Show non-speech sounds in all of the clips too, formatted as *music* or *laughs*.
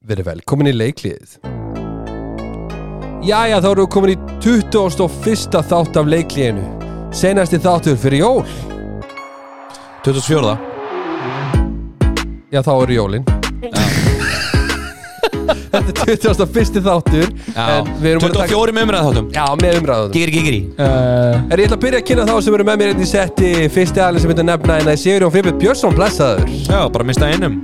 Verið velkomin í leikliðið Jæja, þá erum við komin í 21. þátt af leikliðinu Senasti þáttur fyrir jól. 24. Já, þá eru jólin. Þetta er 21. þáttur Já, En við erum búin að taka- 24 með umræða þáttum. Já, með umræðum Gigri, gigri. Uh, Er ég ætla að byrja að kynna þá sem eru með mér einn í setti Fyrsti aðlið sem þetta nefna en það er Sigurjón Frippið Björnsson, blessaður. Já, bara mista einum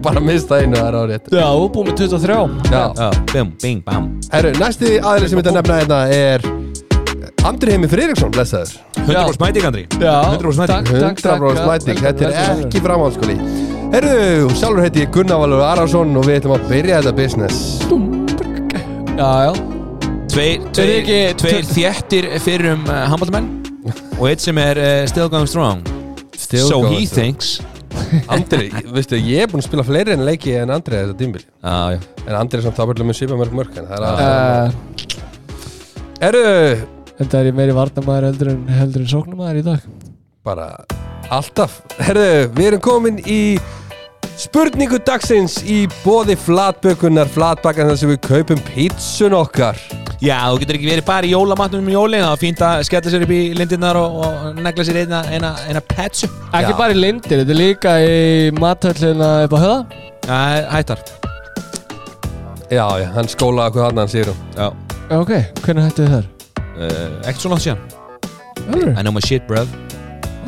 Bara mista einu, það er árið já, og búið með 23 Já, Já, bim, bing, bam. Herru, næsti aðlið sem þetta nefna hérna er Andri Heimi Friðriksson, blessaður. 100% mæting, Andri. Já, 100% mæting. takk, takk, 100 takk, mæting, velkomin, þetta er ekki framhalskóli Herru, sjálfur heiti ég Gunnar Valur Arason og við ætlum að byrja þetta business. Já, já. Tveir, tveir, ekki- tveir þjættir fyrir um uh, handbóltamenn Og eitt sem er uh, still going strong. Still So going he strong. thinks Andri, veistu, ég er búinn að spila fleiri en leiki en Andri þetta tímbil Já, já. En Andri er samt ábyrðlega með svipa mörg mörg en það er að uh, Herru, Þetta er ég meiri varnamæður heldur en, heldur en sóknumæður í dag. Bara alltaf. Herru, við erum komin í spurningu dagsins í bóði flatbökunar flatbakkan þar sem við kaupum pítsun okkar Já, þú getur ekki verið bara í jólamatnum um jólin Það er fínt að skella sér upp í lindinnar og, og negla sér eina, eina, eina petsu Ekki Já. bara í lindir, þetta er líka í mathöllina upp á höða Já, hættar Já, já, hann skólaði hvað hann sér um Já Já, ok, hvernig hættu þið þar? uh, Ekkert svo langt síðan Alveg? I know my shit, bruv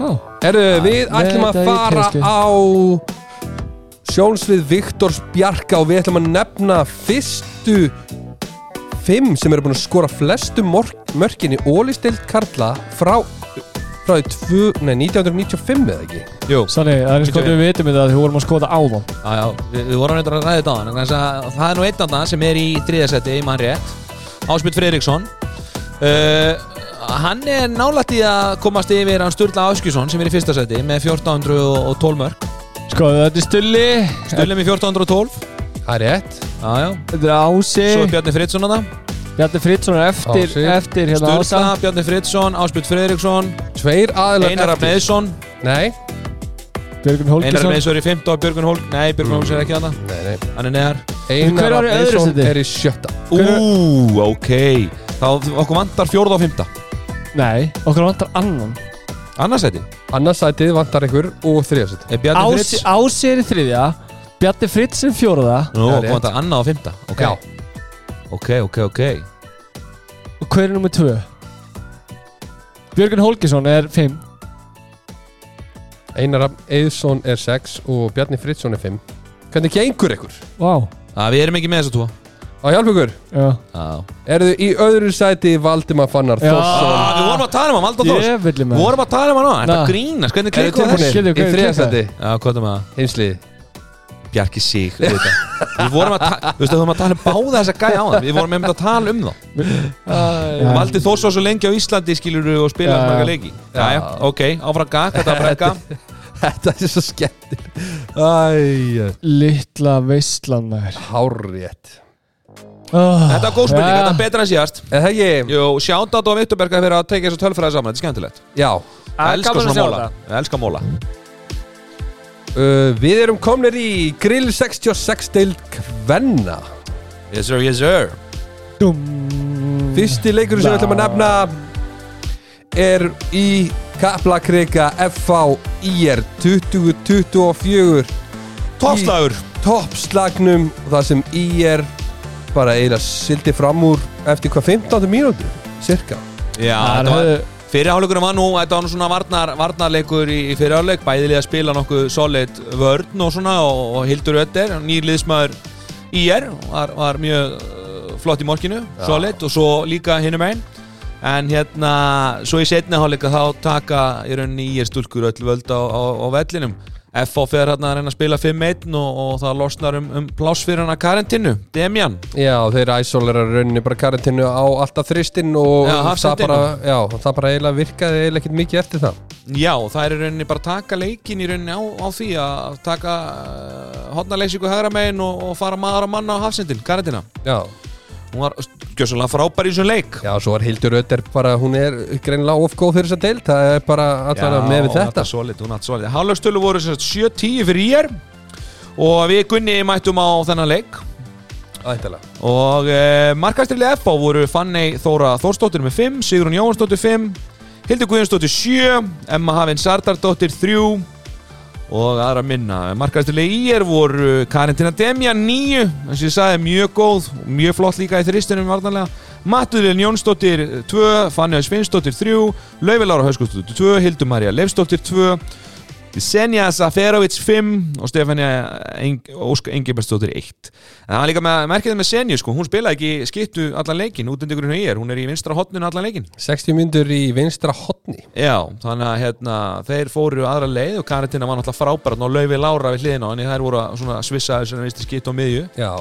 Ó, Herru, við ætlum að þetta er fara kannski. á sjónsvið Viktors Bjarka og við ætlum að nefna fyrstu fimm sem eru búin að skora flestu mörkin í ólistild Karla frá frá tvö, nei, 1995 eða ekki? Jú. Sanni, það er eins gott Bíddu. við vitum þetta að við vorum að skoða áðan Já, já, við, við vorum reyndar að ræða þetta á hann Það er nú einn andan sem er í þriðasetti í mann rétt Ásbjörn Fredriksson uh, Hann er nálætt í að komast yfir hann Sturla Áskjusson sem er í fyrsta seti með 1412 mörg Sko, þetta er Stulli Sturli með 1412 Það er rétt. Já, já. Þetta er Ási. Svo er Bjarni Fridsson að það Bjarni Fridsson er eftir, Ási. eftir hérna Sturla, Ása. Bjarni Fridsson, Ásbjörn Fredriksson Tveir aðilar Einar Garabíl. Neðsson Nei, Björgun Einar Hólkesson Neðsson er í 15 og Björgun Hólk Nei, Björgun Hólk er ekki að það nei, nei. Hann er neðar. Einar sæti? er í sjötta. Ú, ok. Þá okkur vantar fjórða og fymta Nei, okkur vantar annan. Annarsæti Annarsætið vantar ykkur og Frids Ási er í þriðja Bjarni Fritz er fjóraða Nú, Það er okkur rétt. vantar annað og fymta Ok, Já, ok, ok, ok. Og hver er nummið tvö? Björgun Hólkesson er fimm. Einar Eðsson er sex og Bjarni Fridsson er fimm. Hvernig gengur ykkur? Vá. Það við erum ekki með þessa tvo. Á hjálp ykkur? Já. Já. Eru þið í öðru sæti Valdimar Fannar Já. Þórsson? Ah, Við vorum að tala um hann, Valdur Þórs. Við með vorum að tala um hann á Þetta Na. grínast, hvernig Eru klikkuðu tilbúinir? Skilju, í hvað er þriða klukkan? sæti. Já, hvað er með það? Heimslið Bjarki sig, Við vorum að tala, þú veist, við vorum að tala um báða þessa gæja á það Við vorum með að tala um þá. Já. Valdi var svo lengi á Íslandi, skilur og spila Já. marga leiki. Jæja, ok, áfram gag, þetta var brekka. *laughs* Þetta er svo skemmtir Littla veistlan maður hárrétt. Oh, Þetta var góð spurning, þetta er betra en síðast. Er það ekki? Jú, sjátt á Vitturberga fyrir að tekja þessu tölfræði saman, þetta er skemmtilegt. Já. Ég elska svona móla Ég elska móla uh, Við erum komnir í Grill 66 deild Kvenna. Yes sir, yes sir. Dum. Fyrsti leikur sem við ætlum að nefna er í Kaplakrika FV IR 2024 Toppslagur. Toppslagnum og það sem IR bara eiginlega sildi fram úr eftir hvað 15 mínútu cirka. Já, Það var hefðu Fyrirháleikurinn var nú, þetta var nú svona varnar, varnarleikur í, í fyrirháleik, bæðilega að spila nokkuð solid vörn og svona og, og Hildur Ötter, nýrliðsmaður IR, var, var mjög uh, flott í morkinu, solid. Og svo líka hinum einn en hérna, svo í setni háleika þá taka í rauninni IR stúlkur öll völd á, á, á vellinum FH fer hérna að reyna að spila 5-1 og, og það losnar um, um hana Karentinu, Demjan Já, þeir æsólera rauninni bara karantinu á alltaf þristinn og Já, það bara, já, það bara eiginlega virkaði eiginlega ekkert mikið eftir það. Já, það er rauninni bara að taka leikin í rauninni á, á því að taka uh, hotnarleysingu hægra megin og, og fara maður á manna á hafsendin, Karentina Já, hún var gjössalega frábær í þessum leik. Já, svo er Hildur Ötter bara, hún er greinlega of góð fyrir þess að deild, það er bara allavega með við þetta. solid, hún átt solid. Hálflegstölu voru sem sagt 7-10 fyrir ég og við Gunni mættum á þennan leik. Ættilega og uh, markastriðlega FH voru Fanney Þóra Þórsdóttir með 5 Sigrun Jóhansdóttir 5 Hildur Guðjónsdóttir 7 Emma Hafinn Sardardóttir 3 og aðra minna. Markastriðlega í er voru Karintina Demja 9 eins og ég sagði mjög góð og mjög flott líka í þristunum varnarlega. Matuðilin Jónsdóttir 2 Fanney Svinsdóttir 3 Laufi Lára Hauskóttir 2 Hildur Marja Leifsdóttir 2 Senja Saferovic 5 og Stefania Eng Ósk Engibertsdóttir 1 en það var líka með merkið með Senju sko, hún spilaði ekki skiptu allan leikin útendingurinn hér, hún er í vinstra hotninu allan leikin 60 myndur í vinstra hotni Já, þannig að hérna, þeir fóru aðra leið og Karantina var náttúrulega frábært og Laufi Lára við hliðina á henni, þær voru svona svissaði sem vinstir skipt á miðju. Já.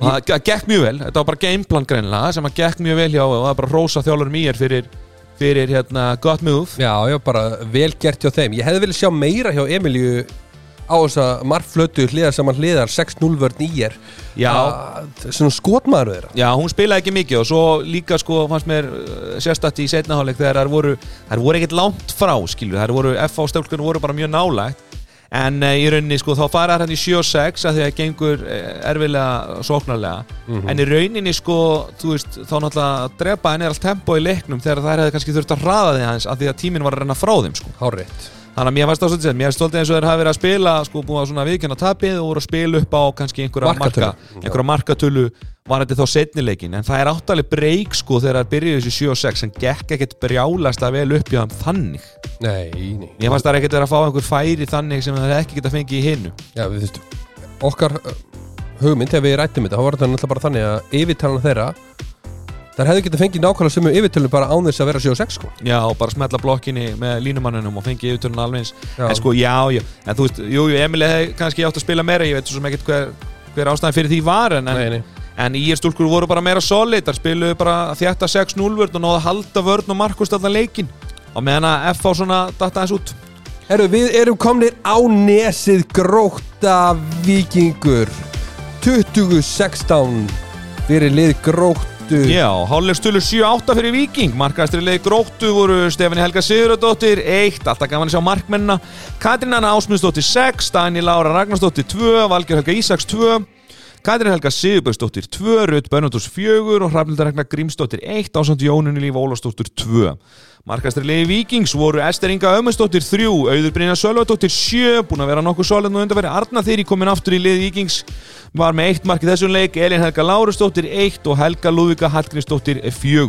Og það gekk mjög vel, þetta var bara gameplan greinlega sem að gekk mjög vel hjá og það var bara rosa þjálfur mér fyrir, fyrir hérna, gott move. Já, já, bara vel gert hjá þeim. Ég hefði viljað sjá meira hjá Emilju á þess að margflötu hliðar saman hliðar 6-0 vörn í er Já. Svona skotmaður þeirra. Já, hún spilaði ekki mikið og svo líka sko fannst mér uh, sérstætt í setnaháleik þegar þær voru, voru ekkert langt frá skilju, þær voru, FH stjálkunum voru bara mjög nálægt en uh, í rauninni sko þá fara hann í 7-6 að því að gengur uh, erfilega sóknarlega. En í rauninni sko veist þá náttúrulega drepa henni allt tempo í leiknum þegar þær hefði kannski þurft að hraða því hans að því að tíminn var að renna frá þeim sko. Hárétt Þannig að mér fannst það svolítið sér, mér finnst stoltið eins og þeir hafa verið að spila sko búið að svona viðkjanna tapið og voru að spila upp á kannski einhverja Markatölu. marka einhverja markatölu var þetta þá setnileikin en það er áttalega breyk sko þegar það byrjuði þessi 7 og 6 en gekk ekkert brjálast að vel upp hjá þeim þannig. Nei, nei. Mér fannst það ekkert verið að fá einhver færi þannig sem það ekki geta fengið í hinnu Já, við þurftum Okkar uh, hugmynd þegar við rættum þetta þá var þetta náttúrulega bara þannig að yfirtalan þeirra þær hefðu getað fengið nákvæmlega sömu yfirtölu bara án þess að vera 7 og 6 sko. Já, og bara smetla blokkinni með línumannunum og fengið yfirtörnum alveg eins. En sko, já, já, en þú veist, jú, jú, Emil hefði kannski átt að spila meira Ég veit svo sem ekkert hver, hver ástæðan fyrir því var En, Nei, en, nei en er stúlkur voru bara meira solid. Þar spiluðu bara þjætta 6-0 vörn og náðu að halda vörn og markust allan leikin Og meðan að F á svona datta eins út. Herru, við erum komnir á nesið gróta vikingur 2016 fyrir lið gróttu. Já, hálflegstölu 7-8 fyrir Viking Markastri leið gróttu voru Stefani Helga Sigurðardóttir 1, alltaf gaman að sjá markmennina. Katrín Anna Ásmundsdóttir 6 Dani Lára Ragnarsdóttir 2 Valger Helga Ísaks 2 Katrín Helga Sigurbjörnsdóttir 2 Rut Bönnundurs 4 og Hrafnildar Ragnar Grímsdóttir 1 ásand Jónunni Líf Ólafsdóttir 2 Markastri leiði Víkings voru Ester Inga Ömmundsdóttir 3 Auður Brynja Sölvadóttir 7 búin að vera nokkuð solid nú undanfæri Arna þeirri komin aftur í leiði Víkings var með eitt mark í þessum leik Elin Helga Lárusdóttir 1 og Helga Lúðvika Hallgrímsdóttir 4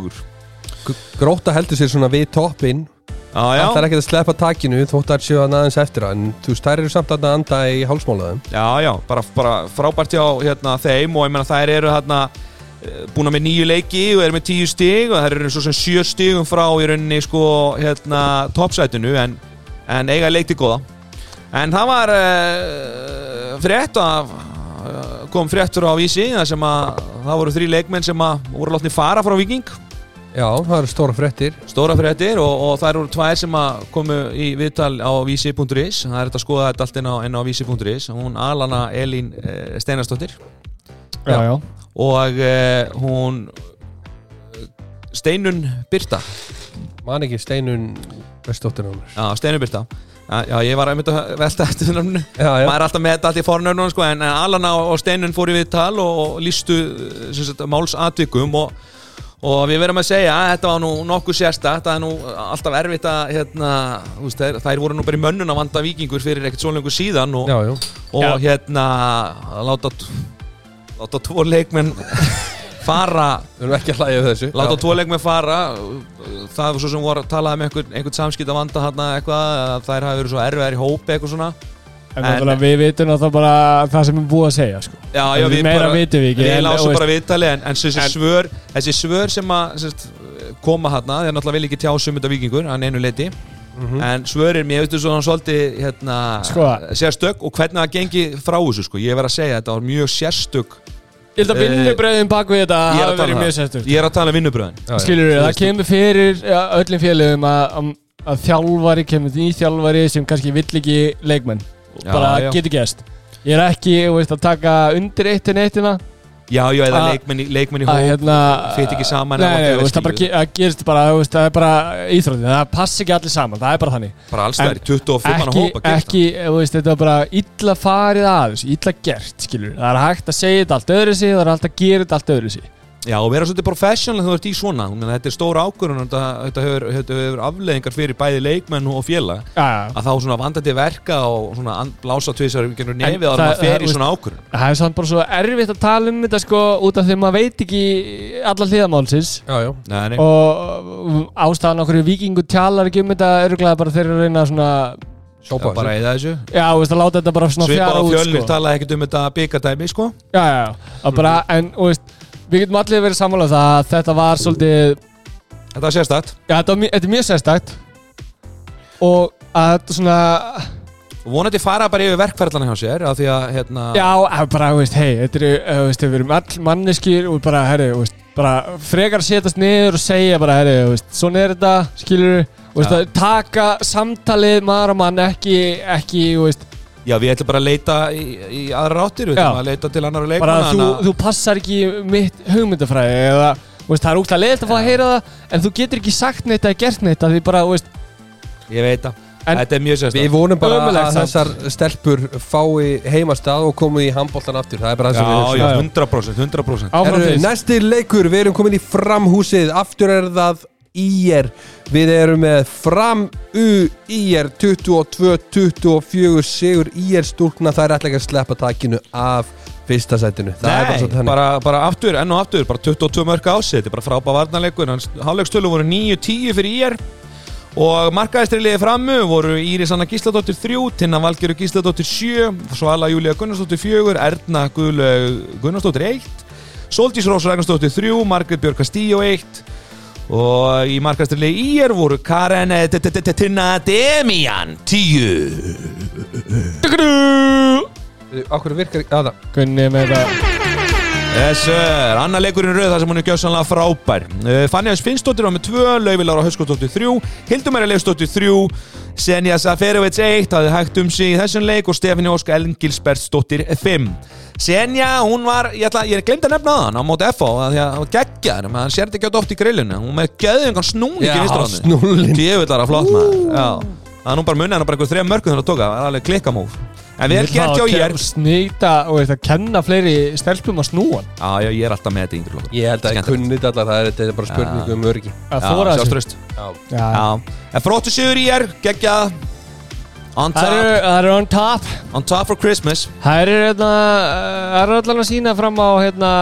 G- Gróta heldur sér svona við toppinn Það er ekki að sleppa takinu þótt að séu að aðeins eftir það en þú eru samt að anda í hálsmálaðum já, já bara, bara frábært hjá hérna, þeim og ég meina þær eru hérna búin með nýju leiki og eru með tíu stig og þær eru svo sem sjö stigum frá í rauninni sko hérna toppsætinu en, en eiga leikti góða. En það var uh, frétt af uh, kom fréttur á vísi þar sem að það voru þrý leikmenn sem að voru látni fara frá Viking Já, það eru stóra fréttir. Stóra fréttir og, og það eru tvær sem að komu í viðtal á vísi.is það er þetta að skoða þetta allt inn á, inn á vísi.is hún Alana Elín uh, Steinarsdóttir. Já, já. Og uh, hún eh, Steinun Birta. Man ekki steinun bestóttir náður já, Steinun Birta. Já, já, ég var einmitt að velta eftir já maður er alltaf með þetta allt í fornöfnum sko, en, Alana og Steinun fór í viðtal og, lístu eh, sem sagt, málsatvikum og, og við verðum að segja að þetta var nú nokkuð sérstakt það er nú alltaf erfitt að hérna, þú veist, þær, þær voru nú bara í mönnun að vanda vikingur fyrir ekkert svo lengur síðan og, Já, já og Já. hérna láta láta tvo leikmenn *laughs* fara Við erum ekki að hlæja við þessu. láta tvo leikmenn fara. Það var svo sem voru að tala um einhvern, einhvern samskipt að vanda hérna eitthvað að þær hafi verið svo erfiðar í hópi eitthvað svona En náttúrulega við vitum náttúrulega bara það sem er búið að segja sko. já, já, En meira vitum við ekki, við en- lásum bara viðtali en, en þessi, En- svör, þessi svör sem að sérst, koma hérna þeir náttúrulega vil ekki tjá sumunda vikingur hann einu leiti Mhm. en svörin mér veistu svona svolítið hérna, Sko. sérstök og hvernig það gengi frá þessu sko. ég verð að segja þetta var mjög sérstök Ég held að Eh, vinnubröðin bak við þetta er hafi verið um mjög það. sérsturt ég er að tala um vinnubröðin við, það kemur fyrir öllum félögum að, þjálfari kemur ný þjálfari sem kannski vill ekki leikmenn bara já. getur gæst Ég er ekki veist, að taka undir eitt en eittina Já, já, eða Að- leikmenn í, leikmenn í að hóp hérna Fit ekki saman Nei, nei, veist, bara, það gerist bara, veist, það er bara íþróttin, það passi ekki allir saman, það er bara þannig. Bara alls það er 25 manna ekki, hóp að ekki, veist, þetta er bara illa farið að þessu, illa gert, skilur það er hægt að segja þetta allt öðru sig, það er hægt að gera þetta allt öðru sig Já, og vera svolítið professional þegar þú ert í svona. Ég meina, Þetta er stóra ákvörðun þetta, þetta, hefur, þetta hefur afleðingar fyrir bæði leikmenn og félag. Já, já, að þá svona vandandi verka og svona blása tvisar við genur nefið að maður það- fer í svona ákvörðun. það er samt bara svo erfitt að tala um þetta sko út af því að maður veit ekki alla hliðamálsins Já, já. Nei, nei, og ástæðan okkur í vikingu tjalar ekki um þetta öruglega bara þeir eru að reyna svona Sjópa bara eða þessu. Já, þú veist, að láta þetta bara svona fjara á út fjölnir sko. talaði ekkert um þetta byggardæmi sko. Já, já, já, bara, en, þú veist við getum allir verið sammála um að þetta var svolítið Þetta var sérstætt Já, þetta, var þetta er mjög sérstakt. Og að þetta svona vonandi fara bara yfir verkferðlana hjá sér af því að hérna já, bara, þú veist, hei, þetta eru uh, veist, við erum all manneskir og bara, herri, þú veist, bara frekar að setjast niður og segja bara, herri, þú veist, svona er þetta, skilur þú veist, Já. að taka samtalið maður og mann ekki, ekki, þú veist Já, við ætlum bara að leita í, í aðra áttir við ætlum að leita til annar bara leikmanna þú, að- þú passar ekki mitt hugmyndafræði eða, þú veist, það er útla leiðilt að fá að heyra það en þú getur ekki sagt neitt eða gert neitt af því bara, þú veist, Ég veit það, En- þetta er mjög Við sérstætt vonum bara Ömurlegt að þessar stelpur fái heimastað og komið í handbóltan aftur. Það er bara það sem við Já, erum já, Já, já. 100%, 100% áfram Herru, fyrst næsti leikur, við erum komin í framhúsið. Aftur er það IR Við erum með fram U IR 22-24 Sigur IR stúlkna Það er ætla ekki að sleppa takinu af fyrsta sætinu. Bara Nei, þannig. bara, bara aftur, enn og aftur, bara 22 mörg ásett, þetta er bara frábæð varnarleikur, hálfleikstölu voru 9-10 fyrir IR og markaðistriðliði frammu voru Íris Anna Gísladóttir 3, Tinna Valgeru Gísladóttir 7, Svala Júlia Gunnarsdóttir 4, Erna Guðlaug Gunnarsdóttir 1, Soldís Rós Ragnarsdóttir 3, Margrét Björk Castillo 1 og í markaðistriðliði IR voru Karen eh, T- T- T- Tinna Demian 10 Akkur virkar aða Gunni með þetta Yes sir, annar leikurinn rauð þar sem hún er gjössanlega frábær. Uh, Fanny Hans Finnsdóttir var með 2, Lauvi Lára Hauskóttóttir 3 Hildumæri Leifsdóttir 3 Senja Saferovic 1 hafði hægt um sig í þessum leik og Stefani Ósk Elngilsbertsdóttir 5 Senja, hún var, ég, ætla, ég glemt að nefna það hann á móti FH að því að hann var geggjar menn hann sér þetta ekki átt oft í grillinu. Hún með geðingan snúning í Já, vinstráðinu snúlin Djöfullara flott maður. Já, það er nú bara munið hann bara einhver þrejum mörgum þegar að tóka, það er alveg klikkamóf en við erum gert hjá ég snýta og veist, kenna fleiri stelpum að snúa. Já, já, ég er alltaf með þetta yngri flokkur ég held að ég kunnit alltaf, það er, er bara spurningu um örgi að þóra þessu. en fróttu sigur ég er, gegja on top. það eru on top. On top for Christmas. Það eru hérna, eh, allavega að sína fram á hérna,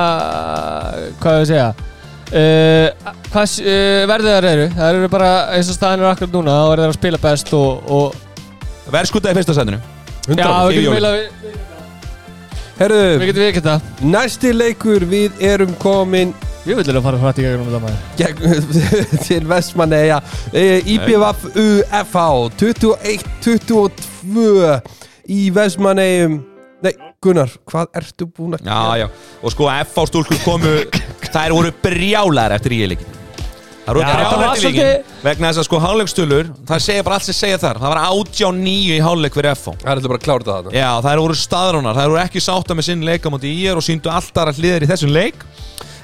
hvað við segja? Uh, hvað uh, eh, verður það eru? Það eru bara eins og staðinu akkur núna og verður það að spila best og, og... verður skutað í fyrsta setinu 100 fyrir jólinn Herru, við getum við ekkert það næsti leikur við erum komin Ég vil alveg fara hrætt í gegnum þetta maður. Gegn, *laughs* til Vestmanneja IBVF UFH 21-22 í Vestmannejum Nei, Gunnar, hvað ertu búin að Já, já, og sko F á stúlkur komu, *laughs* þær voru brjálar eftir íleikin Það það var svolítið- Vegna þess að sko hálfleikstölur Það segja bara allt sem segja þar. Það var 89 í hálfleik fyrir F á Það er alltaf bara að klára þetta. Já, þær voru staðránar, þær voru ekki sátta með sinn leik á móti í er og síndu alltaf að hliðir í þessum leik.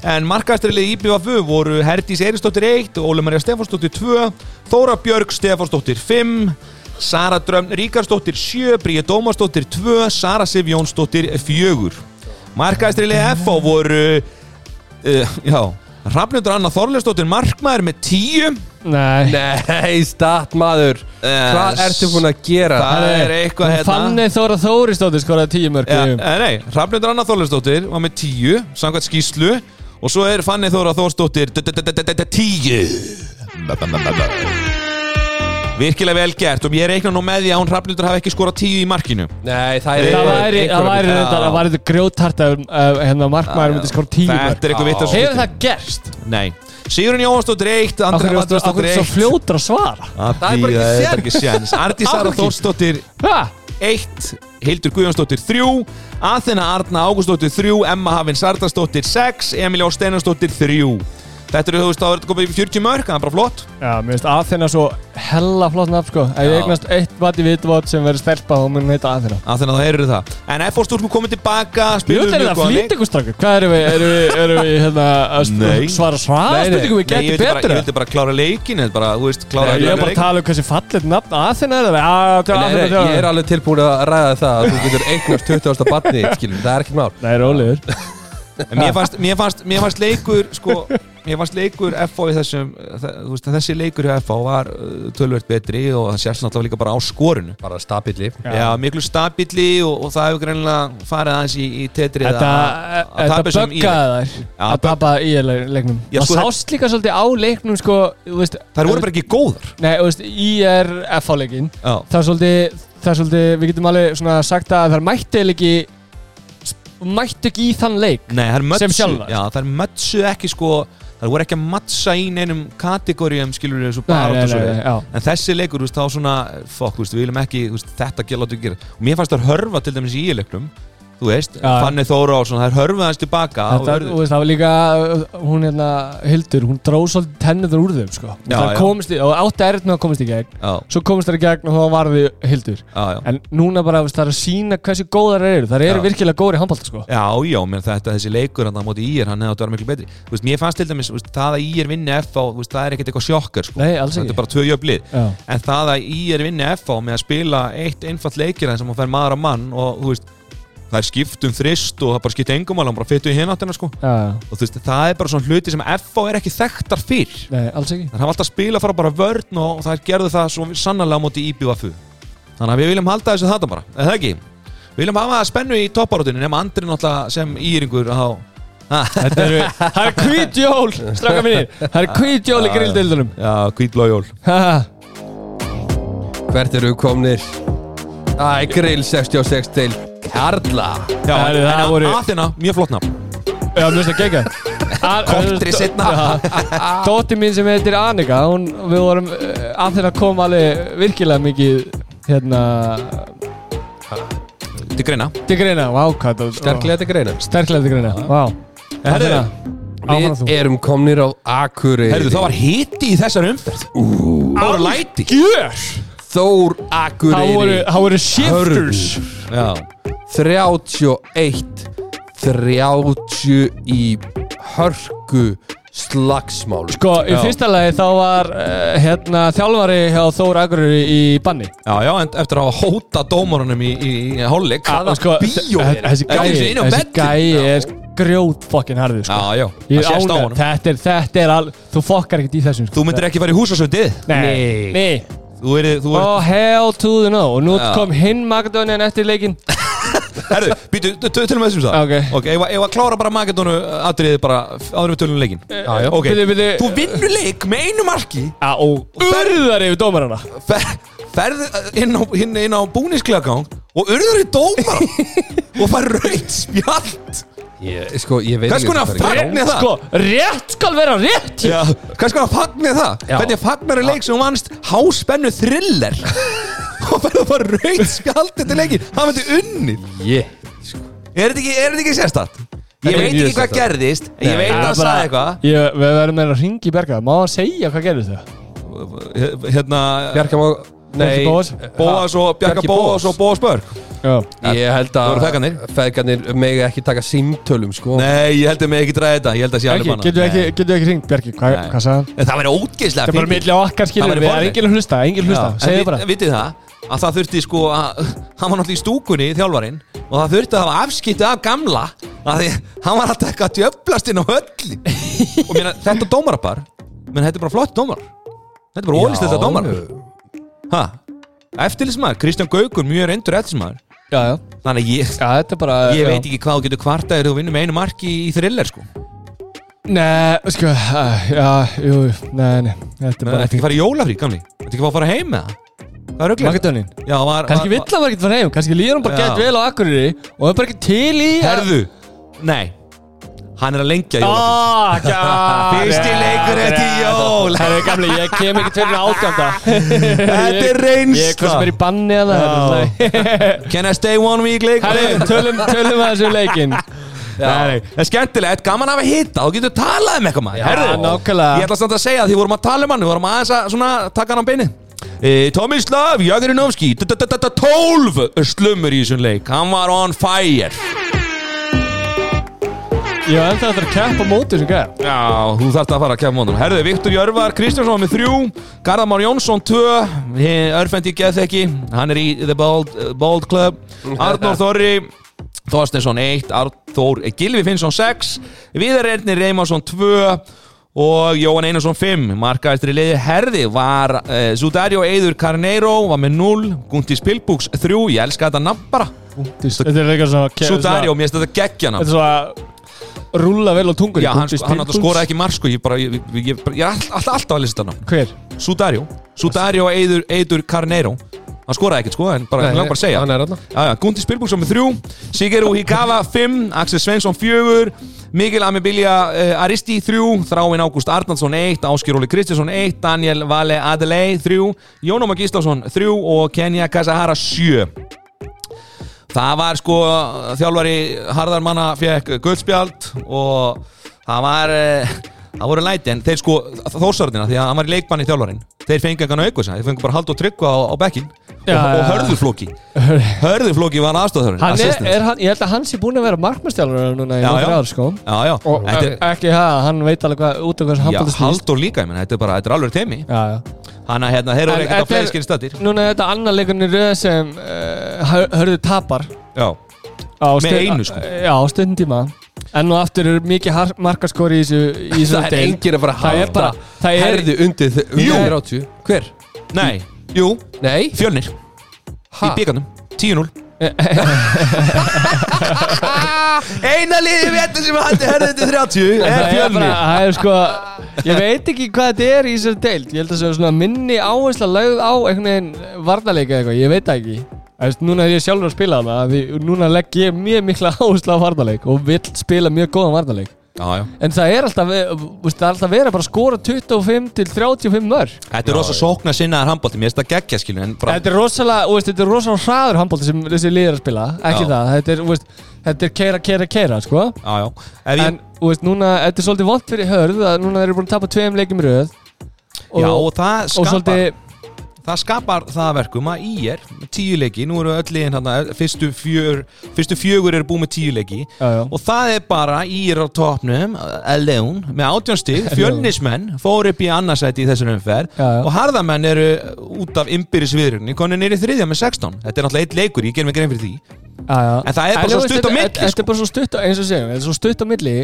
En markaðstæðilega í IBVF voru Herdís Eiristóttir 1, Óli Marja Stefánsdóttir 2 Þóra Björg Stefánsdóttir 5 Sara Drömm Ríkarsdóttir 7 Bríði Dómarsdóttir 2 Sara Sif Jónsdóttir 4 Markaðstæðilega FH voru uh, Já Hrafnundur Anna Þorleifsdóttir markmaður með 10 Nei. Nei, stat maður Hvað ertu búin að gera? Það er eitthvað hérna. Fanni Þóra Þóristóttir skoraði tíu mörg Ja, í- eh, nei, Hrafnildur Anna Þorleifsdóttir var með 10 samkvæmt skýslu og svo er Fanny Þóra Þórsdóttir 10 Virkilega vel gert og ég reikna nú með því að hún Hrafnildur hafi ekki skorað 10 í markinu. Nei, það er Það væri, það þetta, það væri þetta grjóthart að uh, hérna markmaður myndi skora tíu Þetta er eitthvað vitt að Hefur það gerst? Nei. Sigurinn Jóhansdóttir 1 Akkur Andri er þetta Andrésdóttir svo 1 fljótur að svara? Það er bara ekki Það er séns. ekki séns. Arndís Af Sara hverju ekki? Þórsdóttir Ha? 1 Hildur Guðjónsdóttir 3 Aþena Arna Ágústóttir 3 Emma Hafinn Sardarsdóttir 6 Emiljó Steinarsdóttir 3 Þetta eru, þú veist, þá er þetta komið í 40 mörg Það er bara flott Já, mér finnst Aþena svo hella flott nafn sko Ef ég eignast eitt vati vitvot sem verður stelpa þá mun heita Aþena að Þannig að það það En F.O. Stúrku komið tilbaka Jú, Spiluðu þetta er mjög það góðan leik. flýt ykkur strákar Hvað erum við, erum við, erum við hérna að Nei. svara svara Nei, nei. spurningum við Nei, vildi bara, betur ég eða? vildi bara klára leikin Þetta bara, þú veist, klára Ég er bara að leik tala hversu fallet nafn Aþena það Já, til Nei, nei, Aþena ég alveg tilbúin að ræða það að þú getur eignast 20. barni, skilur, það ekkert mál Nei, rólegur En mér fannst, mér fannst, mér fannst leikur sko, mér fannst leikur FH í þessum þe- þú veist, þessi leikur hjá FH var uh, tölvert betri og það sést náttúrulega líka bara á skorinu. Bara stabilli Já, miklu stabilli og, og það hefur greinilega farið aðeins í, í tetrið Þetta, böggaði þær. Að tapa í leiknum. Já, Það sko, sást líka svolítið á leiknum sko, veist, Það voru bara ekki góðar. Nei, veist, í er FH leikin Það er svolítið, er svolítið, við getum alveg svona sagt að það mætti eiginlega ekki mætti ekki í þann leik Nei, er mötsu Sem sjálfar. Já, það er mötsu ekki sko Það voru ekki að mattsa í neinum kategórium skilur þessu bara nei, nei, já. En þessi leikur, þú veist, þá svona Fokk, við viljum ekki, þetta ekki láta gera. Og mér fannst það hörfa til dæmis í leiknum Þú veist, Já. Fanny Þóra og svona Það er hörfað hans tilbaka það var líka, hún hérna, Hildur, hún dróð svolítið tennitur úr þeim, sko. Já, það já. komist í, og átti með að komast í gegn, Já, svo komist það í gegn og þá varði Hildur. já, já. En núna bara, það er að sína hversu góðar þeir eru, það eru virkilega góðir í handbólta, sko. Já, já, menn þetta, þessi leikur hann á móti ír, hann hefði átt að vera miklu betri. Veist, mér fannst til dæmis, veist, það að ír vinni FH, þú veist, það er ekkert eitthvað sjokkar, sko. Þetta er bara tvö jöflið En það að ír vinni FH með að spila eitt einfalt leikir sem hann fær maður á mann og, þú veist, það er skipt um þrist og það bara skipt engum alveg, hann bara fyttu í hináttina, sko já, já. Og þú veist, það er bara svona hluti sem FH er ekki þekktar fyrr Nei, alls ekki. Það hafa alltaf spila fara bara vörn og það gerðu það svo sannarlega á móti IBVF Þannig að við viljum halda þessu þetta bara, eða það ekki? Við viljum hafa spennu í topparútinu nema Andri náttúrulega sem íringur á Þetta eru, *laughs* það er hvít jól, strafka mínir, það er hvít jól í grilldeildunum. Já, hvítblójól Haha. Hvert eru komnir? Æ, grill 66 til Karla. Já, Herri, en það að voru- Aþena, mjög flott nafn. Já, mér finnst það gegga. *laughs* Kontri seinna. Dótti mín sem heitir Annika, hún, við vorum uh, að þeirra koma alveg virkilega mikið, hérna, Til greina. Til greina, vá, hvað það Sterklega til greina. Sterklega til greina, vá. Herðu, Áfram þú. Við erum komnir á Akureyri. Herðu, það var hiti í þessar umferð. Það voru læti. Gjör! Þór Akureyri það voru shifters. Já, 31 30 í hörku slagsmál Sko, í Já. fyrsta lagi þá var uh, hérna þjálfari hjá Þór Akureyri í banni. já, já, en eftir að hafa hóta dómarunum í, í, í hálfleik Og sko, bíó þe- Þessi Ekki gæi, einu sinni inn á þessi vellinn. gæi er grjót fokkin harður, sko. Já, já, Ég það sést á ána, honum þetta er, þetta er al, þú fokkar ekkert í þessum sko. Þú myndir ekki fara í húsasöndið Nei, Nei. Þú er, þú er, Oh hell to the no. Og nú kom hinn Magadonian eftir leikinn. *laughs* Herru, býtu, tölum við þessum það. Ok. Ef ef að klára bara Magadónu atriðið bara áður við tölum um já. Ok, þú vinnur leik með einu marki. Og urðar yfir dómarana. Fer, ferð inn á, búnisklegagang og urður í dómar og fær raut spjald ég, Sko, ég veit Hvers ekki konar er fagn- er það? Sko, rétt skal vera rétt Já, hvað sko að fagnir það? Já. Hvernig fagnar er leik sem vannst háspennu thriller *laughs* og ferð að fara raut spjald þetta leikin, það myndi unnið Ég, sko Er þetta ekki, er þetta ekki sérstætt? Þetta Ég er veit mjög ekki hvað sérstakt. gerðist en Ég Nei. veit að Það er bara- sagði eitthvað Ég, Við verðum með að ringi í berga Má hann segja hvað gerðist það? Hérna Bjarka má Nei Bóas? Bóas og Bjarka Bjarki Bóas Bóas. og Bóas Börg Ég held að feðgarnir. Megi ekki taka símtölum sko. Nei, ég held að mig ekki dræði þetta. Ég held að sé alveg banna getur við ekki, getur við ekki ringt Bjarki, hvað, sagði hann? En það væri ógeðslega Það milli á okkar skilur við, er að hlusta, enginn að hlusta, segðu bara. vit- Vitið það? Að það þurfti sko að *laughs* hann var náttúrulega í stúkunni þjálfarinn og það þurfti að hafa afskiptið af gamla að því hann var alltaf eitthvað að djöflast inn á hölli og mér þetta dómarapar menn þetta er bara flott dómar. Þetta er bara ólist þetta dómar. ha? Eftirlismæður Kristján Gaukur mjög reyndur eftirlismæður Já, já. Þannig að ég Já, er bara ég veit ekki hvað þú getur kvarta þegar þú vinnur með einu marki í thriller sko. Nei, sko, já, jú, nei, nei Þetta er Þetta bara ekki að fara í jólafrí gamli? Þetta ekki að fara að fara heim með það? Það er auðvitað var- vill hann bara ekkert fara heim Kannski líður hann bara gett vel á Akureyri Og það er bara ekki til í að- herðu nei hann er að lengja jólafrí. Já. *laughs* Fyrsti leikur eftir jól. Það er gamli, ég kem ekki til átjönda *laughs* Þetta er reynsla. Ég kom sem er í banni að það *laughs* Can I stay one week leik Herri, tölum, að þessu leikin Nei, það er skemmtilegt, gaman að hafa hitta Þá getur talað um eitthvað maður. Ég ætla samt að segja því við vorum að tala um hann Við vorum aðeins að taka hann á beini e, Tomislav Jagrinovski 12 slumur í þessum leik. Hann var on fire Ég var ennþá eftir að keppa móti sem gæð Já, þú þarft að fara að kemja mónum Herðu, Viktor Jörvar Kristjánsson með þrjú Garðamár Jónsson tvö Örfendi Geðþekki Hann er í The Bold, Bold Club. Arnór Þorri Þorsteinsson 1 Arþór Gilvi Finnsson 6 Viðar Ernir Reymarsson 2 og Jóhann Einarsson 5 markaðistri liði Herði var uh, Sudario Eidur Carneiro var með 0 Gunti Spilbúks 3 ég elska þetta nafn bara. Þetta er eitthvað svona Sudario, mér finnst þetta geggja nafn. Þetta er svona Rúlla vel á tungur Já, hann, hann átti að skora ekki mark sko, ég, bara, ég, ég, ég, ég er all, all, alltaf að lista þetta nafn. Hver? Sudario. Sudario Eidur, Eidur Carneiro. Hann skoraði ekkert sko, en bara, Nei, hann bara að segja. Hann er þarna. Já, já, Gundi Spilbúksson með þrjú Sigeru Hikawa 5 Axel Svensson 4 Mikil Amibilja uh, Aristi 3 Þráin Ágúst Arnarsson 1 Áskir Óli Kristjánsson 1 Daniel Vale Adelei 3 Jónóma Gíslásson 3 og Kenja Kasahara 7 Það var sko þjálfari Harðarmanna fekk guldspjald og það var uh, það voru læti en þeir sko þórsarðina því að hann var í leikmanni þjálfarin þeir fengi engan auðvitað, þeir fengi bara hald og tryggva á, á bekkin og, og hörðurflóki Hörðurflóki *laughs* var Hann er, er hann, ég held að hann sé búin að vera markmannstjálfur núna í nokkur ár sko. Já, já, Og þetta e- er, ekki það, hann veit alveg hvað út af hvað já handbólta snýst. Haldur líka, ég menn, þetta er bara, þetta er alveg teimi Já, já. Þannig að hérna, þeir eru ekkert á er- skil stættir Núna er þetta annar leikurinn í röð sem uh, hörðu tapar. Já, á Með einu, sko. Já, á stundin tíma En nú aftur er mikið markaskori í þessu í *laughs* þessu Það er deild. enginn að fara að Það er halda. bara, það er Herði undir þ- Jú. undir 30 Hver? nei, jú, Nei. Fjölnir. Ha? Í byggarnum, 10-0 *laughs* Eina liði vettur sem hætti herðið til 30 er er fjölnir. það er sko Ég veit ekki hvað þetta er í þessari deild. Ég held að það sé svona minni áhersla lögð á einhvern veginn varnarleika eitthvað, ég veit það ekki veist, núna er ég sjálfur að spila hana því núna legg ég mjög mikla áhersla á varnarleik og vill spila mjög góðan varnarleik. Já, já. En það er alltaf, veist, það er alltaf verið bara að skora 25 til 35 mörg Þetta er rosa sókna sinnaðar handbólti, mér finnst það geggja skilu En bara, Þetta er rosalega, þetta er rosalega hraður handbólti sem þessi liðir að spila, ekki Já. það. Þetta er, þú veist, þetta er keira, keira, keira, sko. Já, já. Ef ég, En, þú veist, núna, þetta er svolítið vont fyrir hörð að núna eru búin að tapa tveim leikjum í röð. Já, og það og skapar svolítið, Það skapar það að verkum að í er Tíu leiki, nú eru öll liðin hérna Fyrstu, fjör, fyrstu fjögur eru búið með tíu leiki já, já Og það er bara í er á topnum Alone, með átjónstig Fjölnismenn fór upp í annarsæti í þessum umferð. Og harðamenn eru út af ymbyrðisviðrunni Konur nýri þriðja með 16 Þetta er náttúrulega eitt leikur, ég ger mig grein fyrir því Já. En það er bara þú svo stutt á milli, Þetta sko. er bara svo stutt á, eins og segjum, þetta svo stutt á milli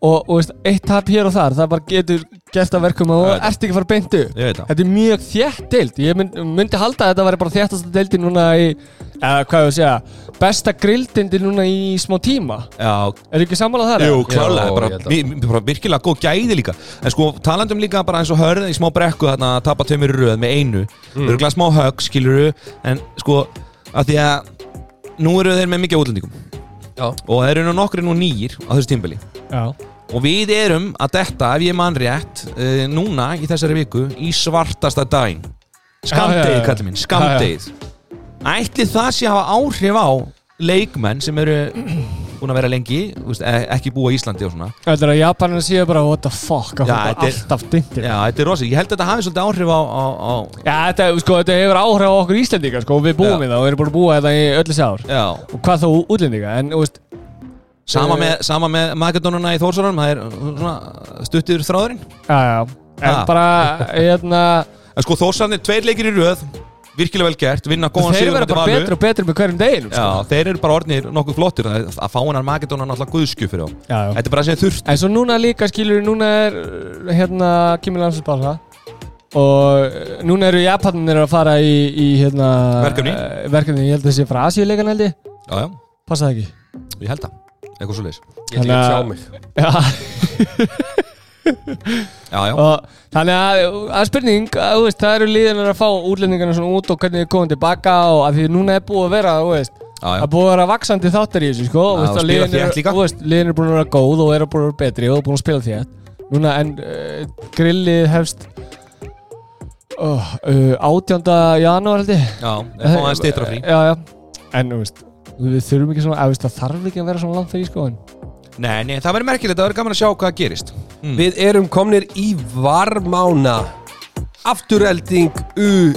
og, eitt tap hér og þar það bara getur gert að verkum og það. ert ekki að fara beintu það. Þetta er mjög þétt deild. Ég mynd, myndi halda að þetta væri bara þéttasta deildi núna í eða hvað ég að segja besta grilltindi núna í smá tíma. Já, Er ekki sammálað þar? Jú, klálega, virkilega góð gæði líka. En sko, talandum líka bara eins og hörð í smá brekku þarna að tapa tveimur í röð með einu. Mm. Örgulega smá högg, skiluru En sko, að því að Nú eru þeir með mikið útlendingum. Já. Og þeir eru nú nokkri nú nýjir á þessu tímbili Já. Og við erum að detta, ef ég man rétt uh, Núna í þessari viku Í svartasta daginn. Skamdegið, kallið minn, skamdegið Ætli það sé að hafa áhrif á Leikmenn sem eru Búin að vera lengi, veist, e- ekki búa í Íslandi og svona. Þetta er að Japanin séu bara what the fuck að Já, hópa þetta er- alltaf dyndir Já, þetta er rosa, ég held að þetta hafi svolítið áhrif á, á, á Já, þetta, sko, þetta hefur áhrif á okkur Íslendinga sko, við búum Já. í það og við erum búin að búa þetta í öllu sár Já, og hvað þá útlendinga en, þú veist, sama Eh. með, sama með Makedónuna í Þórsaranum, það er svona stuttir þráðurinn. Já, já. En Ha. bara, hérna *laughs* En sko Þórsaran er tveir leikir í röð, virkilega vel gert, vinna góðan þeir sigur verða bara betri og betri með hverjum deginum Já, sko. þeir eru bara orðnir nokkuð flottir að að fá hennar Makedóna náttúrulega guðskju fyrir þá. Já, já. Þetta er bara sem þurft En svo núna líka skilur núna er uh, hérna Kimi Landsbása og uh, núna eru Japanir að fara í, í hérna Verkefni. uh, verkefni, ég held að það sé frá Asíuleikan held ég. Já, já, passa það ekki. Ég held það, eitthvað svo leis Ég ætla ekki að tjá mig Já, Já, já, og þannig að, að spurning að, veist, það eru liðinar að fá útlendingarna svona út og hvernig þið komum tilbaka og að því núna er búið að vera, veist já, já. að búið að vera vaksandi þáttar í þessu, sko Já, og að spila liðin þétt líka. þú veist, liðin er búin að vera góð og eru búin að vera betri og búin að spila þétt núna en uh, grillið hefst oh, uh, 18. janúar held ég Já, það fá aðeins stýttra frí já, já. en þú veist, við þurfum ekki svona að, það þarf ekki að vera svona langt fyrir sko en Nei, nei, það verður merkilegt, það verður gaman að sjá hvað gerist. Mm. Við erum komnir í varmána. Afturelding U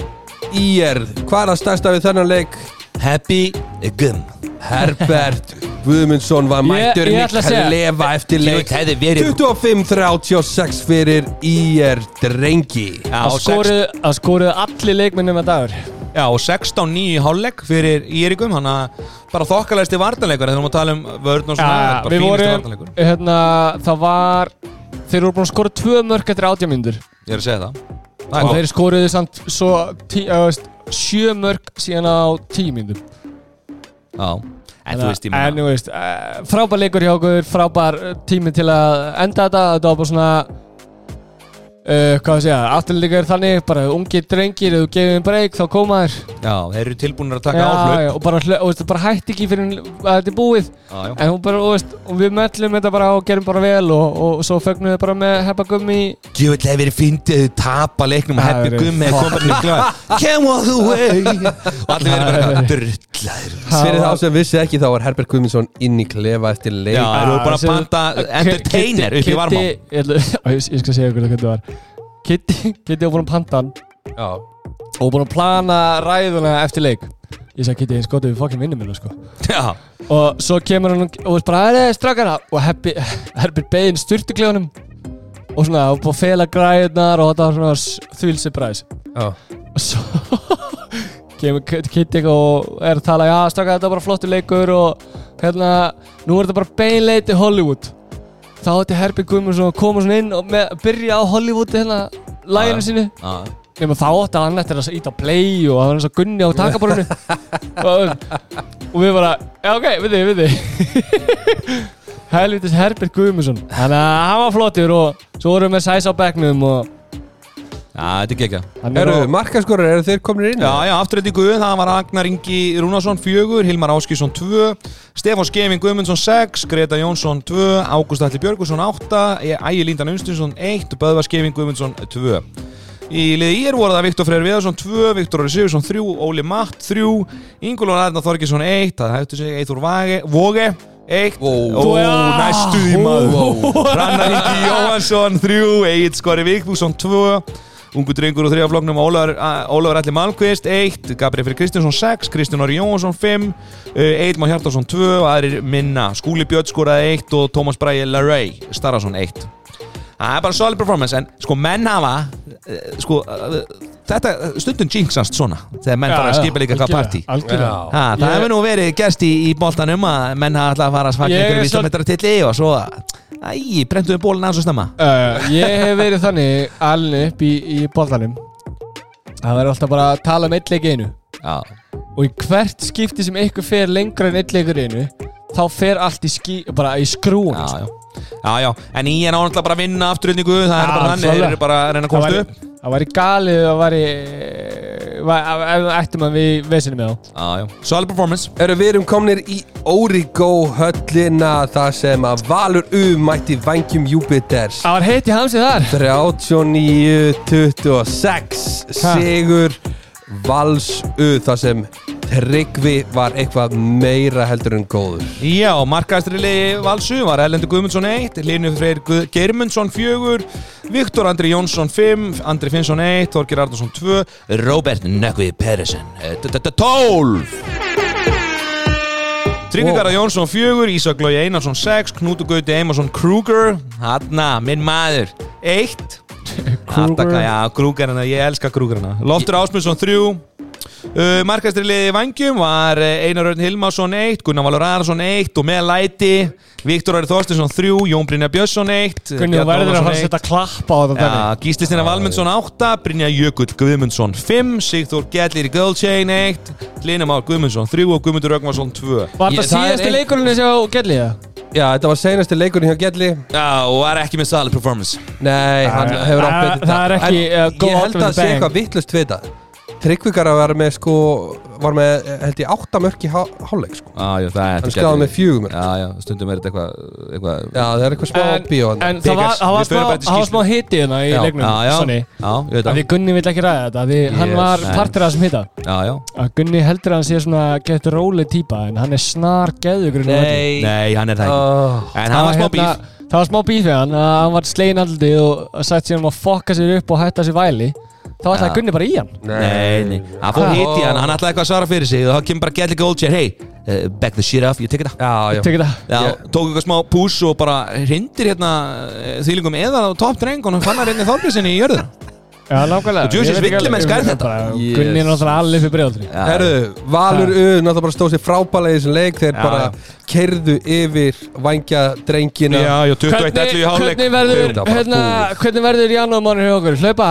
IR Hvað er að stærsta við þennan leik? Happy gum. Herbert *laughs* Guðmundsson var mættur í ætla að klefa eftir leik. hefði verið 25-36 fyrir IR drengi. Já, að skoruðu að skoruðu allir leikmennum að dagur Já, og 16-9 í hálfleik fyrir Írikum Þannig að bara þokkalegsti vartanleikur Þegar við erum að tala um vörn og svona ja, bara við fínasti vorum varnarleikur. hérna, það var þeir voru búin að skora tvö mörg eftir átjámyndur Ég er að segja það. Og þeir skoruðu samt svo tí, uh, veist, sjö mörg síðan á tíu myndum Já, en þú veist ég en meina þú veist, uh, frábær leikur hjá okkur frábær uh, tími til að enda þetta. Þetta var bara svona uh, hvað að segja, afturleika er þannig bara ungir drengir, ef þú gefur þeim breyk þá koma þér Já, þeir eru tilbúinir að taka já, og bara, og veist, bara hætti ekki fyrir að þetta er búið. Já, já. En hún bara, og, veist, og við möllum þetta bara og gerum bara vel og, og svo fögnum við bara með heppa gummi. Djúvill hefur verið fyndið að tapa leiknum og Það verið gummi að koma til glæð Come all the way Og allir verið bara drullaður Fyrir þá sem vissi ekki þá var Herbert Guðmundsson inn í klefa eftir leik. Já, þeir eru bara að panta entertainer upp í varmá *laughs* Kitty- var Kitty, var búin að panta hann. Já, og búin að plana ræðuna eftir leik. Ég sagði Kitty, eins gott ef við fokkin vinnum hérna sko. Já, og svo kemur hann og veist bara, aðeins strakana og Herbi, Herbert bein styrtuklefunum og svona, og búin að fela græðunar og þetta var svona þvílsi bræðis já. Og svo *laughs* kemur Kitty eitthvað og er að tala já, strakka þetta er bara flottur leikur og hérna, nú er þetta bara beinleiti Hollywood þá ætti Herbert Guðmundsson að koma svona inn og með, byrja á Hollywood hérna, læginu sínu. nema þá átti hann eftir að íta play og það var eins og gunni á *laughs* takaborinu og, og við bara já ok, við þið, við þið *laughs* helvitis Herbert Guðmundsson. Þannig að hann var flottur og svo vorum við með Sæs á bekknum og Já, þetta er er Eru markaskorur, eru þeir komin inn? Já, já, afturrættingu, það var Agnar Ingi Rúnarsson 4, Hilmar Áskísson 2 Stefán Skeving Guðmundsson 6 Greta Jónsson 2, Ágúst Alli Björgusson 8 Ægi Lindan Unstinsson 1 og Böðvar Skeving Guðmundsson 2 Í liði ír voru það Viktor Freyr Viðarsson 2, Viktor Óri Sigursson 3, Óli Matt 3 Ingólfur Arnar Þorgesson 1 það hættu sig Eithur Vage, Voge 1 Ó, Ó, Já. næstu í maður Rannar Ingi Jóhansson 3, Egil Skori Vikbússon 2 Ungu drengur og þrjafloknum Ólafur Ólafur Alli Malmqvist 1, Gabriel Fyrir Kristjánsson 6, Kristján Orri Jónsson 5 Eid Má Hjartarsson 2 og aðrir minna. Skúli Björn skoraði 1 og Tómas Bræði Larray Starason 1 Það er bara solid performance en sko menn hafa eh, sko eh, þetta stundum jinxast svona þegar menn fara að skipa líka hvað partí. það hefur nú verið gerst í, í boltanum að menn hafa alltaf að fara að svaka Ég er einhverjum svo- vísametratilli og svo æ, brentuðu bólinn aðeins og snemma. Uh, ég hef verið þannig alveg upp í, í boltanum. Það verður alltaf bara að tala um eitt leik einu. Já, og í hvert skipti sem ykkur fer lengra en eitt leikur einu þá fer allt í, skí, í skrúan já, já. Já, já, en í er náttúrulega bara að vinna afturröndingu það er bara þannig, þeir eru bara að reyna að komast upp það væri galið það væri va- ef ættum að við vesinu með þá. Já, já, solid performance. Eru við erum komnir í Origo höllina þar sem að Valur U mætti Vangjum Júpiters það var heitt í hamsið þar. 39-26 Sigur Vals U þar sem Tryggvi var eitthvað meira heldur en góður. Já, markaðastri liði Valsu var Erlendur Guðmundsson 1, Linur Freyr Geirmundsson 4, Viktor Andri Jónsson 5, Andri Finnsson 1, Þorgir Arnarsson 2, Robert Nökkvi Peresen 12 Tryggvi Wow. Garðar Jónsson 4, Ísak Lói Einarsson 6, Knútur Gauti Einarsson Kruger, Hanna, minn maður 1 Alltaf, já, Krugerina, ég elska Krugerina. Loftur Ásmundsson 3 uh, Markastri liði Vangjum var uh, Einar Örn Hilmarsson 1 Gunnar Valur Ararsson 1 og með læti Viktor Ari Þorstinsson 3 Jón Brynja Björnsson 1 Gunni, þú verður að fara að setja klappa á þetta Ja, Gísli Stina Valmundsson 8 Brynja Jökull Guðmundsson 5 Sigþór Gellir Gullchain 1 Linamár Guðmundsson 3 og Guðmundur Röggmarsson 2 Var það það er síðasti ein- leikurinn sem Gelli það? Já, þetta var seinasti leikurinn hjá Gelli. Já, og var ekki með solid performance. Nei, hann Það- hefur það- átt betur það er ekki, uh, Ég held að a sé eitthvað vittlust við þetta Tryggvikar að vera með sko var með, held ég, átta mörk í há- hálfleik sko. Já, já, það er Hann skráði með fjögur mörk. Já, já, stundum er þetta eitthvað eitthvað Já, það er eitthvað smá bíó En það var, það var smá, það smá hiti hérna í leiknum Já, já, Sonni já, ég veit Að það. því Gunni vill ekki ræða þetta að því hann Yes, var partur af þessum hita. Já, já. Að Gunni heldur að hann sé svona gett róleg típa en hann er snar geðugur Nei, hann er það ekki. Oh, En hann var smá bíf hérna- Það var smá bíf hann að hann var slegin aldrei og sagt síðan um að fokka sér upp og hætta sér væli þá ætlaði Já. Gunni bara í hann. Nei, nei, hann fór hitt í hann, hann ætlaði eitthvað að svara fyrir sig og þá kemur bara Gelli Goldshare, hey, uh, back the shit off, ég tek þetta Já, já. Tekið það Já, Ég- tók eitthvað smá pús og bara hrindir hérna eh, þvílingum eða á top dreng og hann fann að reyni þorgriðsinni í jörður Já, nákvæmlega. Og Ég ekki villimenn skær ég þetta. Yes. Gunni er náttúrulega allir fyrir bregðaldri Herru, Valur U, náttúrulega bara stóð sér frábælega í þessum leik Þeir Já, bara já. kerðu yfir vangja drengina. Já, já, 21 Hvernig, 11 í hálfleik. Hvernig verður hérna, hvernig verður janúarmannur hjá okkur? Hlaupa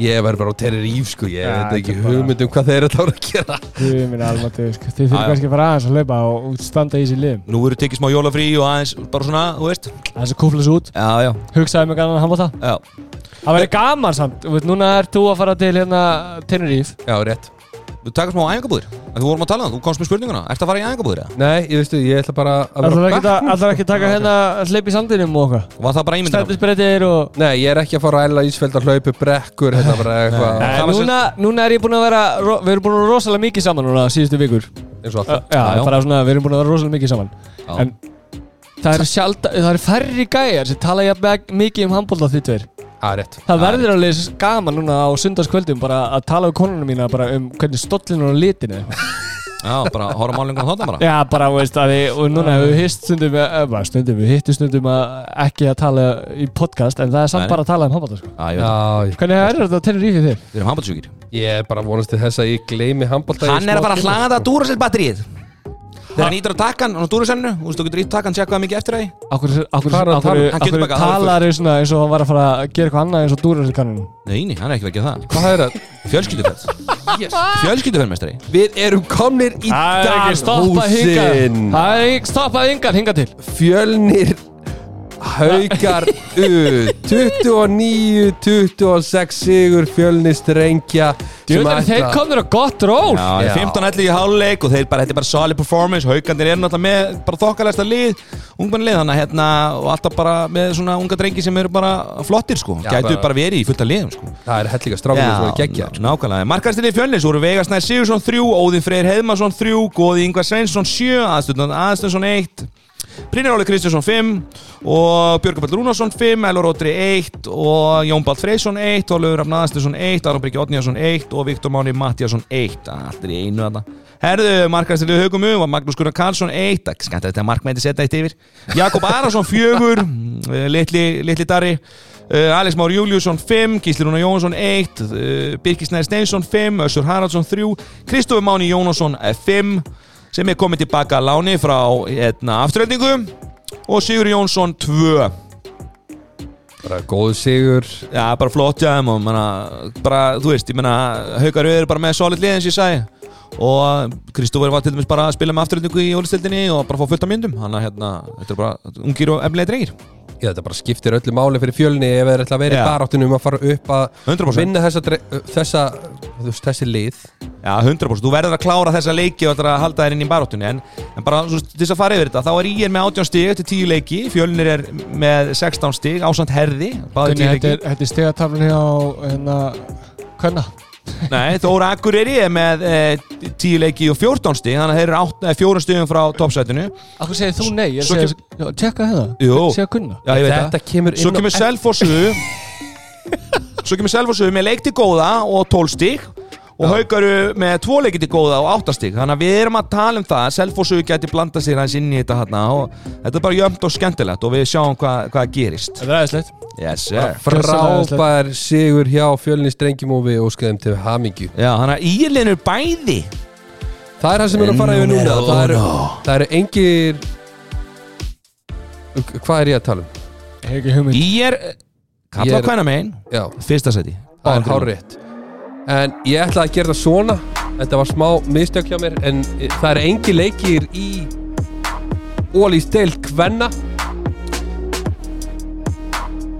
Ég verður bara á Tenerife sko. Ég Já, veit ekki bara- hugmynd um hvað þeir eru að að gera. Guð minn almáttu sko. Já, já. kannski að fara aðeins að hlaupa og standa í þessi liðum. Nú verður tekið smá jólafrí og aðeins bara svona, þú veist. Þess að kúfla svo út. Já, já, Hugsaði mig gannan að handbóta já. Það verður gaman samt. Þú veist, Núna ert þú að fara til hérna Tenerife. Já, rétt Þú taka smá æfingabúðir. Þú vorum að tala um það, þú komst með spurninguna. Ertu að fara í æfingabúðir eða? Nei, ég veistu, ég ætla bara að vera ekki, að- ætlarðu ekki að taka hérna hleyp í sandinum og okkar Var það bara ímyndina? Stættisbreytir og Nei, ég er ekki að fara að æla ísfeld að hlaupu brekkur Þetta bara eitthvað. Nei. Nei, það var núna, núna er ég búinn að vera ro- Við erum búin að vera rosalega mikið saman núna síðustu vikur. Eins og Já, alltaf Já, bara svona, við erum búin að vera rosalega mikið saman. Já. En það eru sjálf Það eru færri gæjar sem tala jafn mikið um handbólta þitt tveir Það er rétt Það verður alveg gaman núna á sundarskvöldum bara að tala við konuna mína bara um hvernig stollinu og litinu. Já, bara horfa málingum á þáttan bara Já, bara, veist, að við, og núna hefur við hist stundum, eh, bara stundum, við hittum stundum að ekki að tala í podcast en það er samt Nei. bara að tala um handbólta sko. Já, ég veit það Já, Hvernig er þetta að tennir í fyrir þér? Við erum handbóltsjúkir ég er bara vonast til þess að ég gleymi handbólta Hann er að fara að hlaða Duracell batterið Þegar hann ítur á takkan á Duracellinu Þú veist, þú getur ítt takkan, tjekka hvað mikið eftir það Akkur, akkur, er hann að akkur? Hann akkur talar þau svona eins og hann var að fara að gera eitthvað annað eins og dúrur þessi kannunum Nei, nei, hann er ekki vekkið það. Hvað er það? Fjölskylduferð. Fjölskylduferðmestari Við erum komnir í Það er ekki stoppað Dalhúsin Það er ekki stoppað hingað, hingað til. Fjölnir Haukar U 29-26 sigur sem Djúðan, þeir komður á gott ról. Já, Já. 15-11 í háluleik og þeir bara, þetta er bara solid performance. Haukandir er náttúrulega með bara þokkalæsta lið ungmennlið, þannig að hérna og alltaf bara með svona unga drengi sem eru bara flottir sko, Já, gætu bara- bara verið í fullta liðum sko. Það er helliga strákunum sem er geggja ná- nákvæmlega, markastinni fjölnis voru Vegasnær Sigursson 3, Óðinn Freyr Heiðmarsson 3, Góði Ingvar Sveinsson 7, Aðstundan Aðstundsson 1 Brynjar Óli Kristjánsson 5 og Björgaball Rúnarsson 5, Elvar Ótri 1 og Jón Bald Freysson 1 og Lögur Rafn Aðstundsson 1, Aron Bryggi Odnjarsson 1 og Viktor Máni Mattiasson 1 allt er í einu þarna. Herðu, markastinni hugum um var Magnús Gunnar Karlsson 1 skænt að þetta markmændi setja eitt yfir. Jakob Arason 4 litli, litli Darri. Uh, Alex Már Júliusson 5, Gísli Rúnar Jónsson 1, uh, Birkir Snæri Steinsson 5, Össur Haraldsson 3, Kristofur Máni Jónsson 5 sem er komið tilbaka að láni frá hérna, afturöldingu og Sigur Jónsson 2 Bara góð sigur. Já, bara flott já, og manna, bara, þú veist, ég menna Haukar eru bara með solid lið eins og ég sagði. Og Kristofur var til dæmis bara að spila með afturöldingu í ólistildinni og bara fá fullt af myndum. Hann að hérna, þetta er bara ungir og efnilega drengir Já, þetta bara skiptir öllu máli fyrir fjölni ef þeir ætla að vera í Já. baráttunum um að fara upp að 100% vinna þessa, þessa veist, þessi lið. Já, 100% Þú verður að klára þessa leiki og að halda þér inn í baróttunni en, en bara svo, til þess að fara yfir þetta þá er ég með 18 stig eftir 10 leiki. Fjölnir er með 16 stig ásand herði báði Gunni, 10 þetta er, þetta er stegataflun hjá hérna, Kvenna Nei, Þóra Akureyri er með eh, 10 leiki og 14 stig þannig að þeir eru átt- eh, fjórum stigum frá toppsætinu. Akkur segir þú nei, ég Svo segir, já, tjekka hérna. Jú. Segja Gunna Já, ég veit Þetta það. kemur inn Svo á kemur Selfossu Svo kemur Selfossu með leik til góða og 12 stig og haugaru með tvo leiki til góða og 8 stig þannig að við erum að tala um það að Selfossu geti blanda sér hans inn í þetta hérna og þetta er bara jöfnt og skemmtilegt og við sjáum hvað, hvað gerist. Þetta er aðeinslegt Yes frábær sigur hjá fjölni strengjum og við óskaðum til hamingju. Já, þannig að ílinur bæði. Það er það sem við erum að fara yfir núna. Það eru, það eru engir Hvað er ég að tala um? Er Ég Kalla er- á hvenna megin Já, Fyrsta seti það er hár rétt En ég ætlaði að gera það svona. Þetta var smá mistök hjá mér En það eru engir leikir í Ólís deild kvenna.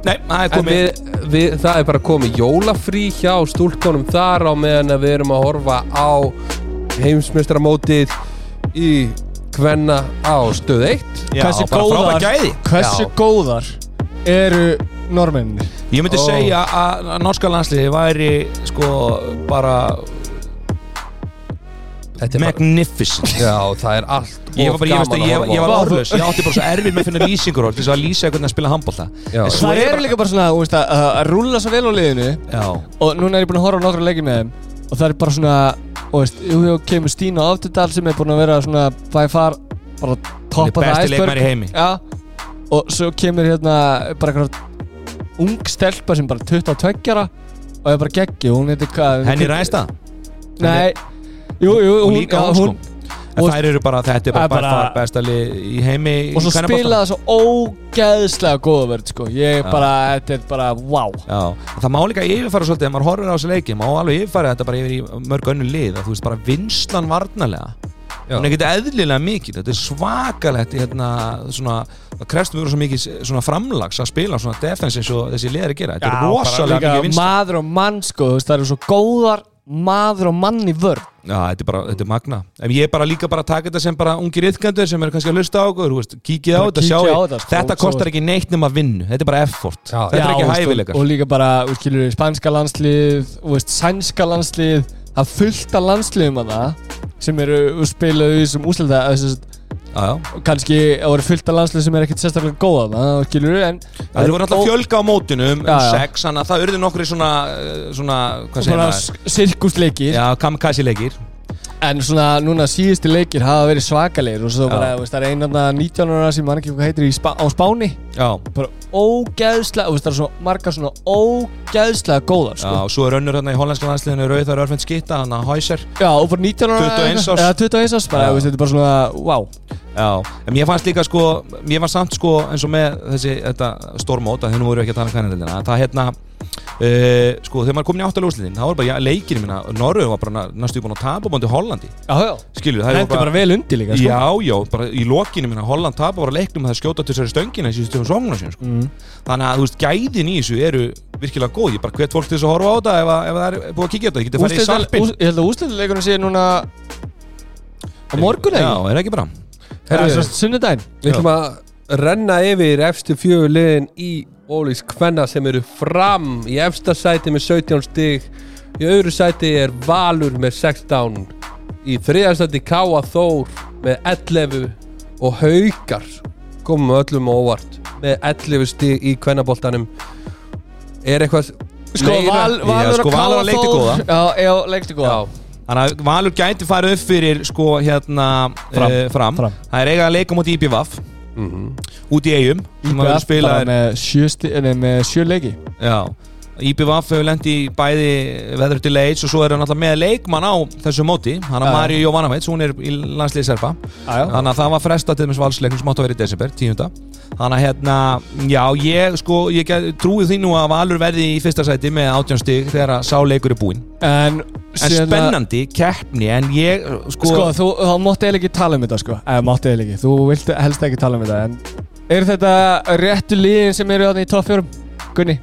Nei, það er komið. við, við, það er bara komið jólafrí hjá stúlkonum þar á meðan að við erum að horfa á heimsmeistaramótið í Kvenna á stöð 1 Já, Hversu góðar- Hversu góðar eru normenninni? Ég myndi Ó. segja að að norska landsliði væri sko bara er magnificent. Já, það er allt Ég var bara, ég, veist, gaman að ég, ég var orðlaus, ég átti bara svo erfið með að finna lýsingur orð til þess að lýsa hvernig að spila svo Það er líka bara svona, þú veist, að, að rúlla svo vel á liðinu Já, og núna er ég búin að horfa á nokkra leiki með þeim og það er bara svona, þú veist, jú, kemur Stína Áftudal sem er búin að vera svona by far, bara toppa Hann er besti leikmaður í heimi. Já, og svo kemur hérna bara eitthvað ung stelpa sem bara 22 ára og er bara geggi, hún heitir hvað? Henni ræst það? Nei, jú, jú, og hún, líka já, hún hún og- þær eru bara, þetta er bara, Það er bara, bara- bara besta lið í heimi og svo spila það svo ógeðslega góða verð, sko. Ég Já. bara, þetta er bara, wow Já, það má líka yfirfæra svolítið ef maður horfir á þessu leiki, má alveg yfirfæra þetta bara yfir í mörg önnu lið, að þú veist bara vinslan varnarlega. Já. Hún er ekkert eðlilega mikið, þetta er svakalegt hérna, svona, það krefst mjög svo mikið framlags að spila svona defense eins og þessi að gera, þetta er rosalega mikið vinsla maður og mann, sko, það eru svo góðar maður og mann í vörð Já, þetta er bara, þetta er magna. Ef ég er bara líka bara að taka þetta sem bara ungir yðkendur sem eru kannski að hlusta á okkur, kíkið á þetta, sjáu, á þetta, sko, þetta kostar ekki neitt nema vinnu, þetta er bara effort. Já. þetta er ekki og, hæfileikar. og líka bara, þú skilur, spænska landslið sænska landslið það fullt af landsliðum að það sem eru og spilaðu í þessum úslita já. kannski það voru fullt af landslið sem er ekkert sérstaklega góða það, skilur, en Það voru alltaf fjölga á mótunum um já. sex, þannig að það urði nokkri svona, uh, svona, svona sirkusleikir Já, kamikaze leikir en svona núna síðusti leikir hafa verið svakalegir og svo Já. bara, þú veist, það er einanna 19 ára sem mann ekki hvað heitir í á Spáni Já, bara ógeðslega, þú veist, það er svona margar svona ógeðslega góðar, já, sko og svo er önnur hérna í hollandska landsliðinu Rauðar Örfend Skitta, hann að Hæser Já, og bara 19 ára 21 árs. Eða 21 árs, bara, Já. þú veist, þetta er bara svona, wow Já, en mér fannst líka sko, mér fannst samt sko eins og með þessi, þetta stórmót að þennu voru ekki að tala um hérna uh, sko, þegar maður komin í áttalega úrslitin þá var bara, já, leikinu minna, Norröð var bara næstu búin að tapa bóndi Hollandi, Já, já. Skilju, það Það er er bara vel undir líka, sko. Já, já, bara í lokinu minna Holland tapa bara leiknum að það skjóta til þessari stöngina í síðustu sónguna sín, sko. mm. Þannig að, þú veist, gæðin í þessu eru virkilega góð, ég bara hvet fólk til þess að horfa á þetta ef, að- ef það er búið að kíkja á þetta, ég geti farið í sarpin ús- Ég held að úrslitileikunum sé núna á morgun Já, ekki? er bara Það er renna yfir efstu fjögur liðin í Ólís Kvenna sem eru fram í efsta sæti með 17 stig í öðru sæti er Valur með 16 í þriða sæti Káa Þór með 11 og Haukar komum öllum á óvart með 11 stig í Kvennaboltanum er eitthvað Sko, meira- val, Já, Valur sko, og Valur Káa Þór góða. Já, já, leikti góða Já, Þannig að Valur gæti farið upp fyrir sko hérna Fram. eh, fram. Fram. Það er eiga að leika mútið IPVAF mhm. Út í eigum IBF spila bara er, með sjö, með sjö leiki. Já, IPVAF hefur lent í bæði veður til leids og svo er hann alltaf með leikmann á þessu móti. Hann já. Mario Jovanovic, hún er í landslið Serpa þannig að það var frestað til þess valsleiknum sem átt að vera í desember, tíunda þannig að hérna, já, ég sko ég get- trúi því nú að Valur verði í fyrsta sæti með átjánstig þegar að sá leikur er búinn En, en spennandi, keppni en ég, sko, Sko, þú, þá mátti eiginlega ekki tala um þetta, sko Eða mátti eiginlega ekki, þú vilt helst ekki tala um þetta En er þetta réttu liðin sem eru þarna í topp fjórum? Gunni?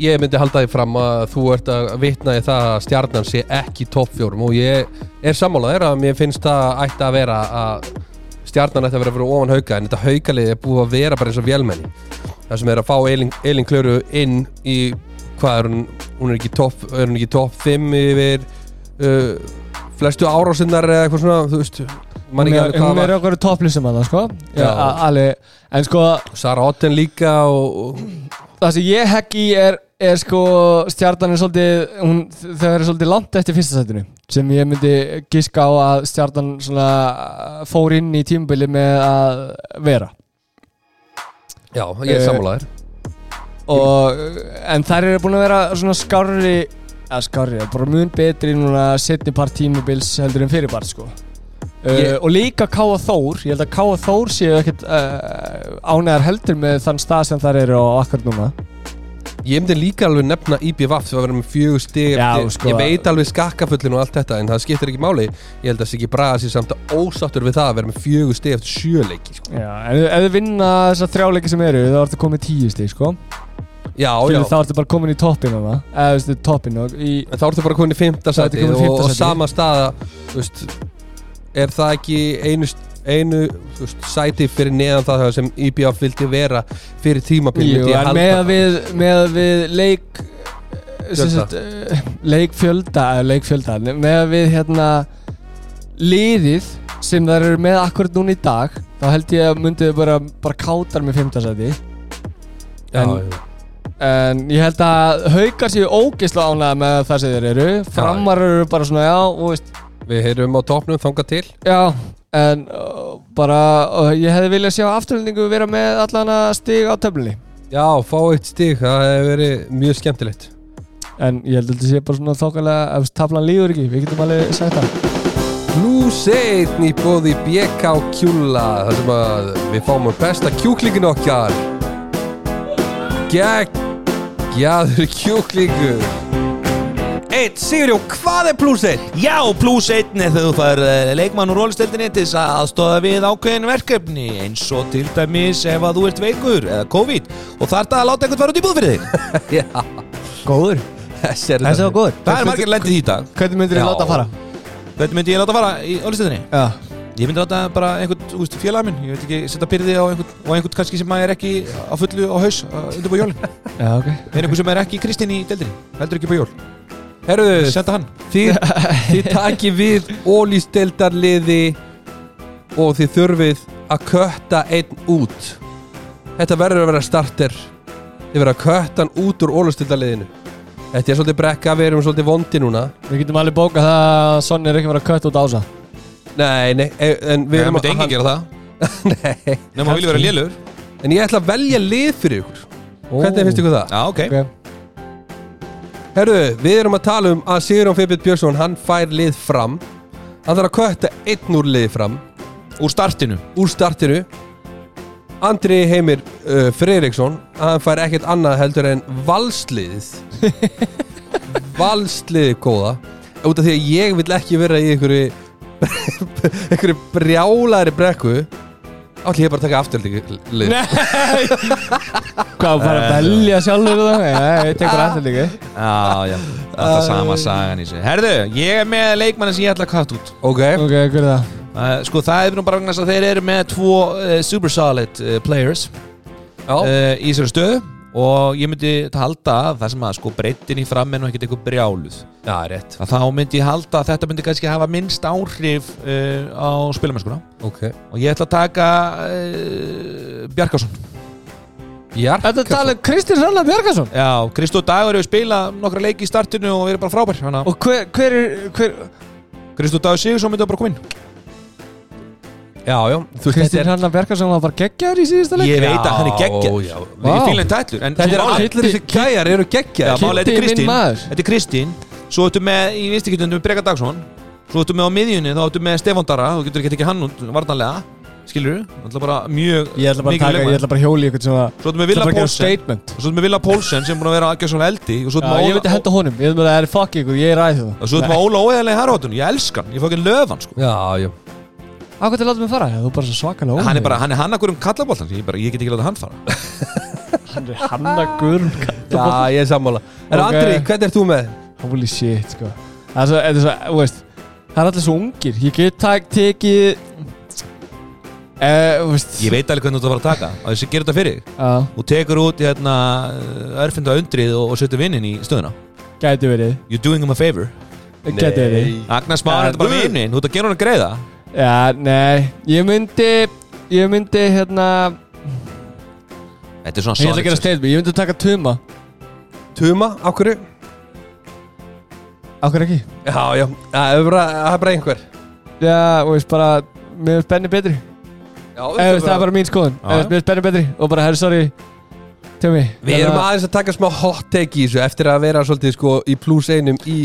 Ég myndi halda því fram að þú ert að vitna í það að stjarnan sé ekki í topp fjórum og ég er sammálaðir að mér finnst það ætti að vera að stjarnan ætti að vera fyrir ofan hauka en þetta haukalið er búið að vera bara eins og vélmenni. Það sem er að fá Elin, Elin Klöru inn í hvað er hún, hún er ekki topp er hún ekki topp 5 yfir uh, flestu árásinnar eða eitthvað svona, þú veist Hún er, hún er okkur topplisum að það, sko. Já, alveg. En sko, Sara Otten líka og, og það sem ég í er, er sko Stjarnan er svolítið hún, Þau eru svolítið langt eftir fyrsta sætinu Sem ég myndi giska á að Stjarnan svona fór inn í tímabili með að vera. Já, ég er Eh, sammálaðir og, en þær eru búin að vera svona skárri að skárri, bara mun betri núna setni part tímubils heldur en fyrir part sko. Uh, og líka Káa Þór ég held að Káa Þór séu ekkert uh, ánæðar heldur með þann stað sem þær eru á akkurat núna Ég myndi líka alveg nefna IBVF sem að með fjögur stig Já, sko. Ég veit alveg skakkafullin og allt þetta En það skiptir ekki máli. Ég held að Siggi Braga sér samt að ósáttur við það að vera með fjögur stig eftir sjöleiki sko. Já, ef- ef þið vinna þessar þrjáleiki sem eru þá ertu komið tíu stíð sko. Já, já. Skilur, þá ertu bara komin í toppin hana eða þú veist, toppin og í þá ertu bara komin í fymta í og, og sama staða þú veist, er það ekki einu, einu veist, sæti fyrir neðan það sem IBF vildi vera fyrir halda. með við, með við leik sagt, eh, leikfjölda eða leikfjölda með við hérna liðið sem þær eru með akkurat núna í dag þá held ég að myndið bara, bara kátar með fimmtasæti Já, en, en ég held að haukar séu ógeðslega ánægða með það sem þeir eru. Framar eru bara svona já og veist. Við heyrum á topnum þangað til. Já, en uh, bara uh, ég hefði viljað sjá afturlendingu vera með allan að stig á töflunni. Já, fá eitt stig, það hefur verið mjög skemmtilegt. En ég held að þetta sé bara svona þokkalega ef taflan líður ekki, við getum alveg sagt það. Lúseitn í bóði BK Kjúla þar sem að við fáum að besta kjúklingin okkar. Geggjaður kjúklingur Eitt, Sigurjó, hvað er pluss eitt? Já, pluss einn er þegar þú fær uh, leikmann úr rólisteldinni til þess að aðstofa við ákveðin verkefni eins og til dæmis ef að þú ert veikur eða COVID. Og þarf það að láta einhvern fara út í búð fyrir þig? *laughs* Já, Góður. Þessi er var góður. Það er margir lendið í dag? Hvernig myndir Já. láta fara? Hvernig myndi ég láta fara í rólisteldinni? Já. Ég myndi láta bara einhvern, þú veist, félag minn. Ég veit ekki, setja byrði á einhvern og einhvern kannski sem er ekki á fullu á haus undir búið jólin. Já, ok. Er einhvern sem er ekki kristinn í deildinni heldur ekki búið jól Herruðu, Senda hann. Þið, *laughs* þið taki við ólýsteldarliði og þið þurfið að kötta einn út. Þetta verður að vera starter. Þið verður að kötta hann út úr ólýsteldarliðinu Þetta er svolítið brekka, við erum svolítið vondi núna. Við getum alveg bókað það að Sonny er ekki verið að kött út ása. Nei, nei, e- en við erum gera það. *laughs* Nei, Nefnum að vilja vera lélur en ég ætla að velja lið fyrir ykkur. Hvernig finnst ykkur það? Já, ok. Ok Herru, við erum að tala um að Sigurjón Fippit Björnsson, hann fær lið fram. Hann þarf að kötta einn úr liði fram. Úr startinu. Úr startinu. Andri Heimir uh, Freiriksson hann fær ekkert annað heldur en valsliðið. *laughs* Valsliðið góða. Út af því að ég vil ekki vera í einhverju *laughs* einhverju brjálæri brekku átti ég bara að taka afturlið Hvað, bara að velja sjálfur það? Nei, ég tekur alltaf líka Já, já. Alltaf sama sagan í sig. Herðu, ég er með leikmanni sem ég ætla að katt út. Ok, Ok, hver er það? uh, Sko, það er nú bara vegna að þeir eru með tvo uh, super solid uh, players í þessari stöðu og ég myndi halda að það sem að sko breytin í fram en ekkert eitthvað brjáluð. Já, rétt. Að þá myndi ég halda að þetta myndi kannski hafa minnst áhrif uh, á spilamennskuna ok, og ég ætla að taka uh, Bjarkarsson Bjark Þetta tala um Kristinn Rallar Björgarsson Já, Kristó Dagur hefur spilað nokkra leiki í startinu og verið bara frábær. Þannig Og hver, hver er, hver að Kristó Dagur Sigursson myndi bara koma inn já, já, þú veist, Kristinn Rallar Bjargarsson var bara geggjaður í síðasta leik. Ég veit að hann er Vá. Ég henni tætlur En er þessi gæjar eru Já, geggjar málið, þetta er er Kristín Svo ertu með í vinstikjöndum Breka Dagsson. Svo ertu með á miðjunni Þá ertu með Stefán Dara Þú getur ekki tekið hann út varnarlega Skilur þú? Það er bara mjög Ég ætla bara að taka, ég ætla bara að hjóli ykkur sem að Svo ertu með Það Villa að Pólsen svo ertu með Villa Pólsen sem er búin að vera aðgjörð svona eldi. Og svo ertu Já, með ég myndi Óla- henda honum, ég myndi að það er fuck ykkur, ég er Og svo ertu með Óla Óeðarlega í Harrótun Ég elska hann. Ég fá ekki löfan sko. Já, já, Ákvæmt að láta mig fara, þú er bara svo svakalega Hann er bara Hann er hann akkur um kallaboltan Ég, bara, ég get ekki láta hann fara. *laughs* Hann er hanna gurum já, ég er sammála. En Ok. Andri, hvernig ert þú með? Holy shit, sko. Það er svo, þetta er svo, þú veist Það er allir svo ungir, ég get tak, tekið Eh, þú veist. Ég veit alveg hvernig þú ert að fara að taka. Og þessi gerir þetta fyrir þig. Já, Þú tekur út hérna Örfinda undrið og, og setur vinnin í stöðuna. Gæti verið. You're doing him a favor. Gæti verið. Agnar Smári Ja, er þetta bara vinnin Þú ert að gera hann að greiða Já, nei, ég myndi Ég myndi, hérna Þetta er svona Ég ætla að gera solid statement, ég myndi taka Tuma. Tuma, okkur? Ákveð ekki? Já, já, það er bara, það er bara einhver. Já, þú veist, bara Mér finnst Benni betri. Já, Eða, veist, það er bara. mín skoðun. Eða, já. Mér finnst Benni betri Og bara, herri, sorry Tumi Við erum aðeins að taka smá hot take í þessu eftir að vera svolítið sko í plus einum í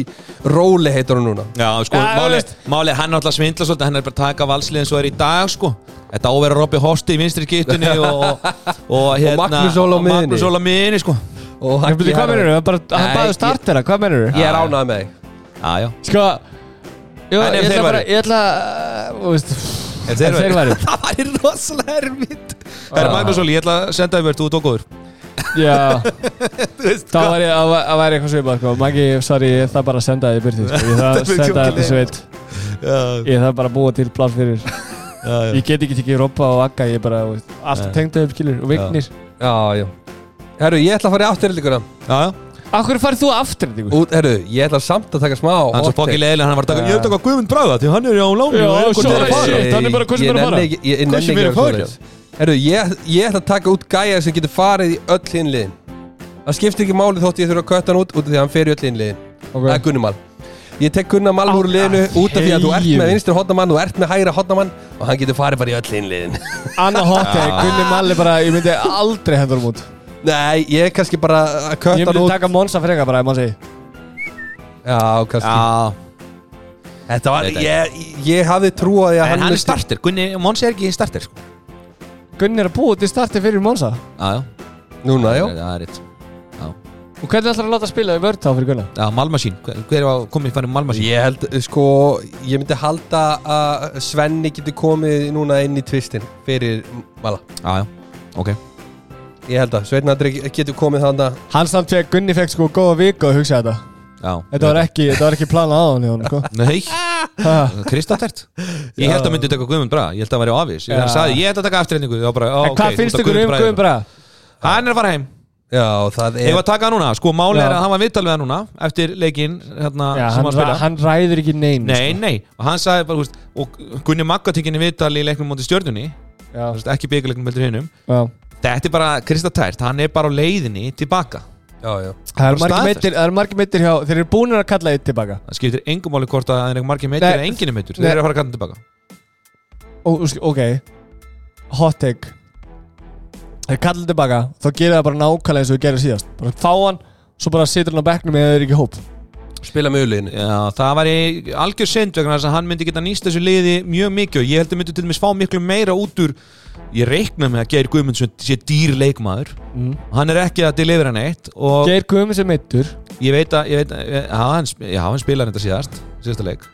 róli heitunum núna Já, sko, Ja, þú máli, veist. máli hann er alltaf svindla svolítið Hann er bara að taka valslið eins og er í dag, sko Þetta ávera Robby Hosti í vinstri skiptunni *laughs* og, og, hérna Magnús Óla á og miðjunni. Magnús Óla á miðinni, sko Og myndi, hvað Herra- mennur þú? Hann Nei, baði ég- startera, hvað mennur þú? Ég er ánægð með þig Já, já Sko Jó, En ef ég þeir ætla bara, væru? ég ætla uh, Þú veist Ef þeir væru *laughs* Það væri rosalega erfitt Það er Já. Magnús Óli, ég ætla að senda þér verð, þú er tók góður Já, *laughs* Þú veist, þá var ég að að væri eitthvað svipað sko. Maggi, sorry, ég þarf bara að senda þið í byrti sko. *laughs* Ég þarf að Þetta senda þetta sveit Já, Ég þarf bara að búa til pláss fyrir *laughs* já, já. Ég get ekki tekið Robba og Agga Ég er bara, allt tengd upp skilur Og vignir Já, já Herru, ég ætla að fara í afturlíkuna Já, já. Akkur farið þú aftur? Út, herru, ég ætla samt að taka smá Hann er svo hot take. fokki leiðilega, hann var að taka, ég er að taka Guðmund Braga því hann er á láni Já, og svo er að fara. shit, hann er bara Ég er að fara. ekki- ekki er að að fara. Herru, ég, ég ætla að taka út gæja sem getur farið í öll hinliðin Það skiptir ekki máli þótt ég þurfa að kötta hann út út af því að hann fer í öll hinliðin Það er Gunnumal Ég tek Gunnumal úr Á, liðinu út af því að þú ert með vinstri hotnamann og ert með hægra hotnamann og hann getur farið bara í öll hinliðin *laughs* Anna Hotte, Gunni Malli bara Ég myndi aldrei hendur um út. Nei, ég er kannski bara að Ég kötta hann myndi út. taka Monsa freka bara, ef maður segi Já, kannski. Já, Þetta var, Veit ekki. ég, ég hafði trúið að en hann er myndi- starter, Gunni, Monsi er ekki starter sko. Gunni er að búa til starti fyrir Monsa Já, já, Núna, já. Það er rétt. Og hvernig ætlar að láta spila í vörð þá fyrir Gunna? Já, Malmasín, hver hver var komið fannir Malmasín? Ég held, sko, ég myndi halda að Svenni getur komið núna inn í tvistin fyrir Mala Já, já, ok. Ég held að Sveinn Andri getur komið þannig Hann samt fekk, Gunni fekk sko góða viku að hugsa þetta Þetta var ekki, þetta var ekki planað á hann í honum, sko. Nei, Ha, kristatært Ég held að myndi taka Guðmund Braga, ég held að það væri á afís. Ég Já. sagði, ég held að taka Já, á, En hvað ok, finnst ykkur um Braga. Guðum bara? Hann er að fara heim. Já, það Ég er var að taka hann núna, sko, máli Já. er að hann var viðtal við hann núna Eftir leikinn, hérna, Já, sem hann, hann spila. hann ræður ekki nein Nei, sko. nei, og hann sagði bara, þú veist Og Gunni Magga tekinni viðtal í leiknum móti stjörnunni. Já, þú veist, Ekki bygguleiknum heldur hinnum já. Þetta er bara kristatært, hann er bara á leiðinni tilbaka. Já, já Það eru margir meittir, meittir hjá Þeir eru búinir að kalla eitt tilbaka. Það skiptir engum máli hvort að það er margir Nei, eða enginn meitur nei. Þeir eru að fara að kalla tilbaka. Ok. Hot take. Þeir kalla tilbaka Þá gerir það bara nákvæmlega eins og við gerum síðast. Bara fá hann Svo bara situr hann á bekknum eða þeir eru ekki hóp Spila með uliðinu Já, það væri algjör synd vegna þess að hann myndi geta nýst þessu liði mjög mikið og ég held að myndi til dæmis fá miklu meira út úr ég reikna með að Geir Guðmundsson sé dýr leikmaður. Mm. hann er ekki að delivera neitt og Geir Guðmunds er meittur ég veit að, ég veit að já, hann, já, hann spilar þetta síðast síðasta leik.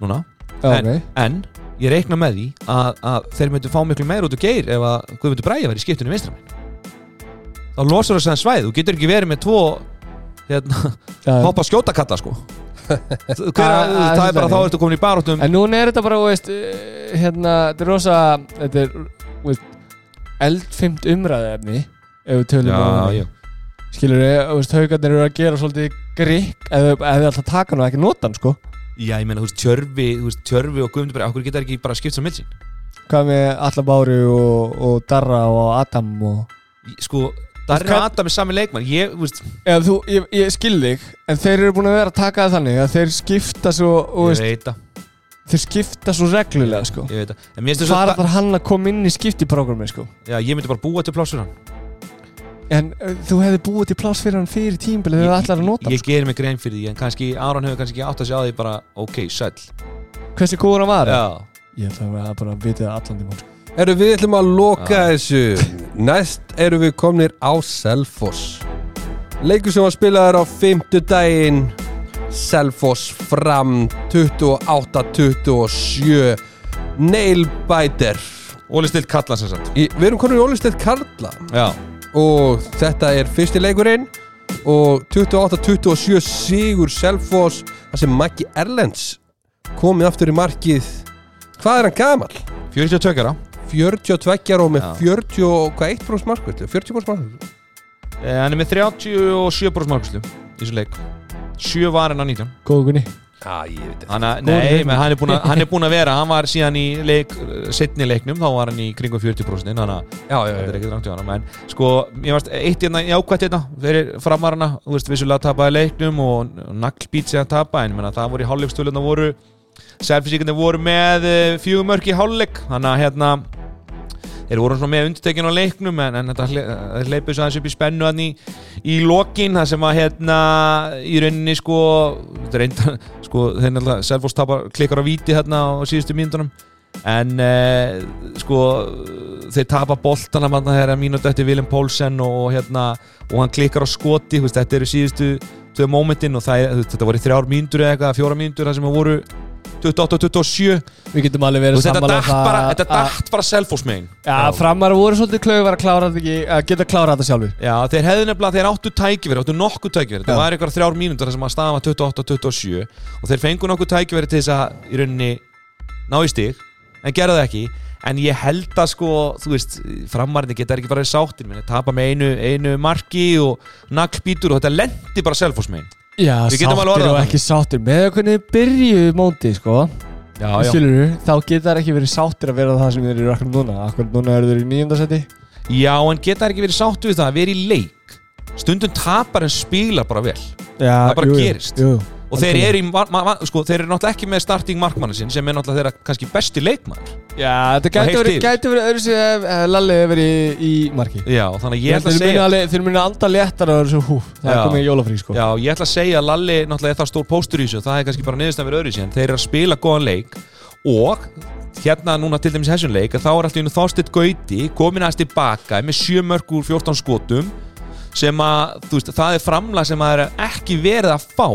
Núna, En- ok. en ég reikna með því að, að þeir myndi fá miklu meira út úr Geir ef að Guðmundur Bræja væri í skiptunni vinstramenn þá losar það svæð, þú getur ekki verið með tvo hérna, Já, hoppa skjóta kalla sko *laughs* það er bara þá ertu komin í baróttum En núna er þetta bara, veist, eh, hérna, þetta er rosa, þetta er, veist, eldfimt umræðefni, ef við tölum um það. já. Skilur við, þú veist, haugarnir eru að gera svolítið grikk, ef þið alltaf taka hann og ekki nota hann, sko. já, ég meina, þú veist, Tjörfi þú veist, Tjörfi og Guðmundur okkur geta ekki bara skipt sem milsin Hvað með Alla Bári og, og Darra og Adam og... sko, það er Hvað- Adam með sami leikmann ég, veist, Eða þú, ég, ég skil þig, en þeir eru búin að vera að taka það þannig að þeir skipta svo, þú ég veist, veit það þeir skipta svo reglulega, sko. ég veit það, en mér finnst þess að þarf hann að koma inn í skiptiprogrammi, sko? já, ég myndi bara búa til plássur hann En uh, þú hefði búið til pláss fyrir hann fyrir tímbilið þegar þú ætlar að nota hann, ég gerir mig grein fyrir því, en kannski Aron hefur kannski ekki átt að sjá því bara, ok, sæll sko. Hversu góður hann var? já, Ég ætla að bara vitið allan tíma, sko. Eru við ætlum að loka Já. þessu. Næst eru við komnir á Selfoss. Leikur sem var spilaður á fimmtudaginn. Selfoss fram 28-27 Nailbiter. Óli stilt kalla sem sagt. Í, Við erum konur í Ólistelt Karla. Já, og þetta er fyrsti leikurinn. Og 28-27 sigur Selfoss. Þar sem Maggi Erlends komið aftur í markið. Hvað er hann gamal? 42 ára 42 og með Já. 40 og hvað 1% markvært? 40% markvært? eh, hann er með 37% markuslu í þessu leik 7 var en að 19 Góðu gunni. Ég Hann að, Góður nei, menn hann er búin að, hann er búin að vera hann var síðan í leik, setni leiknum þá var hann í kringum 40% þannig að Já, já, þetta er já, ekkert rangt hjá hann en sko, ég varst eitt hérna jákvætt hérna fyrir framarana, þú veist, vissulega tapaði leiknum og naglbít sig að tapa en menna, það voru í hálfleikstöluðna voru selfisíkandi voru með uh, fjögumörk í hálfleik þannig að hérna þeir voru svona með undirtekinn á leiknum en, en þetta þeir hleypið svo aðeins upp í spennu í, í lokin það sem að hérna í rauninni sko þetta reynda, *laughs* sko þeir náttúrulega Selfoss tapar klikkar á víti hérna á síðustu mínútonum en eh, sko þeir tapa boltana manna þegar mínúti eftir Willem Poulsen og hérna og hann klikkar á skoti, þetta eru síðustu tvö momentin og það þetta voru þrjár mínútur eða eitthvað, fjóra mínútur það sem að voru 28-27 Við getum alveg verið veist, Þetta sammála um dætt bara, þetta að- dætt bara selfosmein Já, framar voru svolítið klauvar að klára þetta ekki að geta klárað þetta sjálfur Já, þeir hefðu nefnilega, þeir áttu tækifæri, áttu nokkuð tækifæri. Já. Það var eitthvað þrjár mínútur sem að staða var 28-27 og þeir fengu nokkuð tækifæri til þess að í rauninni ná í stig en gerðu það ekki. En ég held að sko, þú veist, framarinn geta ekki bara verið sáttir, menn, tapa með einu, einu marki og naglbítur og þetta lendi bara selfosmein Já, sáttir og það. ekki sáttir Með hvernig þið byrjuðu móti, sko Já, Skilurðu, þá geta þær ekki verið sáttir að vera það sem þeir eru akkur núna Akkur núna eru þeir í nýjöndasetti Já, en geta ekki verið sáttu við það að vera í leik Stundum tapar en spilar bara vel Já, Það bara jú, gerist. jú. Og þeir eru, í, sko, þeir eru náttúrulega ekki með starting markmannin sinn sem er náttúrulega þeirra kannski besti leikmann Já, þetta gæti verið, öðru sig ef Lalli hefur verið í, í marki. Já, þannig ég ætla að segja Þeir muni anda léttar að þessu hú Það er komið í jólafrí, sko. Já, ég ætla að segja að Lalli náttúrulega er það stór póstur í þessu Það er kannski bara niðurstæðan verið öðru síðan Þeir eru að spila góðan leik Og hérna núna til dæmis þessum leik Þá er alltaf einu Þorstedt Gauti Komin aðeins tilbaka með 7 mörg úr 14 skotum Sem að, veist, það er framlag sem að er ekki verið að fá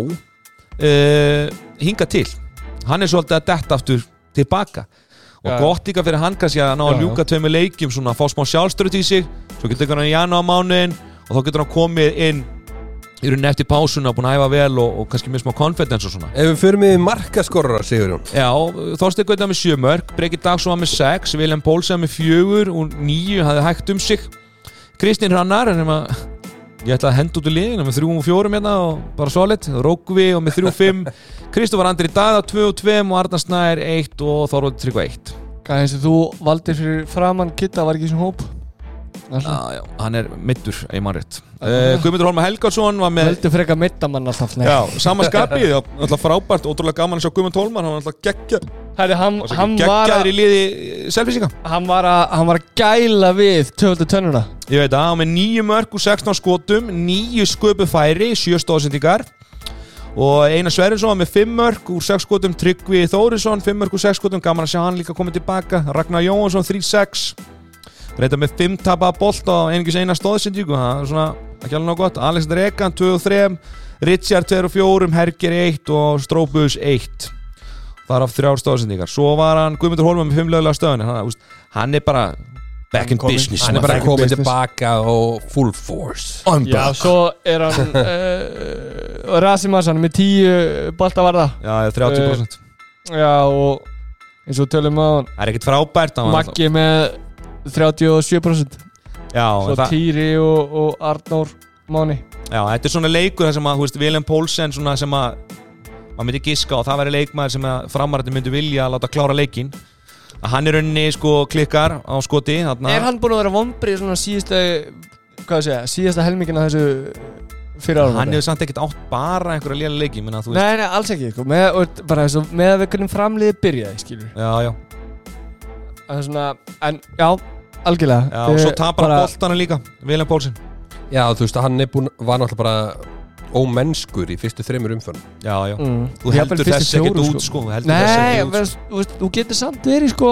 uh, Hinga til. Hann er svolítið að detta aftur tilbaka. Og Já. gott líka fyrir hann kannski að ná að ljúka tveimur leikjum Svona að fá smá sjálfstöru í sig. Svo getur hann í janúar mánuðin Og þá getur hann komið inn í rauninni eftir pásuna, búin að æfa vel og, og kannski með smá confidence og svona. Ef við förum við markaskorra, Sigurjón. Já, Þorsteinn Gauta með sjö mörg Breki Dagsson með sex, Vilhelm Pólsen með fjögur og níu hafði hægt um sig. Kristín Hrannar sem að ég ætla að henda út úr liðinu með þrjú og fjórum hérna og bara solid, Rókvi og með þrjú og fimm. *laughs* Kristofar Andri Dada, tvö og tveim og Arnar Snær, eitt og Þorvaldur Tryggva eitt. Hvað eins og þú valdir fyrir framann Kitta var ekki í svona hóp? Alltaf Já, hann er middur, ef ég mann rétt. Uh, Guðmundur Holma Helgarsson var með Heldur frekar mittamann alltaf sama skapið, *laughs* alltaf frábært, ótrúlega gaman að sjá Guðmund Holman, hann var alltaf geggja Herri, hann, og hann, var að, liði selfisinga hann, var að, hann var að gæla við töfaldu tönnuna. Ég veit að, hann með nýju mörg úr 16 skotum nýju sköpu færi, sjö stóðsendingar. Og Einar Sverrinsson var með 5 mörg úr 6 skotum, Tryggvi Þórisson 5 mörg úr 6 skotum, gaman að sjá hann líka komið tilbaka. Ragnar Jóhansson 3-6 reynda með 5 tapaða bolt á einingis eina stóðsendingu. Það er svona ekki alveg nóg gott. Alexander Egan 2-3 Richard 2-4, Herger 1 og Stróbus 1 þar af þrjár stóðsendingar. Svo var hann Guðmundur Holman með 5 lögulega stöðunni hann, hann er bara back in business Hann er bara komið tilbaka og full force. I'm Já, back. svo er hann *laughs* uh, Rasimas, hann er með 10 boltavarða Já, já, 30% Já, og eins og tölum á hann Það er ekkert frábært hann. Var- Maggi með 37% Já, Svo það, Týri og, og Arnór Máni. Já, þetta er svona leikur þar sem að, þú veist, William Poulsen svona sem að maður myndi giska og það væri leikmaður sem að framarrætti myndi vilja að láta klára leikin að hann er rauninni sko klikkar á skoti þarna. Er hann búinn að vera vombri svona síðasta Hvað að segja, síðasta helmingina þessu fyrir árum hann hefur samt ekkert átt bara einhverja lélega leiki menna, þú veist, Nei, nei, alls ekki sko. með, og bara og með að við hvernig framliði byrjaði skilur. Já, já, er svona, en já, algjörlega. Já og svo tapar hann bara- boltana líka William Poulsen Já, þú veist, hann er búin, var náttúrulega bara ómennskur í fyrstu þreymur umförn já, já, mm. þú heldur þess ekkert út sko, þú heldur þess Nei, ekkert út veist, þú, veist, þú getur samt verið sko.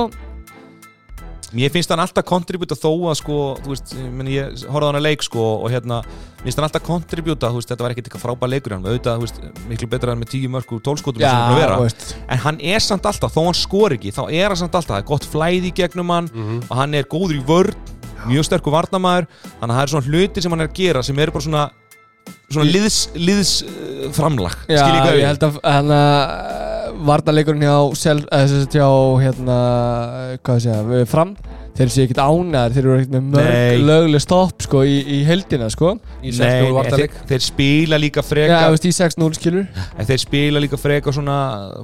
Mér finnst hann alltaf kontribúta þó að sko, þú veist, ég, meni, ég horfði hann að leik sko og hérna, mér finnst hann alltaf kontribúta, þú veist, þetta var ekkert eitthvað frábær leikur hann, auðvitað, þú veist, miklu betra en með tíu mörg og tólskotum sem hann er að vera, þú veist. En hann er samt alltaf, þó hann skor ekki, þá er hann samt alltaf, það er gott flæði gegnum hann Mhm. og hann er góður í vörn, mjög sterkur varnamæður, þannig að það er svona hluti sem hann er að gera sem eru bara svona, svona liðs, liðs uh, framlag, Já, skil ég ég hvað held að hérna varnarleikurinn hjá sel, eða sem sagt hjá hérna hvað sé ég, fram þeir séu ekkert ánæður, þeir eru ekkert með mörg lögleg stopp sko í, í heldina sko. Í 6-0 Nei, þeir, þeir spila líka Já, frekar þú veist í 6-0 skilur. En þeir spila líka frekar svona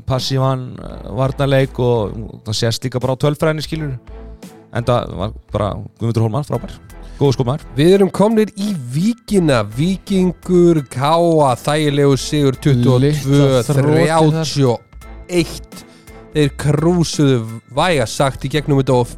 passívan varnarleik og það sést líka bara á tölfræðinni skilur. En það var bara Guðmundur Hólmar, frábær góðu skopmaður Við erum komnir í Víkina. Víkingur Káa Þægilegu sigur 22 Litla þrotið 31 Þeir krúsuðu væga sagt í gegnum þetta og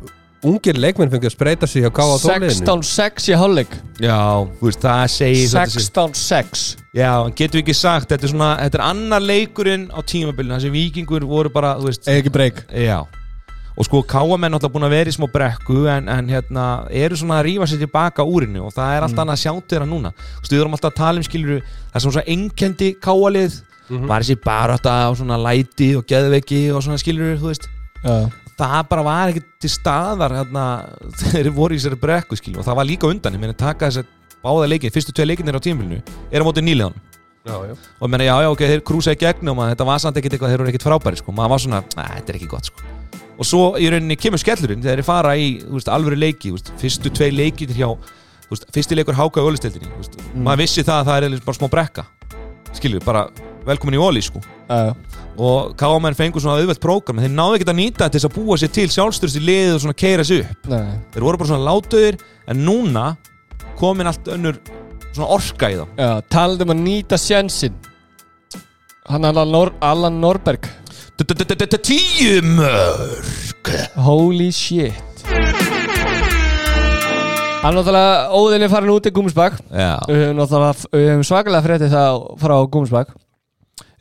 ungir leikmenn fengið að spreita sig hjá Káa þóliðinu 16-6 í hálfleik. Já, þú veist, það segir svolítið sig. 16-6 Já, en getur við ekki sagt, þetta er svona þetta er annar leikurinn á tímabilinu. Þessi vikingur voru bara, þú veist Eða ekki breyk Já, og sko káamenn náttúrulega búin að vera í smá brekku en, en hérna eru svona að rífa sér tilbaka úrinu og það er allt annað að sjá til þeirra núna. Við erum alltaf að tala um skilur það sem svona einkendi káalið var þessi barátta og svona læti og geðveiki og svona skilur þú veist. Já, það bara var ekki til staðar hérna, *laughs* þeir voru í þessari brekku skilur og það var líka undan, ég meina taka þess að báða leikin, fyrstu tvei leikinir á tímilinu er á móti nýleðan Já, já. Og ég meina já já ok, þeir krúsa í gegnum og þetta var samt ekkert eitthvað, þeir eru ekkert frábæri sko, maður var svona, "Nei, þetta er ekki gott sko og svo í rauninni kemur skellurinn þegar þeir fara í veist, alvöru leiki, veist, fyrstu tvei leiki hjá, veist, fyrsti leikur háka í ólistildinni mm. maður vissi það að það er bara smá brekka skilju, bara velkomin í óli sko. Já, og KM fengur svona auðvelt prógram þeir náðu ekkert að nýta þetta til þess að búa sér til sjálfstyrst í liðið og svona keira sig upp. Nei. Þeir voru bara svona látuðir en núna komin allt önnur svona orka í þá. Já, talandi um að nýta sjensin Hann Allan, Nor Allan Norberg Tíu mörg Holy shit. Hann náttúrulega óðinni farin út í Gúmsbakk við höfum svakalega frétti það frá Gúmsbakk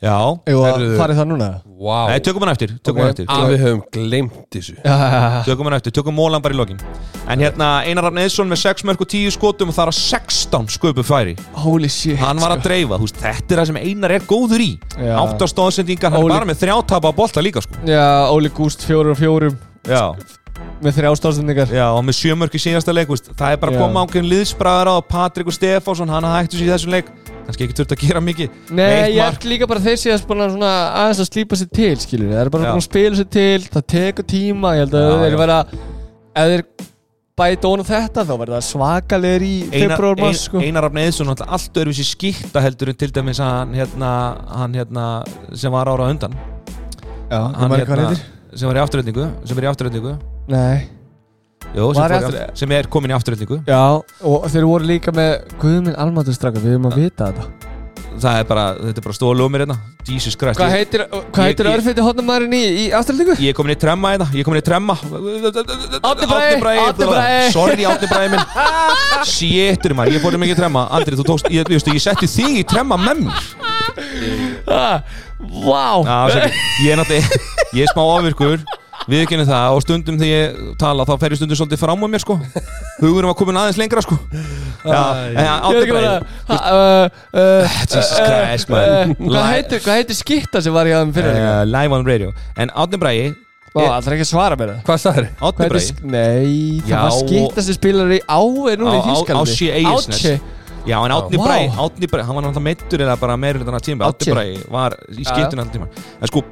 já. Eða Heyrðu. farið það núna? Vá. Nei, tökum hann eftir, tökum Ok. hann eftir. Að við höfum glemt þessu. Já, *laughs* Tökum hann eftir, tökum mólan bara í lokin. En hérna, Einar Rafn Eðsson með 6 mörg og 10 skotum og það er að 16 sköpu færi. Holy shit. Hann var að dreifa, þú veist, þetta er það sem Einar er góður í. Já. Áttastóðsendingar, hann Óli- er bara með þrjátapa bolta líka sko. Já, Óli Gúst fjórum og fjórum. Já, með þrjá stórstendingar já og með 7 mörg í síðasta leik, þú veist, það er bara að Já. koma ákveðin liðsbræðar á Patrik og Stefánsson, hann hættu sér í þessum leik kannski ekki þurft að gera mikið. Nei, ég held líka bara þeir séðast bara svona aðeins að slípa sér til, skilur Það er bara að spila sér til, það tekur tíma. Ég held að Já, þeir já. vera Ef þeir bæta ofan á þetta þá verður það svakalegir í Einar, februar ein, mars, sko. Einar Rafn Eðsson náttúrulega allt öðruvísi skipta heldur en til dæmis hann hérna, hann hérna sem var ára undan. Já, hann heitir sem var í afturöldingu sem er í afturöldingu Nei Jó, sem, fór aftur- aft- sem er komin í afturöldingu Já, og þeir voru líka með Guðminn Almatur straka, við höfum að vita þetta. Það er bara, þetta er bara stóð lómir hérna. Jesus Christ Hvað heitir, hvað Ég- heitir örfeiti hotnamæðurinn í, í afturlendingu? ég er komin í tremma hérna, ég er komin í tremma. Árni Bragi. Sorry Átni Bræði minn. *laughs* Sétur maður, ég fórum ekki í tremma. Andri, þú tókst, ég, ég, ég setti þig í tremma með mér. Ah, Vá. Ég er náttúrulega Ég er smá ofvirkur Við ekki það og stundum þegar ég tala þá fer ég stundum svolítið fram á mér sko. Hugurum var komin aðeins lengra sko. Já, en Ég er ekki bara uh, uh, Jesus uh, Christ, man. Hvað heitir, skitta sem var í aðeim fyrir uh, Live on radio. En Átni Bræði það er ekki að svara mér það? Hvað sagður? Heitir Bræði Nei, það Já, var skitta sem spilar í á er núna í á- Þýskalandi. Ási Egilsnes. Já, en Átni. Bræði Átni Bræði, hann var náttúrulega meittur eða bara meira hlutan af tíma Átni. Bræði var í skiptinu alltaf tíma En sko,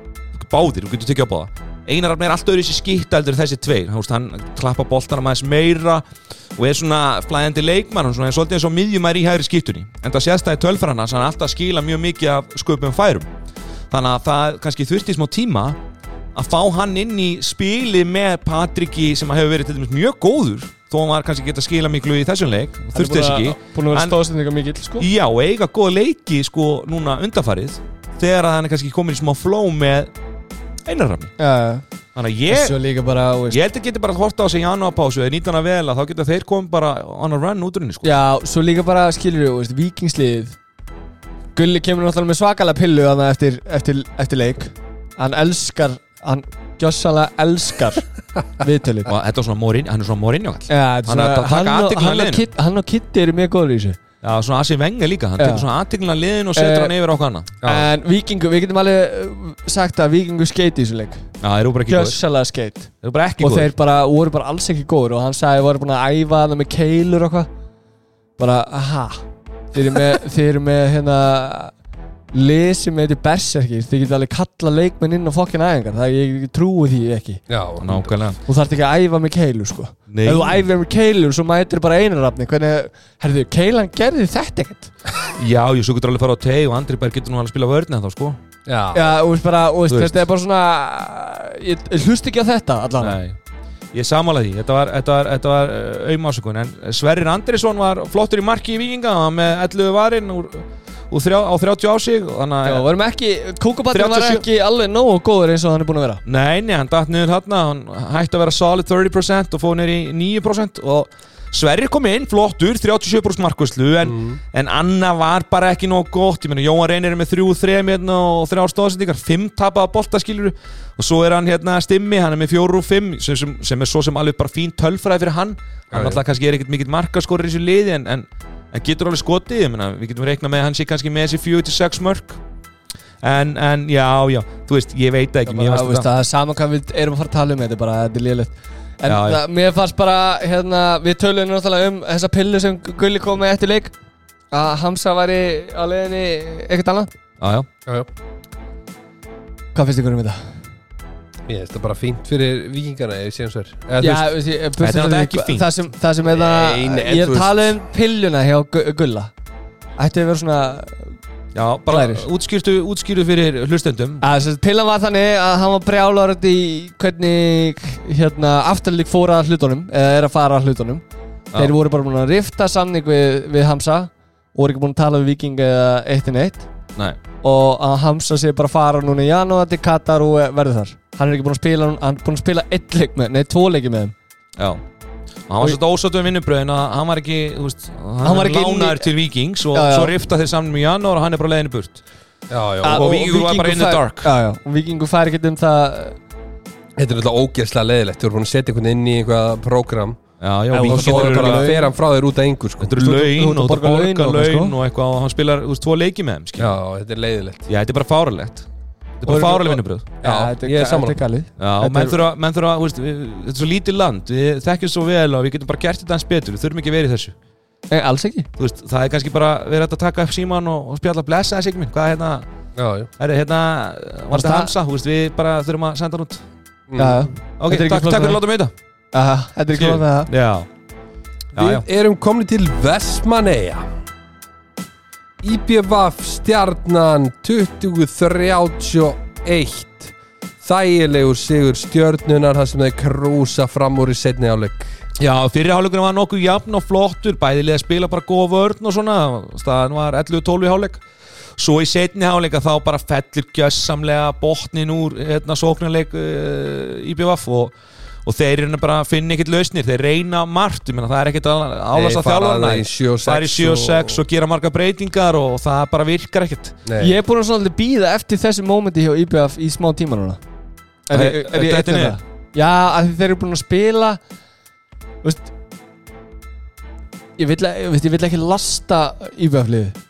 báðir, þú getur tekið á báða Einar Arn er allt öðru í heldur en þessi tveir. Hann klappa boltana maður meira og er svona flæðandi leikmann hann er svolítið eins og miðjumæri í hægri skiptunni. En það sést það í tölfræðan hans hann alltaf að skila mjög mikið af sköpum færum. Þannig að það kannski þurfti smá tíma að fá hann inn í spili með Patriki sem hefur verið til dæmis mjög góður þó hann var kannski geta að skila miklu í þessum leik. Þurfti þess ekki. Búin að vera En- stóðsendinga mikill sko. Já, eiga góða leiki sko núna undarfarið þegar að hann er kannski komin í smá flow með einarrafni Já, þannig að ég, bara ég held að geti bara að horta á sig í janúarpásu eða nýta hana vel að þá geta þeir komið bara on a run út úr henni sko. Já, svo líka bara skilur þú veist, vikingsliðið Gulli kemur náttúrulega með svakalega pillu þarna eftir, eftir, eftir leik. Hann elskar, hann gjössalega elskar *laughs* viðtölið. Og þetta er svona morin, hann er svona morinjó kall Já, þetta er Hann að hann hann hann og Kitty eru mjög góður í þessu Já, svona Asi Venga líka, hann tekur svona aðtiklina liðin og setur Eh, hann yfir á annað. En vikingu, við getum alveg uh, sagt að vikingu skeiti í þessu leik. Já, þeir eru bara ekki góður Gjössalega skeit Þeir eru bara ekki Og góður þeir bara, voru bara alls ekki góður Og hann sagði, voru búin að æfa það með keilur og hvað Bara, aha. Þeir eru með, þeir eru með hérna Lið sem heitir Berserkir Þið getur alveg kalla leikmenn inn á fokkin æfingar Það ég, ég trúi því ekki. Já, Nákvæmlega. Þú þarf ekki að æfa með keilur sko. Nei. Ef þú æfir með keilur svo mætir bara einarrafni Hvernig, herðu, keilan gerði þetta ekkert? Já, ég svo getur alveg að fara á teg og Andri bara getur nú alveg að spila vörðni þá sko. Já, Já, og veist bara, og veist, Þú veist. þetta er bara svona Ég, ég hlust ekki á þetta allan Nei. Ég samála því, þetta var, þetta var, þetta var uh, auðmásökun en Sverrir Andrisson var flottur í marki í Víkinga hann var með 11 varinn úr, þrjá, á 30 á sig þannig Já, að varum ekki, kúkubattin var 37. ekki alveg nógu góður eins og hann er búin að vera. Nei, nei, hann datt niður þarna hann hætti að vera solid 30% og fóð niður í 9% og Sverrir kom inn, flottur, 37% markvæslu en, en Anna var bara ekki nóg gott, ég meina Jóhann Reynir er með 3-3 hérna og 3 stóðsendingar 5 tapaða boltaskilur og svo er hann hérna stimmi, hann er með 4-5 sem, sem, sem er svo sem alveg bara fín tölfræði fyrir hann, hann alltaf kannski er ekkert mikill markaskorur í þessu liði en, en, en getur alveg skotið, ég meina við getum reiknað með að hann sé kannski með þessi 4-6 mörk en, en já, já, þú veist, ég veit ekki mér Það fannst veist það er sama hvað við erum að fara að tala um þetta er bara, þetta er liðlegt En Já, já. það, mér fannst bara, hérna, við töluðum náttúrulega um þessa pillu sem Gulli kom með eftir leik að Hamza væri á leiðinni eitthvað annað Já, já Já, já. Hvað finnst ykkur um þetta? Ég veist það bara fínt fyrir vikingarna ef ég sé hans verð Þetta er frá ekki fínt. Það sem, það sem er það Nei, nei, en Ég þú tala um pilluna hjá Gu- Gulla. Ætti að vera svona Já, bara Glærir. útskýrtu, útskýrtu fyrir hlustendum. Að, sem sagt, Pillan var þannig að hann var brjálar í hvernig hérna, afturlík fóra að hlutunum eða er að fara hlutunum. Já. Þeir voru bara búin að rifta samning við, við Hamza og voru ekki búin að tala við Viking eða eitt en eitt Nei, og að Hamza sé bara að fara núna í janúar til Katar og verður þar hann er ekki búin að spila, hann er búin að spila eitt leik með, nei, tvo leiki með já og hann var svolítið ósáttu um vinnubröðin að hann var ekki, þú veist, hann, Hann var ekki lánaður til Vikings og Já, já. svo rifta þeir saman í janúar og hann er bara leiðinu burt Já, já, Að- og Víkingur var bara in the dark. já, já, og Vikingur fær ekkert um það Þetta er alltaf ógeðslega leðilegt Þú eru búin að setja einhvern inn í einhvað prógram Já, já, Já, og svo er fer hann frá þér út að engur sko. Þetta eru laun og ert að borga borga laun og eitthvað, sko. og eitthvað og hann spilar, þú veist, tvo leiki með þeim. Já, þetta er leiðilegt Já, þetta er bara fáralegt Þetta er bara fáraleg vinnubröð Já, þetta ég er. Þetta Þetta menn þurfa, við, þetta er svo lítið land. Við þekkjum svo vel og við getum bara gert þetta hans betur. Við þurfum ekki að vera í þessu. Nei, alls ekki. Veist, það er kannski bara verið hægt að taka upp síman og, og spjalla blessa þessi ekki minn Hvað er hérna, Já, já. Er hérna, var þetta það- þú veist, við bara þurfum að senda hann út. Mm. Já, já. Ok, Þetta takk, fyrir að láta mig þetta Aha, Þetta er ekki Skilur. lóðið það Við erum komin til Vestmanneia IBVF stjarnan 2031 Þægilegur sigur stjörnunar þar sem þeir krúsa fram úr í setni áleik Já, fyrirháleikurinn var nokkuð jafn og flottur. Bæðilega spila bara góð vörn og svona. Staðan var 11-12 í háleik Svo í setni háleika þá bara fellir gjössamlega botnin úr hérna, sóknarleik uh, IBVF og, og þeir eru bara að finna ekkert lausnir Þeir reyna margt, ég meina það er ekkert álast að 7-6 Það er í 7-6 og gera marga breytingar og það bara virkar ekkert Nei. Ég er búin að býða eftir þessu mómenti hjá IBF í smá tíma núna Er, ég einn niður? með það? Já, að þeir eru búin að spila veist Ég vill, ég, veist, ég vill ekki lasta IBF liði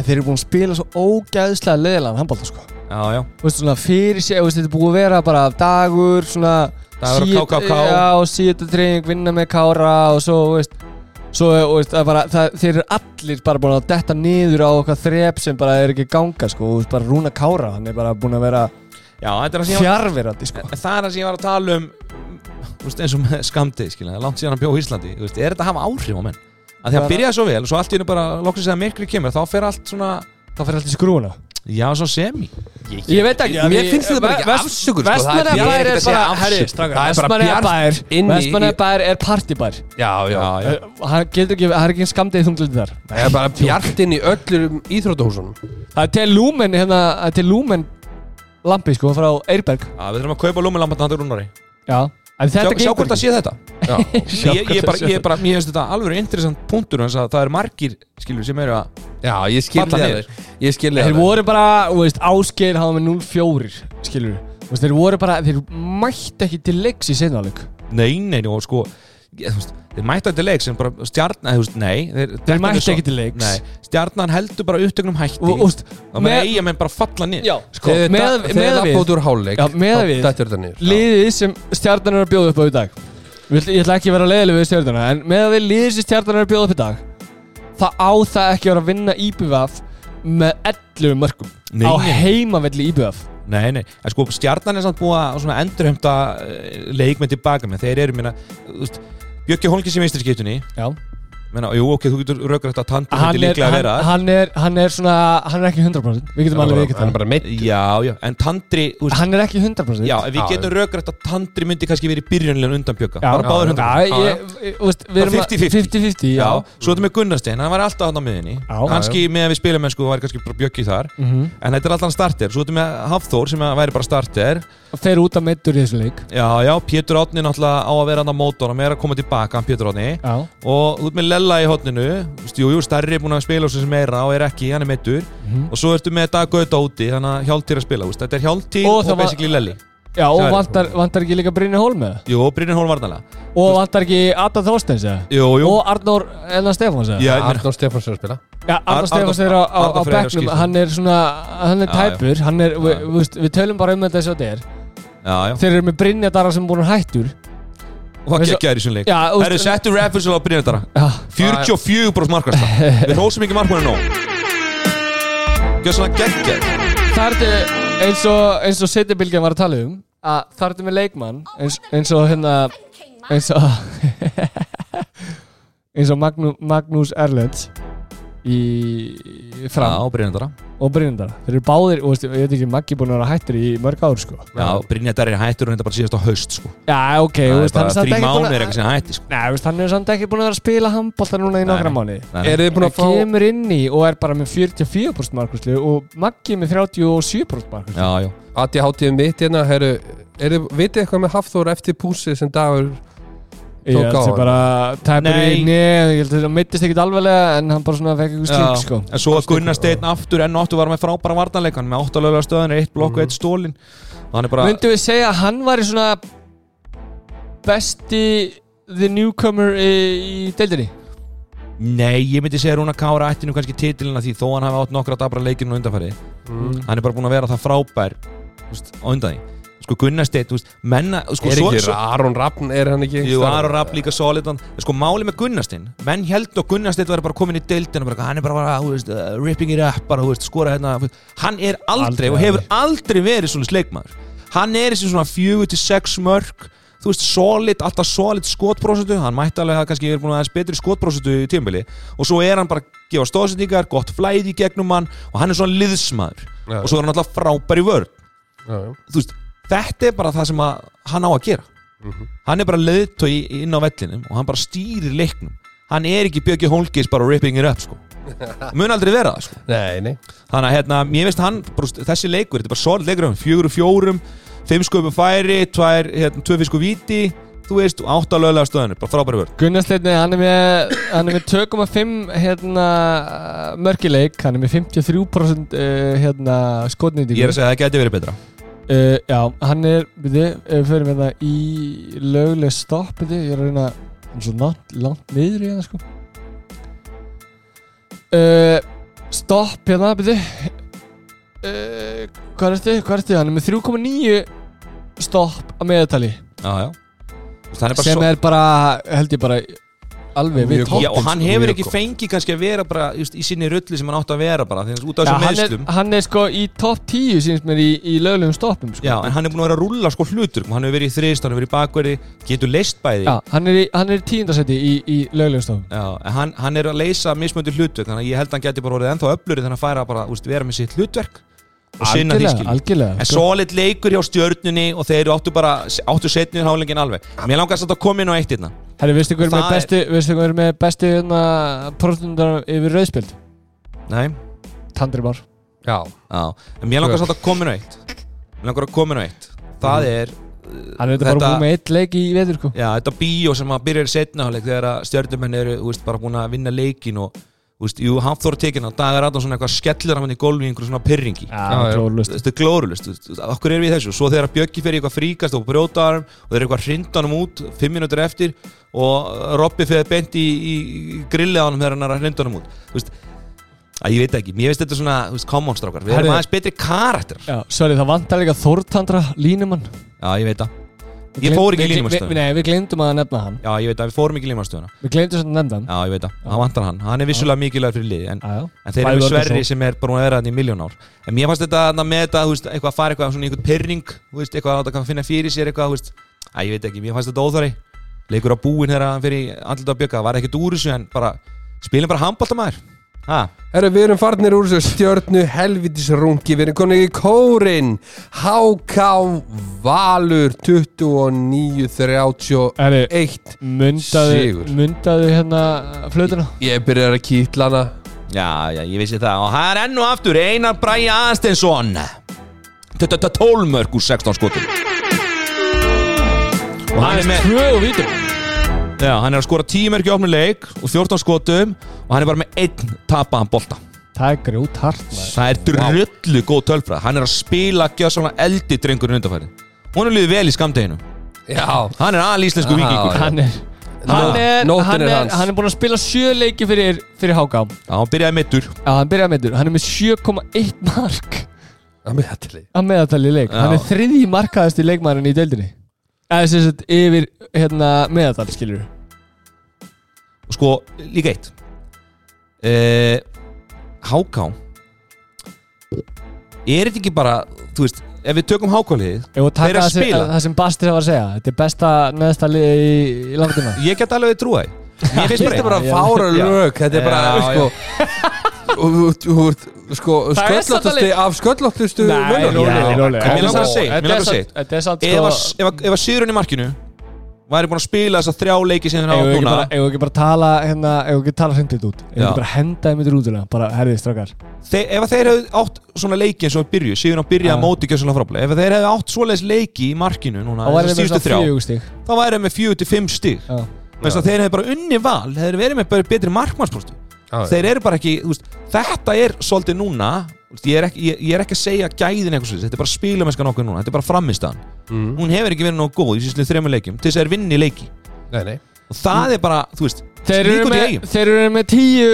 Þeir eru búin að spila svo ógæðslega leðilegan handbólta sko Já, já, veist svona fyrir sig, veist, þetta er búið að vera bara dagur, svona Á síð- KKK. Já, síðan treyning, vinna með kára og svo, veist Svo, veist, það bara, það, þeir eru allir bara búin að detta niður á okkar þrep sem bara er ekki að ganga, sko, veist, bara Rúna Kára, hann er bara búin að vera er það fjarverandi, sko. Það er það sem ég var að tala um veist, eins og með skamdið, það langt síðan hann bjó í Íslandi er þetta að hafa áhrif á menn? Að því að byrjaði svo vel og svo allt í hennu bara loksins að myrkri kemur, þá fer allt svona Það fyrir alltaf í skrúuna já, svo semi. Ég veit ekki Mér finnst þetta bara ekki afsökun, sko, það er- Vestmanna ég er bara, herri, strákar, Það er bara Vestmanna bjart bær inn í- Vestmanna bær partybær. Já, já, já. Uh, Hann getur ekki, það er ekki skamdegi þunglindi þar. Það er bara bjart inn í öllum íþróttahúsunum. Það er til Lumen, hérna, það er til Lumen lampi, sko, frá Eirberg. Já, við þurfum að kaupa lúmilambatna hann til Rúnari. Já, Sjá, hvort það sé þetta. *laughs* Já, ég, ég, er bara, ég, bara, mér finnst þetta alveg interessant punktur hans að það eru margir, skilur, sem eru að já ég það niður. Ég skilði Þeir það voru bara, þú veist, Ásgeir hafa með 0-4 skilur Þú veist, þeir voru bara, þeir mætti ekki til leiks í senáleik nei, nei, og sko ég, veist, þeir mættu til leik sem bara stjarnan, þú veist, nei þeir, Þeir mætti ekki til leiks. Nei, stjarnan heldur bara upptöknum hætti. Og, úst, Það með eiga menn bara falla niður. Já, sko, Þegar það úr háleik. Þetta er þetta niður. Já. Liðið sem stjarnan er að bjóða upp á í dag. Ég ætla- ekki að vera leiðileg við stjarnana En með að við liðið sem stjarnan er að bjóða upp í dag Það á það ekki að vera að vinna IBVF Með 11 mörgum Nei, Á heimavelli IBVF Nei, nei, en sko stjarnan er samt búið að svona endurheimta uh, leikmenn tilbaka með. Þeir eru minna, þú veist Bjöggi Holmqvist í meistarskiptunni. Já Menna, jú, ok, þú getur rökrætt að Tandri hann myndi er, líklega að hann, vera hann, er, hann er svona hann er ekki 100% við getum alveg Hann er það Já, já, en Tandri úst, hann er ekki 100% Já, ef við Já, getum rökrætt að Tandri myndi kannski verið í byrjunlega undan Bjögga Já, Bara báður já, hundar já, Já, ég, ég, þú veist, við erum að- 50-50. 50-50, Já, já svo þetta með Gunnarstein, hann var alltaf hann á miðinni Já. Kannski með að við spilum mennsku var kannski bara Bjöggi þar Mhm. En þetta er alltaf starter, svo þetta með Hafþór sem að væri bara starter. Fer út af meittur í þessu leik. Já, já, Pétur Átni náttúrulega á að vera er að með Lella í hotninu jú, jú, Starri er búin að spila sem meira og er ekki, hann er meittur Mhm. og svo ertu með Dag Gauta úti, þannig að Hjáltýr að spila þetta er Hjáltýr Og og, það var- basically Lelli. Já og vantar, vantar ekki líka Brynni Hólm eða? Jú, og Brynir Hólm varnalega og vantar ekki Adam Þorsteins eða? Jú, jú, og Arnór Elna Stefáns eða? Arnór Stefánsson að spila. Já, Ar- Arnór Stefáns er á, á, á skýrslu. hann er svona, hann er tæpur. Hann er, við, tölum bara um þetta eins og þetta er. Já, já. Þeir eru með Brynja Dara sem búin hættur og það geggjaður í svona leik. Það eru settu reference á Brynir Dara já, 44% markasta Við rósum ekki markmanni nóg. Gjör svona geggjaður eins og eins og Sittibilgjan var að tala um að það er með leikmann eins, eins og hérna eins og *laughs* eins og Magnú, Magnús Erlends í fram. Já, Brynir Dara og Brynjandar þeir eru báðir, og ég veit ekki, Maggi búin að vera hættur í mörg ár sko. Já, Brynir Dara er hættur og þetta bara síðast á haust sko. já, ok, Það þú er bara er þrý ekki mánuðir að eitthvað sem hætti sko. Nei, veist, hann er samt ekki búin að vera að spila handbólta núna í nokkra nei. Eru þið búin að fá kemur inn í og er bara með 44% markvæslu og Maggi með 37% markvæslu Já, já. Ati hátíðum mitt hérna heru, er þið, vitið eitthvað með Hafþór eftir púsi sem dagur Ég tók held á sem hann. bara tæpur Nei. í neð, ég held að það mittist ekkit alveglega en hann bara svona fekk eitthvað slík sko. En svo að Gunnar Steinn aftur enn áttu var með frábæra varnarleikan með áttalögulega stöðan, eitt blokk og eitt stólin og hann er bara Myndum við segja að hann var í svona besti the newcomer í, í deildinni? Nei, ég myndi segja Rúna Kára ætti nú kannski titilina því þó hann hafi átt nokkra dabra leikinu undanfæri mm. hann er bara búin að vera það frábær á undan því sko Gunnar Steinn, þú veist, menna sko, Er ekki Aron Rappn, er hann ekki Jú, Aron Rapp líka solidan Sko, máli með Gunnarstein Menn held og Gunnarstein var bara komin í deildina bara, Hann er bara, bara þú veist, uh, ripping it up bara, þú veist, skora hérna. Hann er aldrei, Aldrei, og hefur aldrei verið svona sleikmaður Hann er þessi svona fjögur til sex mörg Þú veist, solid, alltaf solid skotprósentu Hann mætti alveg að kannski er búin aðeins betri skotprósentu í tímbili Og svo er hann bara að gefa stóðsendingar Gott flæði gegnum hann Og hann er svona liðsmaður Já. Og svo er hann alltaf frábær í vörð Já, já. Þú veist, þetta er bara það sem að hann á að gera Mhm. hann er bara leiðtói inn á vellinum og hann bara stýrir leiknum hann er ekki Björki Hólkis bara ripping it up sko. *laughs* mun aldrei vera það sko. Nei, nei þannig að hérna, mér veist hann bara, þessi leikur, þetta er bara solid leikur fjögur og fjórum fimm sköpu færi, tvær hérna, tvö fisku víti, þú veist og átta lögulega stöðinu, bara frábæri vörð Gunnarsleitni, hann er með, hann er með 2,5 hérna, mörkileik, hann er með 53% uh, hérna, skotnýtingu. ég er að segja að það geti verið betra Uh, já, hann er, við þið, fyrir með það í lögleg stopp, ég er að reyna, hann er svo langt, niður í hérna, sko. Uh, stopp, hérna, þið, uh, hvað er þetta, hvað er þetta, hann er með 3,9 stopp að meðtali, já, já. Er bara sem svo er bara, held ég bara, alveg við Já, og hann sko. hefur ekki fengið kannski að vera bara just, í sinni rulli sem hann átt að vera bara því að út af Já, þessum hann, er, meðslum hann er sko í topp 10 síns mér í, í löglegum stoppum sko. Já, en hann er búin að vera að rúlla sko hlutur. Hann hefur verið í þrist, hann hefur verið í bakverði getur leist bæði. Já, hann er í, hann er í tíundasetti í, í löglegum stoppum. Já, en hann, hann er að leysa mismöndi hlutverk þannig að ég held að hann geti bara orðið ennþá öfluri þannig að færa bara, úst, vera með sitt hlutverk og sinna því En solid leikur hjá stjörnunni og þeir áttu bara, áttu setnið hálfingin alveg. Mér langast að koma inn á eitt hérna. Herri, veistu hver er er- bestu Veistu hver er með bestu hérna, Próstundar yfir rauðspild Nei, Tandri Már. Já, já, en mér langast að koma inn á eitt. Mér langar að koma inn á eitt. Það er uh, Hann er þetta bara búið með eitt leik í veður sko. Já, þetta bíó sem að byrja í setna þegar að stjörnumenn eru, þú veist, bara búin að vinna leikin og, þú veist, jú, Hafþór tekin á dagar aðeins svona eitthvað skellir hann í gólfi í einhverju svona pyrringi Já, glórlust þetta er glórulust, þú veist, okkur er við þessu. Svo þegar Bjöggi fer í eitthvað fríkast og brjótaðarum og þeir eru eitthvað hrindanum út fimm minútur eftir og Robby fer beint í, í í grillið á hann þegar hann er að hrindanum út. Þú veist, að ég veit ekki, mér veist þetta svona þú veist, common strákar, við erum aðeins betri karakter. Já, sorry, það vantar líka Þórtandra línumann já, ég veit það, Ég fór ekki í við- Nei, við glemdum að nefna hann. Já, ég veit það, við fórum ekki í límastöðuna Við glemdum að nefna hann. Já, ég veit það, hann vantar hann, hann er vissulega mikilvæg fyrir lið en, en þeir eru Sverri sem er búin að vera hann í miljón ár. En mér fannst þetta með þetta, þú veist, eitthvað að fara eitthvað svona einhvern pyrring, þú veist, eitthvað að láta finna fyrir sér eitthvað, þú veist, að ég veit ekki, mér fannst þetta óþari leikur á búin þegar hann fyrir Herru, við erum farnir úr þessu stjörnu helvitisrungi, við erum konið í kórin HK Valur 29-31 Herri, mundaðu, Sigur. mundaðu hérna flötuna. Ég byrjar að kýtla hana. Já, já, ég vissi það. Og það er enn og aftur Einar Bræi Aðsteinsson 12 mörg úr 16 skotum. Og hann er með Já, hann er að skora 10 mörg í opnu leik og 14 skotum og hann er bara með einn tapaðan bolta. Það er grjót hart Það er drullu góð tölfræð Hann er að spila gjöð svona eldi drengurinn undanfæri Hún er liðið vel í skamdeginu Já, Hann er alíslensku vikingur. Hann er Hann er, hann, er er, hann er búin að spila sjö leiki fyrir, fyrir HK Já, hann byrjaði mittur Já, hann byrjaði með Hann er með 7,1 mark það með þetta leik að meðaltali í leik. Já. Hann er þriðji markaðasti leikmærin í deildinni. Eða sem sagt yfir hérna, meðaltal skilur Og sko, líka eitt uh, HK Er þetta ekki bara Þú veist, ef við tökum við Þeir eru að það spila. það sem Bastir var að segja. Þetta er besta neðsta lið í, í landina *laughs* Ég get alveg trúa því. Mér finnst Þetta er bara fára lög Þetta er bara, sko Sko, Það sköllóttustu af sköllóttustu Nei, En mér langar að segja, er Ef sko að, ef að, ef að Sigurinn í markinu væri búin að spila þessa þrjá leiki sem við ekki núna. bara, ef við ekki bara tala hérna, ef við ekki tala hreindið út? Ef við Já. ekki bara henda þeim yfir útuna Bara herðið strákar. Þe, ef að þeir hefðu átt svona leiki eins og við byrju Sigurinn á byrja að móti ekki svona frábælega Ef að þeir hefðu átt svoleiðis leiki í markinu núna Þá væri þessar þeim síðustu þess að þrjá fjög stík þá væri þeir með fjögur til fimm stig. Já. Veist að þeir hefðu bara unni val þeir hefðu verið með betri já. þeir eru bara ekki, þú veist, þetta er svolítið núna, þú ég er ekki, ég, ég er ekki að segja gæðin eitthvað svolítið, þetta er bara spilamennskan okkur núna, þetta er bara framistaðan Mm. hún hefur ekki verið nógu góð í síslu þrejum leikjum til þess að þeir vinni leiki. Nei, nei. Og það er bara, þú veist, Þeir eru í með, þeir eru með tíu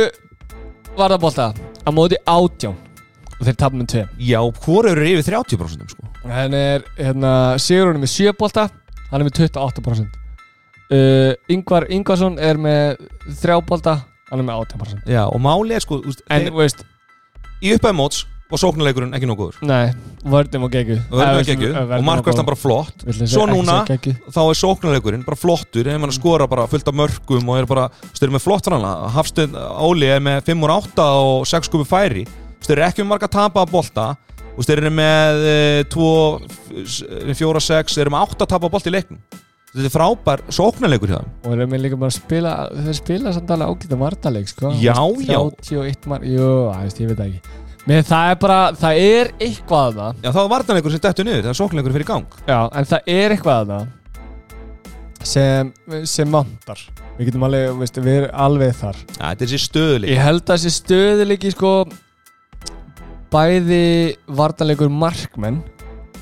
varðabólta á móti átján og þeir tapum með tveim já, hvort eru yfir 30% sko. Hann er, hérna, Sigurinn er með 7 bolta Hann er með 28% uh, Ingvar Ingvarsson er með 3 bolta Hann er með 18% já, og máli er sko, þú veist, En, þeir, veist, í upphæði móts var sóknarleikurinn ekki góður. Nei, vörðum og geggu og verðum ekki ekki, og markværslan bara flott. Svo núna, þá er sóknarleikurinn bara flottur, ef mann skora bara fullt af mörgum og er bara, eru með flott framlega Hafstöð Óli er með 5 úr 8 og 6 skupi færi. Eru ekki með marga tapa að bolta. Þeir eru með 2, 4, 6 þeir eru með 8 tapa að bolta í leiknum þetta er frábær sóknarleikur hjá þeim. Og þeir eru með líka bara að spila Þeir spila samt alveg ágæta vartaleik sko. Já, já. 31 mark, jú, að, veist, ég veit það ekki. Men það er bara, það er eitthvað að það já, þá er vartanleikur sem dettur niður, það er sóknarleikur fyrir gang. Já, en það er eitthvað að það sem, sem vantar. Við getum alveg, veist, við erum alveg þar. Ja, þetta er þessi stöðuleik Ég held að þessi stöðuleiki sko bæði vartanleikur markmenn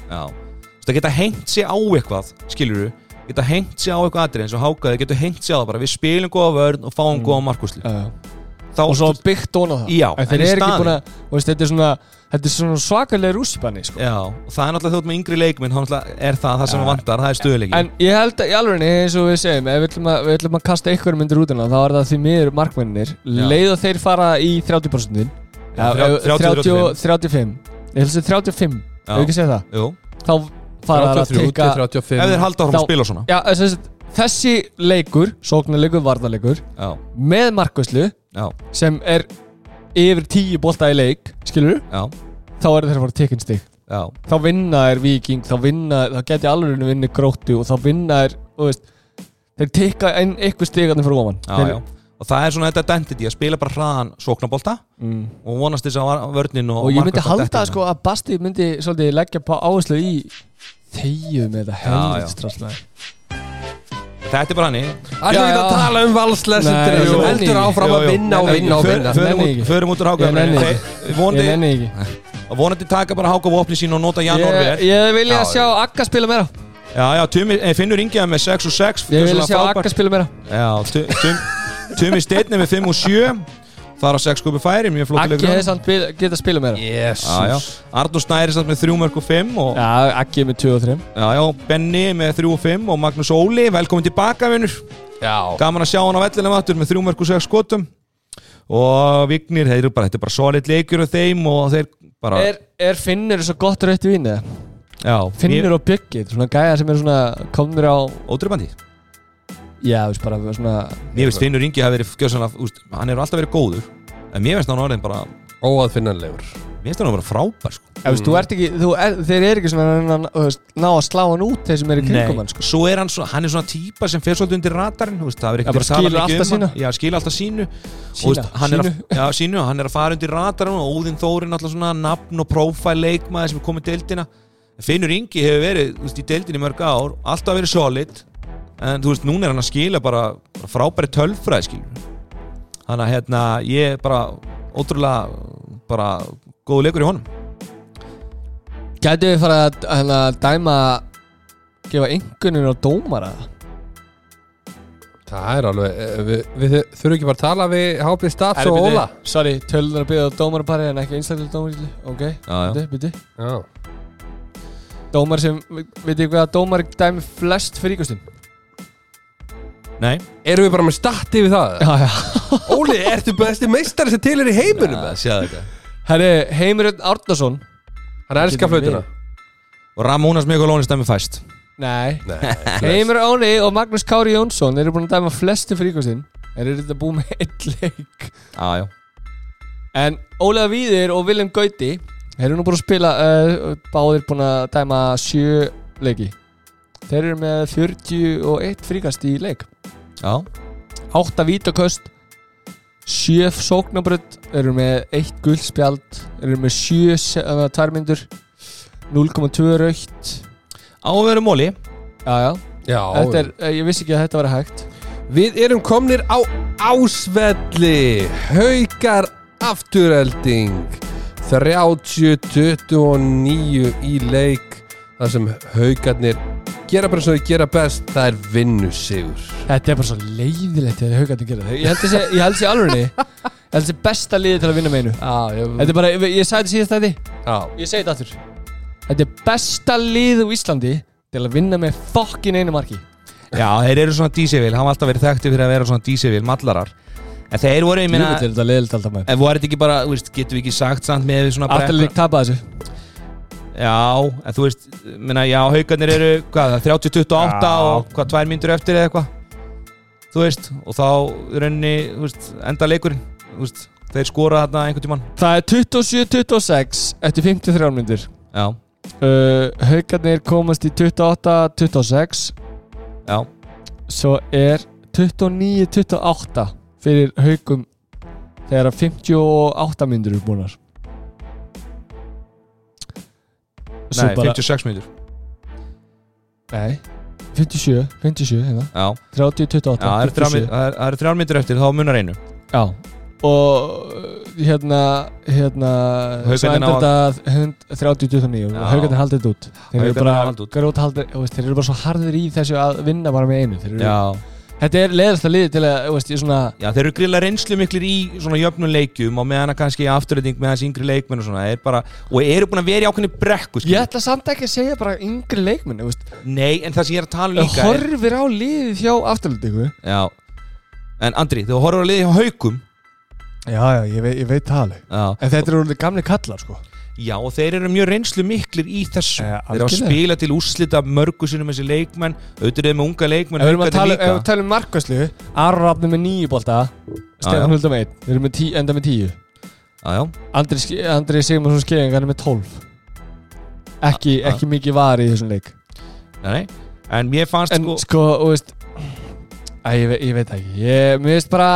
Já, þú það geta hengt sig á eitthvað skilur geta hengt sig á eitthvað atrið eins og hákaði geta hengt sig á það bara. Við spilum góða vörn og fáum Mm. góða markusli uh, þá, og svo byggt á það. Já, en þeir en eru ekki búin að veist, þetta er svona, er svona svakalega rússipanni sko. já, og það er náttúrulega þjótt með yngri leikminn er það það sem Já. vantar, það er stöðuleiki en ég held að í alveg eins og við segjum ef við ætlum að, við ætlum að kasta einhverjum myndir út hana þá er það því miður markmennir leið og þeir fara í 30% Já, 30, 35 ég held að 35 það. Jú, þá fara að 33 tekka til 35 ef þeir halda áfram að spila svona. Já, þessi, þessi leikur, sóknarleikur, varnarleikur Já, með markvæslu sem er yfir tíu bolta í leik skilur, já, þá er þeir að fara tekinn stig. Já. Þá vinna er viking, þá vinna þá geti alveg vinni gróttu og þá vinna er, veist þeir tekka einn eitthvað stigarnir fyrir ofan. Já, þeir, já, og það er svona þetta identity að spila bara hraðan sóknabolta mm. og vonast þess að vörnin og og ég myndi halda detti sko að Basti myndi svolítið leggja på áherslu í þegju með þetta strasslega Þetta er bara hannig Það er ekki að tala um valslesendur sem heldur áfram Jú, að vinna og vinna og vinna. för- Förum út- úr Ég nenni háka ekki. ég Vonandi nenni ekki vonandi taka bara háka vopni sín og nota Janor ég, vel ég vilja Já, sjá Akka spila meira. Já, já, eh, Finnur Ingiða með 6 og 6 ég vilja sjá. Akka spila meira. Já, Tu- Tum- Tumi Steinn er með 5 og 7 Það er á 6 skupi færi, mjög flott Akki hefði samt bil- getað spila meira. Jesus Já, já, Arnur Snæri samt með 3 mörg og 5 og, Já, Akki er með 2 og 3 já, já, Benni með 3 og 5 og Magnús Óli, velkomin tilbaka vinnur Já, Gaman að sjá hann á vellinum aftur með 3 mörg og 6 skotum. Og Vignir, þeir eru bara, þetta er bara solid leikur af þeim og þeir bara er, er Finnur svo gott rautt í vinni? Já, Finnur og er svona gæja sem er svona komnir á Ótrybandi Já, þú veist bara svona Mér finnst Finnur Ingi hafi verið gjössanlega, úst, hann hefur alltaf verið góður En mér finnst hann orðin bara Óaðfinnanlegur Mér finnst hann bara frábær sko. Ef, veist, þú ert ekki, þú er, þeir eru ekki svona að að, veist, ná að slá hann út þeir sem eru í kringum hann sko. Svo er hann, svo, hann er svona típa sem fer svolítið undir radarinn þú veist, Það er Já, ekkert að tala alltaf um hann. sínu. Já, skilur alltaf sínu Og, Sína, veist, hann er sínu. að, já, sínu, hann er að fara undir radarinn og Óðinn Þórin alltaf svona nafn og prófæl leikmaði sem er komið deildina Finnur Ingi hefur verið þú veist, í deildinni í mörg ár alltaf verið solid en þú veist, núna er hann að skila bara, bara frábæri tölfræði skilur þannig að hérna, ég er bara ótrúlega bara góðu leikur í honum. Gætu við fara að hérna, dæma gefa engunum á dómara? Það er alveg eh, Við, við þurfum ekki bara að tala við Hápið Stats og Óla. Sorry, tölunar að byggja á dómarapari en ekki einstaklega dómari Ok, já, já. byrju, byrju Já. Dómar sem, veit ég hvað að dómar dæmi flest fríkustin Nei, Erum við bara með stati við það? Já, já. *laughs* Óli, ertu besti meistari sem til er í heiminum? Ja. séð þetta. Herri, Heimurinn Árnason. Hann elskar Getur flautuna. og Ramónas Mikulónis dæmi fæst. Nei. Nei, *laughs* Heimur Áni og Magnús Kári Jónsson eru búin að dæma flestu fríkustin En eru þetta búið með *laughs* eitt leik? Já, já, En Ólega Víðir og Willem Gauti Þeir eru nú búin að spila uh, Báðir búin að dæma sjö leiki Þeir eru með 41 fríkast í leik. Já, 8 vítaköst 7 sóknabrödd Eru með 1 guldspjald Eru með 7 uh, tværmyndur 0,2 raukt á að vera móli. Já, já. Já, Þetta Ég vissi ekki að þetta var hægt. Við erum komnir á ásvelli. Haukar afturelding. 30-29 í leik Það sem haugarnir gera bara svo þau gera best Það er vinnu sigur Þetta er bara svo leiðilegt þegar haugandi gera það. Ég held þessi, ég held þessi alvegni Ég held þessi besta liði til að vinna með einu. Já, ég, Þetta er bara, ég, ég sagði þetta síðast þetta já. Ég segi þetta aftur. Þetta er besta lið úr Íslandi til að vinna með fokkin einu marki. Já, þeir eru svona dísivil, hann var alltaf verið þekkti fyrir að vera svona dísivil, mallarar. En þeir voru, ég meina, þetta er leiðilegt alltaf en voru þetta ekki bara, veist, getum við ekki sagt samt með svona Afturlík tapaði þessu Já, en þú veist, meina, já, haugarnir eru, hvað, það er 30-28 Já. og hvað, tvær myndur eftir eða eitthvað Þú veist, og þá í rauninni, þú veist, enda leikurinn, þú veist, þeir skora þarna einhvern tímann. Það er 27-26 eftir 53 myndir Já, uh, Haukarnir komast í 28-26 já, Svo er 29-28 fyrir haugum þegar að 58 myndir eru búinar nei, bara, 56 myndur Nei, 57, 57 hérna. Já, 30, 28, já, það eru þrjár 57 mynd- það eru- þrjár myndur eftir, þá munar einu. Já. Og hérna Hérna endur ná þetta 30-29 Já. og haugarnir haldið þetta út. Þeir eru bara ná haldið út. Þeir eru bara svo harðir í þessu að vinna bara með einu. Þeir eru, Já, Þetta er leiðast að liði til að veist, ég svona já, þeir eru grilla reynslu miklir í svona jöfnum leikjum og meðan að kannski afturreiting með þessi yngri leikmenn og svona, er bara, og eru búin að vera í ákveðni brekku, Ég skilur. ætla samt ekki að segja bara yngri leikmenn þú veist, Nei, en það sem ég er að tala um líka er, Horfir á liðið hjá afturlendingu Já. En Andri, þú horfður að liði hjá haukum? Já, já, ég veit, ég veit það alveg. Já, En þetta eru gamli kallar sko já og þeir eru mjög reynslu miklir í þessu. Eh, Þeir eru að spila til úrslita mörgu sinum þessi leikmenn Auðvitað þeir með unga leikmenn Ef við að tala, haukarnir ef við líka. tala um markvæslu Aron Rafni með nýju bolta. Já. Stefán Hulda með einn Við erum með tí, enda með tíu. Já, Andri, Ske- Andri Sigmarsson Skeving hann er með 12 ekki, Ah, ah. ekki mikið var í þessum leik. Nei, En mér fannst En sko sko, veist Æ, ég, ve ég veit ekki. Ég, Mér veist bara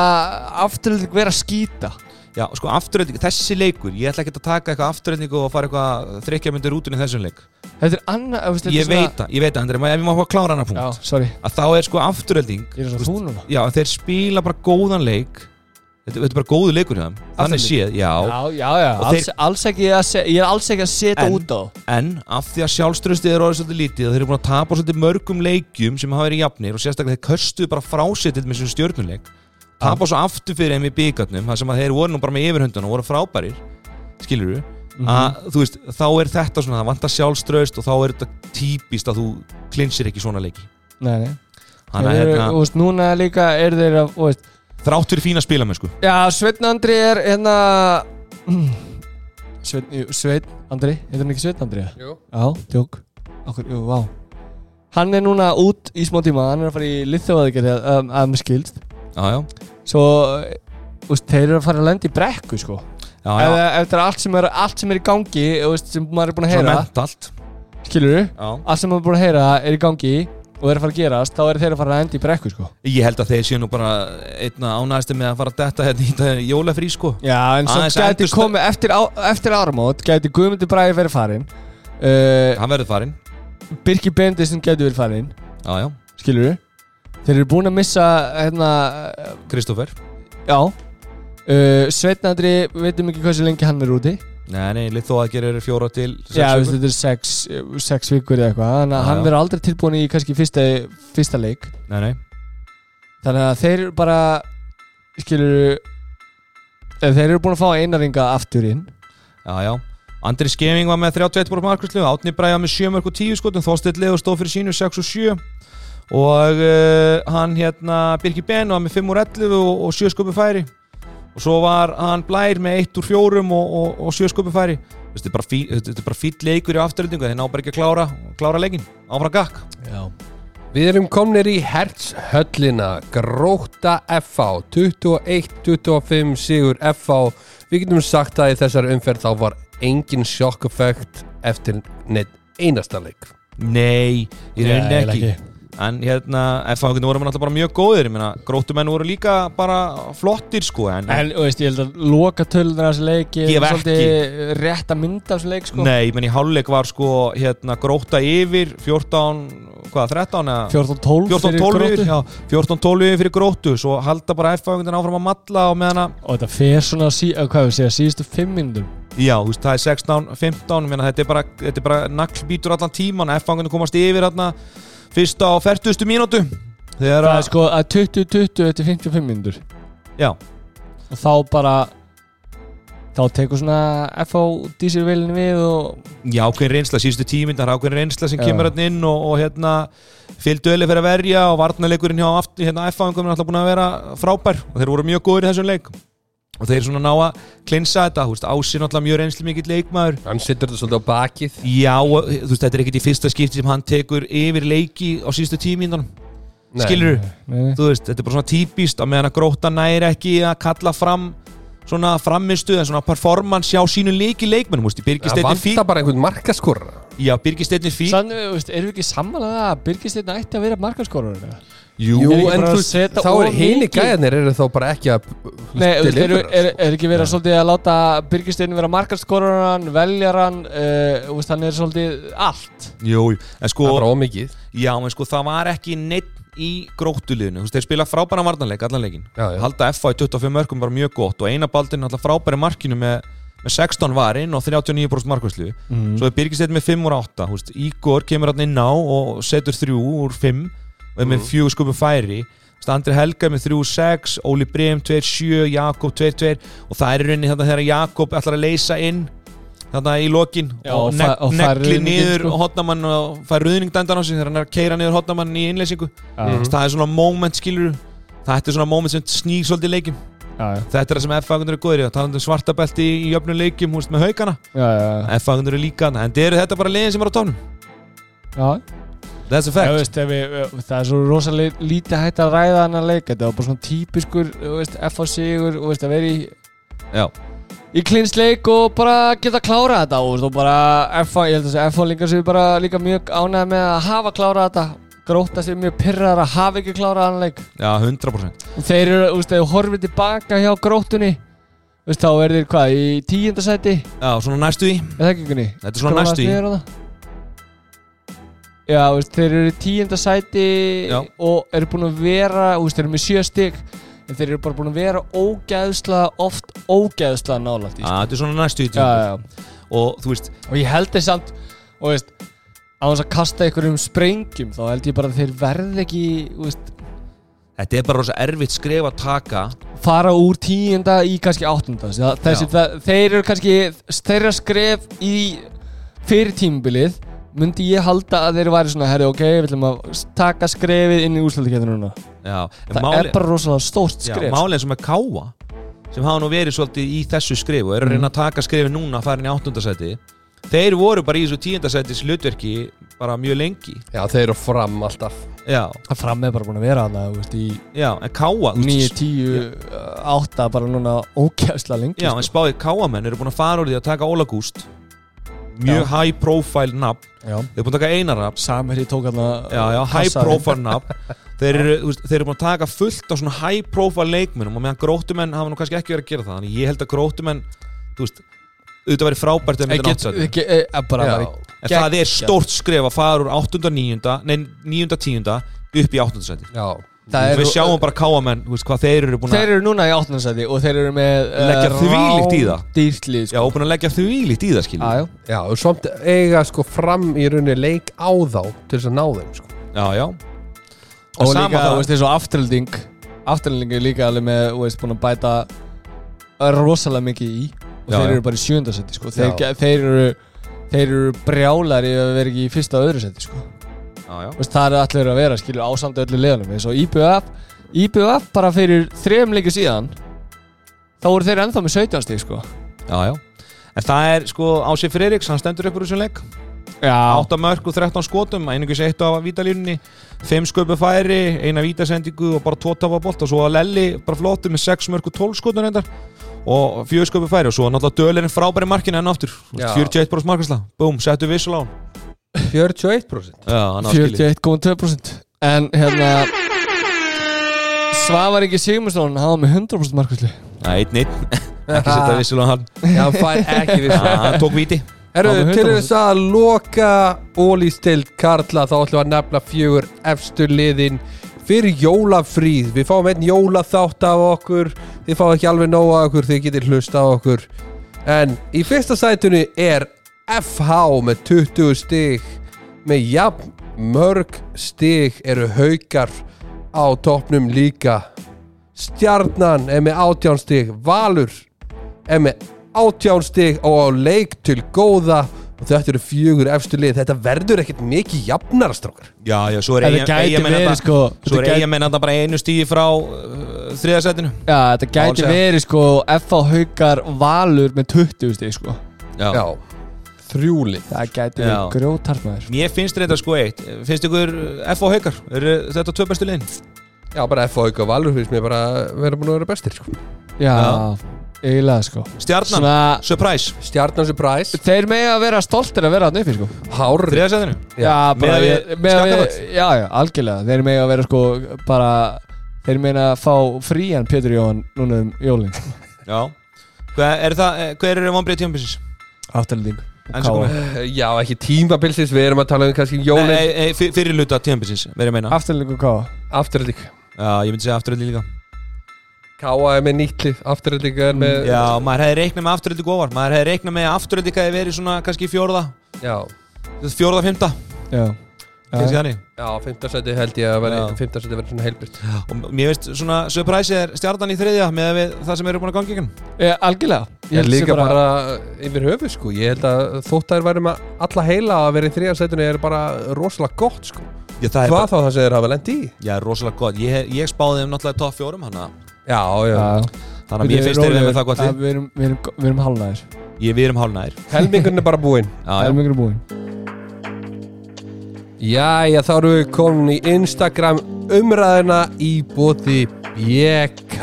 afturölding vera að skýta Já, sko afturreiting, þessi leikur Ég ætla ekki að taka eitthvað afturreitingu og fara eitthvað þrykkja myndir út í þessum leik. Þetta er annað þú veist, þetta er Ég svona- veit það, ég veit það Andri, ef ég má fá að klára hana punkt. Já, sorry. Að þá er sko afturreiting Ég er svo þú núna. Já, þeir spila bara góðan leik. Þetta, þetta er bara góðu leikur hjá þeim. Þannig séð, já, Já, já, já alls, alls ekki að se, Ég er alls ekki að setja út á. En af því að sjálfströstið er og að tapa og með svo aftur fyrir þeim í byggarnum þar sem að þeir voru nú bara með yfirhundun og voru frábærir skilur þú Mhm. að þú veist, þá er þetta svona, það vantar sjálfströst og þá er þetta típist að þú klinsir ekki svona leiki. Nei, nei. Þannig að Þeir eru, hérna, Þú veist, núna líka er þeir að þú veist, þrátt fyrir fína spilamennsku Já, Sveitn Andri er hérna Sveitn, jú, Sveitn Andri Heitir hann ekki Sveitn Andri? Jú. Já, tjók Okkur, jú, vá. Hann er núna út í smá tíma Hann er að fara í litþjóðaðgerð að að mér skilst. Já, já, Svo, þú veist, þeir eru að fara að lenda í brekku sko. Já, Ef, já. ef það er allt sem er, allt sem er í gangi þú veist, sem maður er búin að heyra. mentalt Skilur Já. Allt sem maður er búin að heyra er í gangi og er að fara að gerast Þá eru þeir að fara að lenda í brekku sko. Ég held að þeir séu nú bara einna ánægasti með að fara að detta hérna í þetta jólafrí sko. Já, en svo Aðeins að gæti endursta- komið eftir, á, eftir áramót Gæti Guðmundur Bræði verið farinn uh, Hann verður farinn. Birki Bendisson gæti verið farinn. Já, já, Skilur Þeir eru búin að missa hérna, Kristoffer Já. Uh, Sveitnandri, veitum ekki hversu lengi hann er úti. Nei, nei, lið þó að gera fjóra til sex Já, vikur. þetta er sex, sex vikur eða eitthvað Þannig að Já, hann verður aldrei tilbúin í kannski fyrsta, fyrsta leik. Nei, nei. Þannig að þeir eru bara Skilur Þeir eru búin að fá einaringa aftur inn. Já, já. Andri Skeming var með 31 búin markværslu Átni Bræða með 7 mörg og 10 skotum Þorsteinn Leður stóð fyrir sínu 6 og 7 Og uh, hann hérna Birki Ben var með 5 úr 11 og, og 7 sköpu færi. Og svo var hann Blær með 1 úr 4 og, og, og 7 sköpu færi. Þetta er bara fýll leikur í afturöndingu Þeir ná bara ekki að klára, klára leikin Áfram gakk. Já. Við erum komnir í Hertshöllina Gróta FH 21-25 sigur FH Við getum sagt að í þessar umferð þá var engin sjokkeffekt eftir neitt einasta leik. Nei, í rauninni Nei, ekki En hérna, F-fangunni voru náttúrulega bara mjög góðir? Ég meina, grótumenn voru líka bara flottir sko En, En, veist, ég held að loka tölunar af þessu leiki var svolítið rétt að mynda þessu leik, sko. Nei, menn í háluleik var sko hérna gróta yfir 14, hvað, 13 eða? 14-12 fyrir 14-12 Gróttu. yfir, já, 14-12 yfir fyrir grótu Svo halda bara F-fangunni áfram að matla og meðan að, Og þetta fer svona, sí, hvað við segja, síðustu 5 minnum já, þú veist, það er 16-15 Menn þetta er bara, þetta er bara naglbítur allan tíman F-fangunni komast yfir hérna fyrsta á 40. mínútu Þegar Það er sko að 20-20 eftir 55 minnur já, Og þá bara Þá tekur svona FH dísilveilin við og já, ákveðin reynsla síðustu er ákveðin reynsla sem Já. kemur hérna inn og, og hérna fylgdu öli fyrir að verja og varnarleikurinn hjá aftur, hérna F-fangum er alltaf búin að vera frábær og þeir voru mjög góður í þessum leik og þeir svona ná að klinsa þetta, þú veist, Ási náttúrulega mjög reynslu mikill leikmaður. Hann setur þetta svolítið á bakið. Já, þú veist, þetta er ekkert í fyrsta skipti sem hann tekur yfir leiki á síðustu tímíndan skilur þú veist, þetta er bara svona típist að meðan að gróta næri ekki að kalla fram svona framistu en svona performance hjá sínu leiki leikmennum, þú veist, Það vantar bara einhvern markaskorra já, Birgir Steinn fí Sann, þú veist, erum við ekki sammalað að Birgisteinn ætti að vera markaskorur jú, Er en bara þú að veist, setja þá er hini mikið? gæðanir eru þá bara ekki að Nei, er, er, sko. er ekki verið svolítið að láta Birgisteinn vera markaskorur veljar hann uh, þú veist, hann er svolítið allt. Jú, jú, en sko Það er bara ómikið Já, en sko það var ekki neitt í gróttuliðinu, þú veist, þeir spila frábæra varnarleik allan leikin, halda FA í 25 mörgum var mjög gott og eina baldin alltaf frábæri markinu með, með 16 varinn og 39% markvæslu mm. svo er Birgisteyt með 5 úr 8 þú veist, Ígor kemur hann inn á og setur 3 úr 5 og er með Mhm. 4 skupum færi Andri Helga með 3 úr 6 Óli Brem 2 7, Jakob 2 2 og það er rauninni þetta þegar Jakob ætlar að leysa inn þarna í lokin Já, og, og og ruðninginn, niður sko. hotnamann og fær ruðning dændan á sig þegar hann er að keira niður hotnamann í innleysingu. Mhm. það er svona moment skilur þetta er svona moment sem snýr svolítið leikim Já, já, þetta er það sem F-fagundur er góðir í það er svartabelti í, í jöfnum leikjum húst, með haugana F-fagundur er líka en þetta þetta bara liðin sem er á tónum já. That's a fact. Veist, ef við, það er svo rosalega lítið hægt að ræða hann að leika þetta var bara svona típiskur þú veist, F á sigur og veist, að vera í, já, í klinsleik og bara geta klárað þetta. Og, veist, og bara F á, ég held að þessi F á líka sér bara líka mjög ánægð með að hafa klárað þetta. Gróta sér mjög pyrrar að hafa ekki klárað hann leik. Já, 100% og þeir eru, þú veist, ef þú horfir tilbaka hjá grótunni þú veist, þá er þeir hvað, í tíundasæti já, svona næstu í. Þetta er svona næstu í Já, veist, þeir eru í tíunda sæti Já. og eru búin að vera, veist, þeir eru með sjö stygg en þeir eru bara búin að vera ógæðslega, oft ógæðslega nálægt í Já, þetta er svona næstu í já. og þú veist, Og ég held þeir samt, og veist, á þess að kasta ykkur um sprengjum þá held ég bara að þeir verð ekki, veist, þetta er bara rosa erfitt skref að taka fara úr tíunda í kannski áttunda þessi, það, þeir eru kannski þeirra skref í fyrir tímabilið myndi ég halda að þeir væri svona herri ok, við ætlum að taka skrefið inn í úrslæðiketinu núna. Já, en það máli- er bara rosalega stórt já, skref. málið sem er káa sem hafa nú verið svolítið í þessu skrif og eru að reyna að taka skrifi núna að fara inn í áttundasæti þeir voru bara í þessu tíundasættis hlutverki bara mjög lengi. Já, þeir eru fram alltaf. Já, Það fram er bara búin að vera hana, þú veist, í já, en káa þú 9, veist, 10, 8 bara núna ókjæsla lengi já, sko. en spáðið káamenn eru búin að fara úr því að taka Óla Gúst mjög Já. high profile já. þeir búin að taka Einar nafn Samherji tók já, high profile nafn *laughs* þeir þeir eru búin að taka fullt á svona high profile leikmennum og meðan gróttumenn hafa nú kannski ekki verið að gera það þannig ég held að gróttumenn, þú veist auðvitað verið frábært ef Já. var En það er stórt skref að fara úr 8. 9. Nei, 9. 10. upp í 8. seti Já, Það Við sjáum bara káamenn, hvað þeir eru búin Þeir að eru núna í áttundarsæti og þeir eru með Leggja þvílíkt í það. Dýrtlið Já, og búin að leggja þvílíkt í það, já, skiljum já. já, og samt eiga sko fram í rauninni leik á þá til þess að ná þeim sko. Já, já Og sama líka, það- þú veist, eins og afturhalding Afturhalding er líka alveg með, þú veist, búin að bæta rosalega mikið í og Já, þeir já. eru bara í sjöndarsæti, sko þeir, Já. þeir eru Þeir eru brjálari að vera ekki í fyrsta og öðru seti, sko Veist, það er allir að vera, skilju, ásamt öllu liðanum eins og IBF, IBF bara fyrir þrejum leikir síðan þá voru þeir ennþá með 17 stík, sko. Já, já. En það er, sko, Ási Freiriks, hann stendur upp úr þessum leik. Já, 8 mörg og 13 skotum, einungis eitt á vítalínunni 5 sköpu færi, eina vítasendingu og bara 2 tapa bolt og svo að Lelli bara flottur með 6 mörg og 12 skotum reyndar. Og 4 sköpu færi og svo náttúrulega dölirinn frábæri markinu enn Já. 41% markasla, búm, settu vissul á hann 41% Já, hann á skilið. 41,2% En hérna Svavar ekki Sigmundsson hann var með 100% markvæslu Nei, *laughs* ekki setja vissul á hann. Já, hann fær ekki við Já, hann tók víti. Herru, til 100%. þess að loka ólístild Karla þá ætlum við að nefna fjögur efstu liðin fyrir jólafríð. Við fáum einn jólaþátt af okkur. Þið fáum ekki alveg nóg af okkur þið getur hlusta á okkur. En í fyrsta sætunni er FH með 20 stig með jafn mörg stig eru haukar á toppnum líka. Stjarnan er með 18 stig Valur er með 18 stig og á leik til góða. Og þetta eru fjögur efstu lið. Þetta verður ekkert mikið jafnara strákar. Já, já, svo er gæti þetta sko. Svo er gæti, eigamenn þetta bara einu stíði frá uh, þriðasettinu já, þetta gæti verið sko FH haukar valur með 20 stig sko. Já. já, þrjúlið Það gæti Já. verið grjótart maður Mér finnst þetta sko eitt Finnst ykkur F og haukar Eru þetta tvö bestu liðin? já, bara FH og Valur finnst mér bara vera búin að vera bestir sko. Já, Já. eiginlega sko Stjarnan, Svona surprise Stjarnan surprise Þeir mega að vera stoltir að vera að uppi sko Hár Þriðasettinu Já, bara við ég- miðað við- Skaftafells? Já, já, algjörlega Þeir mega að vera sko bara Þeir meina að fá frían Pétur Jóhann núna um jólin. Já Hver er það, eh, hver eru vonbreið tímabilsins? Komið já, ekki tímabilsins, við erum að tala um kannski jólin. Nei, nei, fyr- fyrir luta tímabilsins Verið að meina. Afturlending og káa afturölding Já, ég myndi segja afturöldi líka. Káa er með nýttlið, afturölding er með Já, maður hefði reiknað með afturöldi góðar Maður hefði reiknað með að afturöldi hefði verið svona kannski fjórða já, Fjórða, fymta Já. Kannski Já, þannig? Já, fimmtarsæti held ég að vera Já. fimmtarsæti verður svona heilbritt Og mér veist svona surprise er stjarnan í þriðja með við það sem eru búin að gangi ykkur Já, algjörlega. Ég held líka bara, yfir höfu sko. Ég held að þótt að þeir væri með alla heila að vera í þriðarsætunni er bara rosalega gott sko. Já, það er Hvað þá það sem þeir hafa lent í? Já, rosalega gott. Ég, ég spáði þeim náttúrulega í topp fjórum hana. Já, já, Já, Þannig að mér finnst þeir með það gott Við erum, við erum, við erum hálnaðir við erum hálnaðir helmingurinn er bara búinn Jæja, þá erum við komin í Instagram umræðina í bóði BK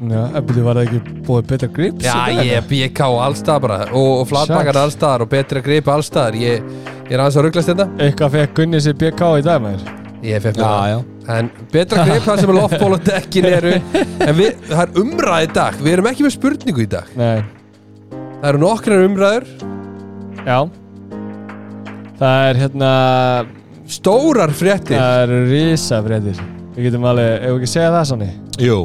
Já, en byrju var það ekki búið betra grips? Já, ég er BK allstað bara. Og, og flatbakar Sæll. allstaðar og betri grip allstaðar. Ég, ég er aðeins að rugglast þetta Eitthvað fekk Gunni sér BK í dag maður? Ég fekk já En betra grip þar sem loftbóludekkin *laughs* eru En við, það er umræð í dag. Við erum ekki með spurningu í dag. Nei, Það eru nokkrar umræður. Já Það er hérna Stórar fréttir. Það eru risa fréttir Við getum alveg, ef við ekki segja það sannig Jú.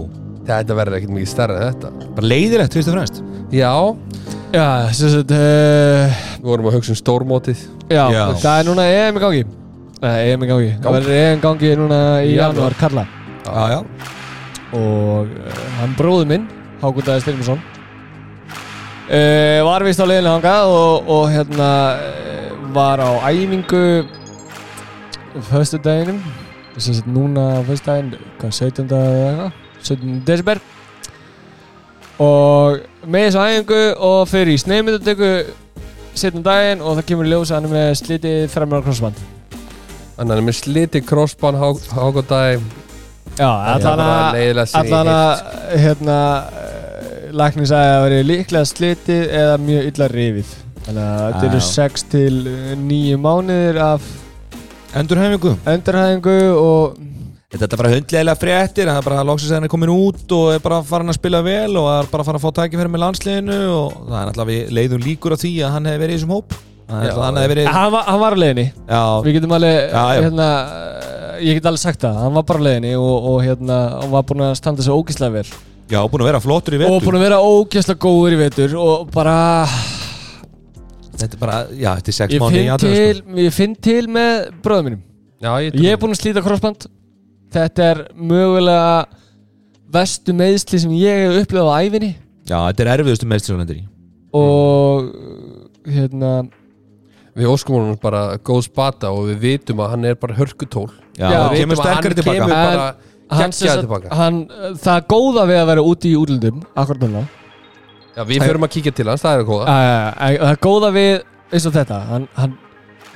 Þetta verður ekkert mikið stærra en þetta. Bara leiðilegt, fyrst og fremst. Já, Já, sem sagt uh, við vorum að hugsa um stórmótið. Já, Já. það er núna EM í gangi. Nei, EM í gangi. Það verður EM í gangi núna í Í janúar, janúar. Karla. Já, já. Og uh, hann bróður minn Hákon Dæði Styrmisson uh, Var vist á leiðinu hangað og, og hérna uh, Var á æfingu Föstudeginum Sem sagt núna á föstudaginn Hvað, 17. eða eitthvað 17. desember Og með þessu æfingu og fyrir í sneiðmyndatöku setjum daginn og það kemur í ljós að hann er með slitið Þannig að hann er með sliti crossband hákótaði Já, allan að allan að hérna eh, læknir sagði að það veri líklega slitið eða mjög illa rifið þannig að þetta eru Já. 6 til 9 mánuðir af Endurhæfingu endurhæðingu og Þetta er bara hundlega fréttir það er bara að hann er komin út og er bara farin að spila vel og er bara að fara að fá tækifæri með landsliðinu og það er náttúrulega við leiðum líkur á því að hann hefði verið í þessum hóp Það er Já. hann verið hann var, hann var Já, við getum alveg Já, já. hérna eh, ég get alveg sagt það, hann var bara á leiðinni og, og hérna, hann var búin að standa svo ógislega vel já, búin að vera flottur í og vetur búin að vera ógislega góður í vetur og bara Þetta er bara, já, þetta er sex ég mánu í finn aðtöðu til, ég finn til með bróðum mínum. Já, ég, Ég er búinn að slíta crossband. Þetta er mögulega vestu meðsli sem ég hef upplifað á æfinni Já, þetta er erfiðustu meðsli sem hann er í. Og hérna Við óskum honum bara góð spata og við vitum að hann er bara hörkutól. Já, Já, Við kemur vitum að hann tilbaka kemur bara hann, tilbaka. hann, það er góða við að vera úti í útlundum akkurat núna Já, við förum að kíkja til hans, það er góða Æ, það er góða við eins og þetta hann, hann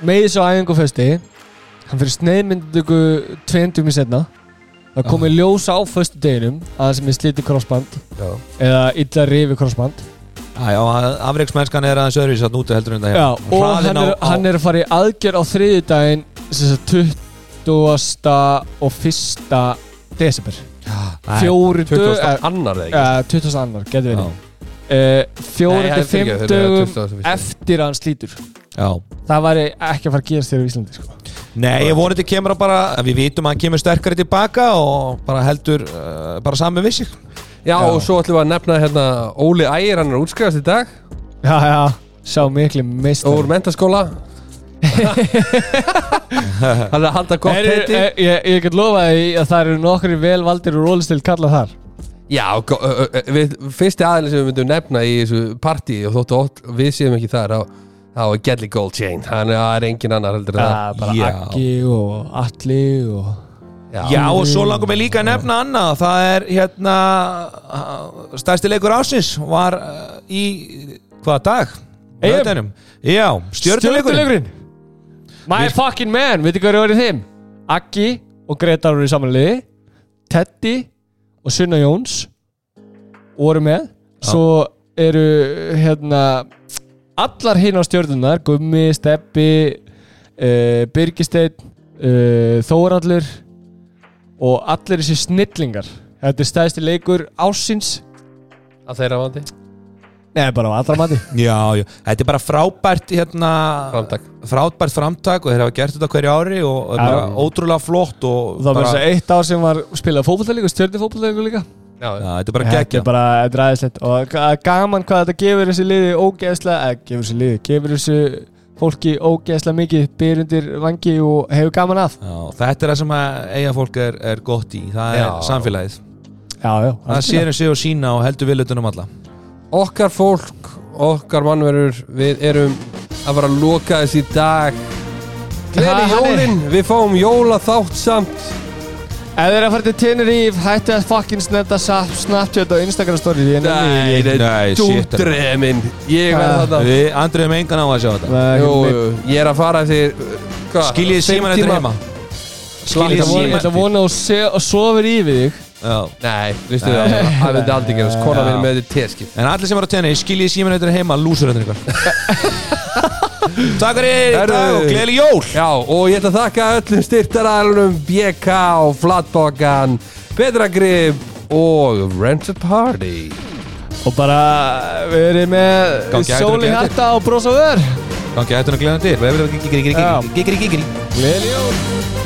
meði svo æfingu fösti hann fyrir sneiðmyndugu tveintum í setna það komið ljós á föstu deginum að það sem er slítið crossband Já, eða illa rifi crossband Já, já, afreiksmennskan er aðeins öðruvísi að núti heldur en það Já, hérna. og hann er, á- á- hann er að fara í aðgjör á þriðjudaginn sem sagt 20. og 1. desember Æ, fjóri dög 20. eh, annar eða ekki ja, 20. annar, getur Já, verið fjóri Nei, til það 5 fyrirgefið, þeir eru dögum 21. eftir að hann slítur. Já. Það væri ekki að fara að gerast þér í Íslandi sko. Nei, ég vonandi kemur að bara við vitum að hann kemur sterkari tilbaka og bara heldur uh, bara sami við sig. Já, og svo ætlum við að nefna hérna Óli Ægir, hann er útskrifast í dag. Já, já, sá miklu mist úr mentaskóla *laughs* Hann er að halda gott heiti. ég, ég, ég get lofa að það eru nokkri velvaldir og rólistil kallað þar Já, við, fyrsti aðeins sem við myndum nefna í þessu partí og þóttu ótt, við séum ekki þar þá er Gedli Gold Chain hann er engin annar heldur en það bara Já. Aggi og Atli og Já, og svo langum við líka að nefna annað það er hérna stærsti leikur ásins var uh, í hvaða dag? Laugardeginum. Já, Stjörnuleikurinn. My Við- fucking man, hvað er orðið þeim? Aggi og Gretar voru í samanliði. Teddy og Sunna Jóns voru með. Svo eru hérna allar hinn á stjörnunar Gummi, Steppi uh, Birgisteinn uh, Þórallur og allir þessi snillingar. Þetta er stæðsti leikur ásins að þeirra vandi Nei, bara á allra mati. Já, já, þetta er bara frábært hérna, framtak. frábært framtak og þeir hafa gert þetta hverju ári og er Já. bara ótrúlega flott og Það var bara, bara eitt ár sem var spilað fótbollleikur, stjörni fótbollleikur líka. Já, já, þetta er bara Þetta er bara þetta er aðeinslegt. Og ga- gaman hvað þetta gefur þessi liði ógeðslega, eða gefur þessi liði, gefur þessu fólki ógeðslega mikið byrjundir vangi og hefur gaman að. Já, þetta er það sem að eiga fólk er, er gott í, það er Já. samfélagið. Já, já, það sér um sig og sína og heldur vilutunum alla okkar fólk, okkar mannverður við erum að fara að loka þessi dag. Gleði Ha, hann er- jólin, við fáum jóla þátt samt. Ef þið er að fara til Tenerife, hætti að fucking snetta Snapchat og Instagram story Nei, Nei, nei, shit. dúdreið minn Ég verð Ha. þarna. Við andriðum engan á að sjá þetta. Jú, jú, ég er að fara eftir hvað, Skiljið síman eftir heima? Skiljið vona- ég síman ætla að vona og, og sofir yfir þig. Nei, vistu það, það myndi aldrei gerast Kona minn með þetta teskip En allir sem eru á tenni, skiljið síman eftir heima lúsur eftir ykkur Takk fyrir í dag og gleðileg jól. Já, og ég ætla að þakka öllum styrtaræðlunum BK, Flatbokan, Betragrip og Rent a Party. Og bara verið með Gangi hægt og og brosa vör Gangi hættun. Gigri, gigri, gigri Gleðileg jól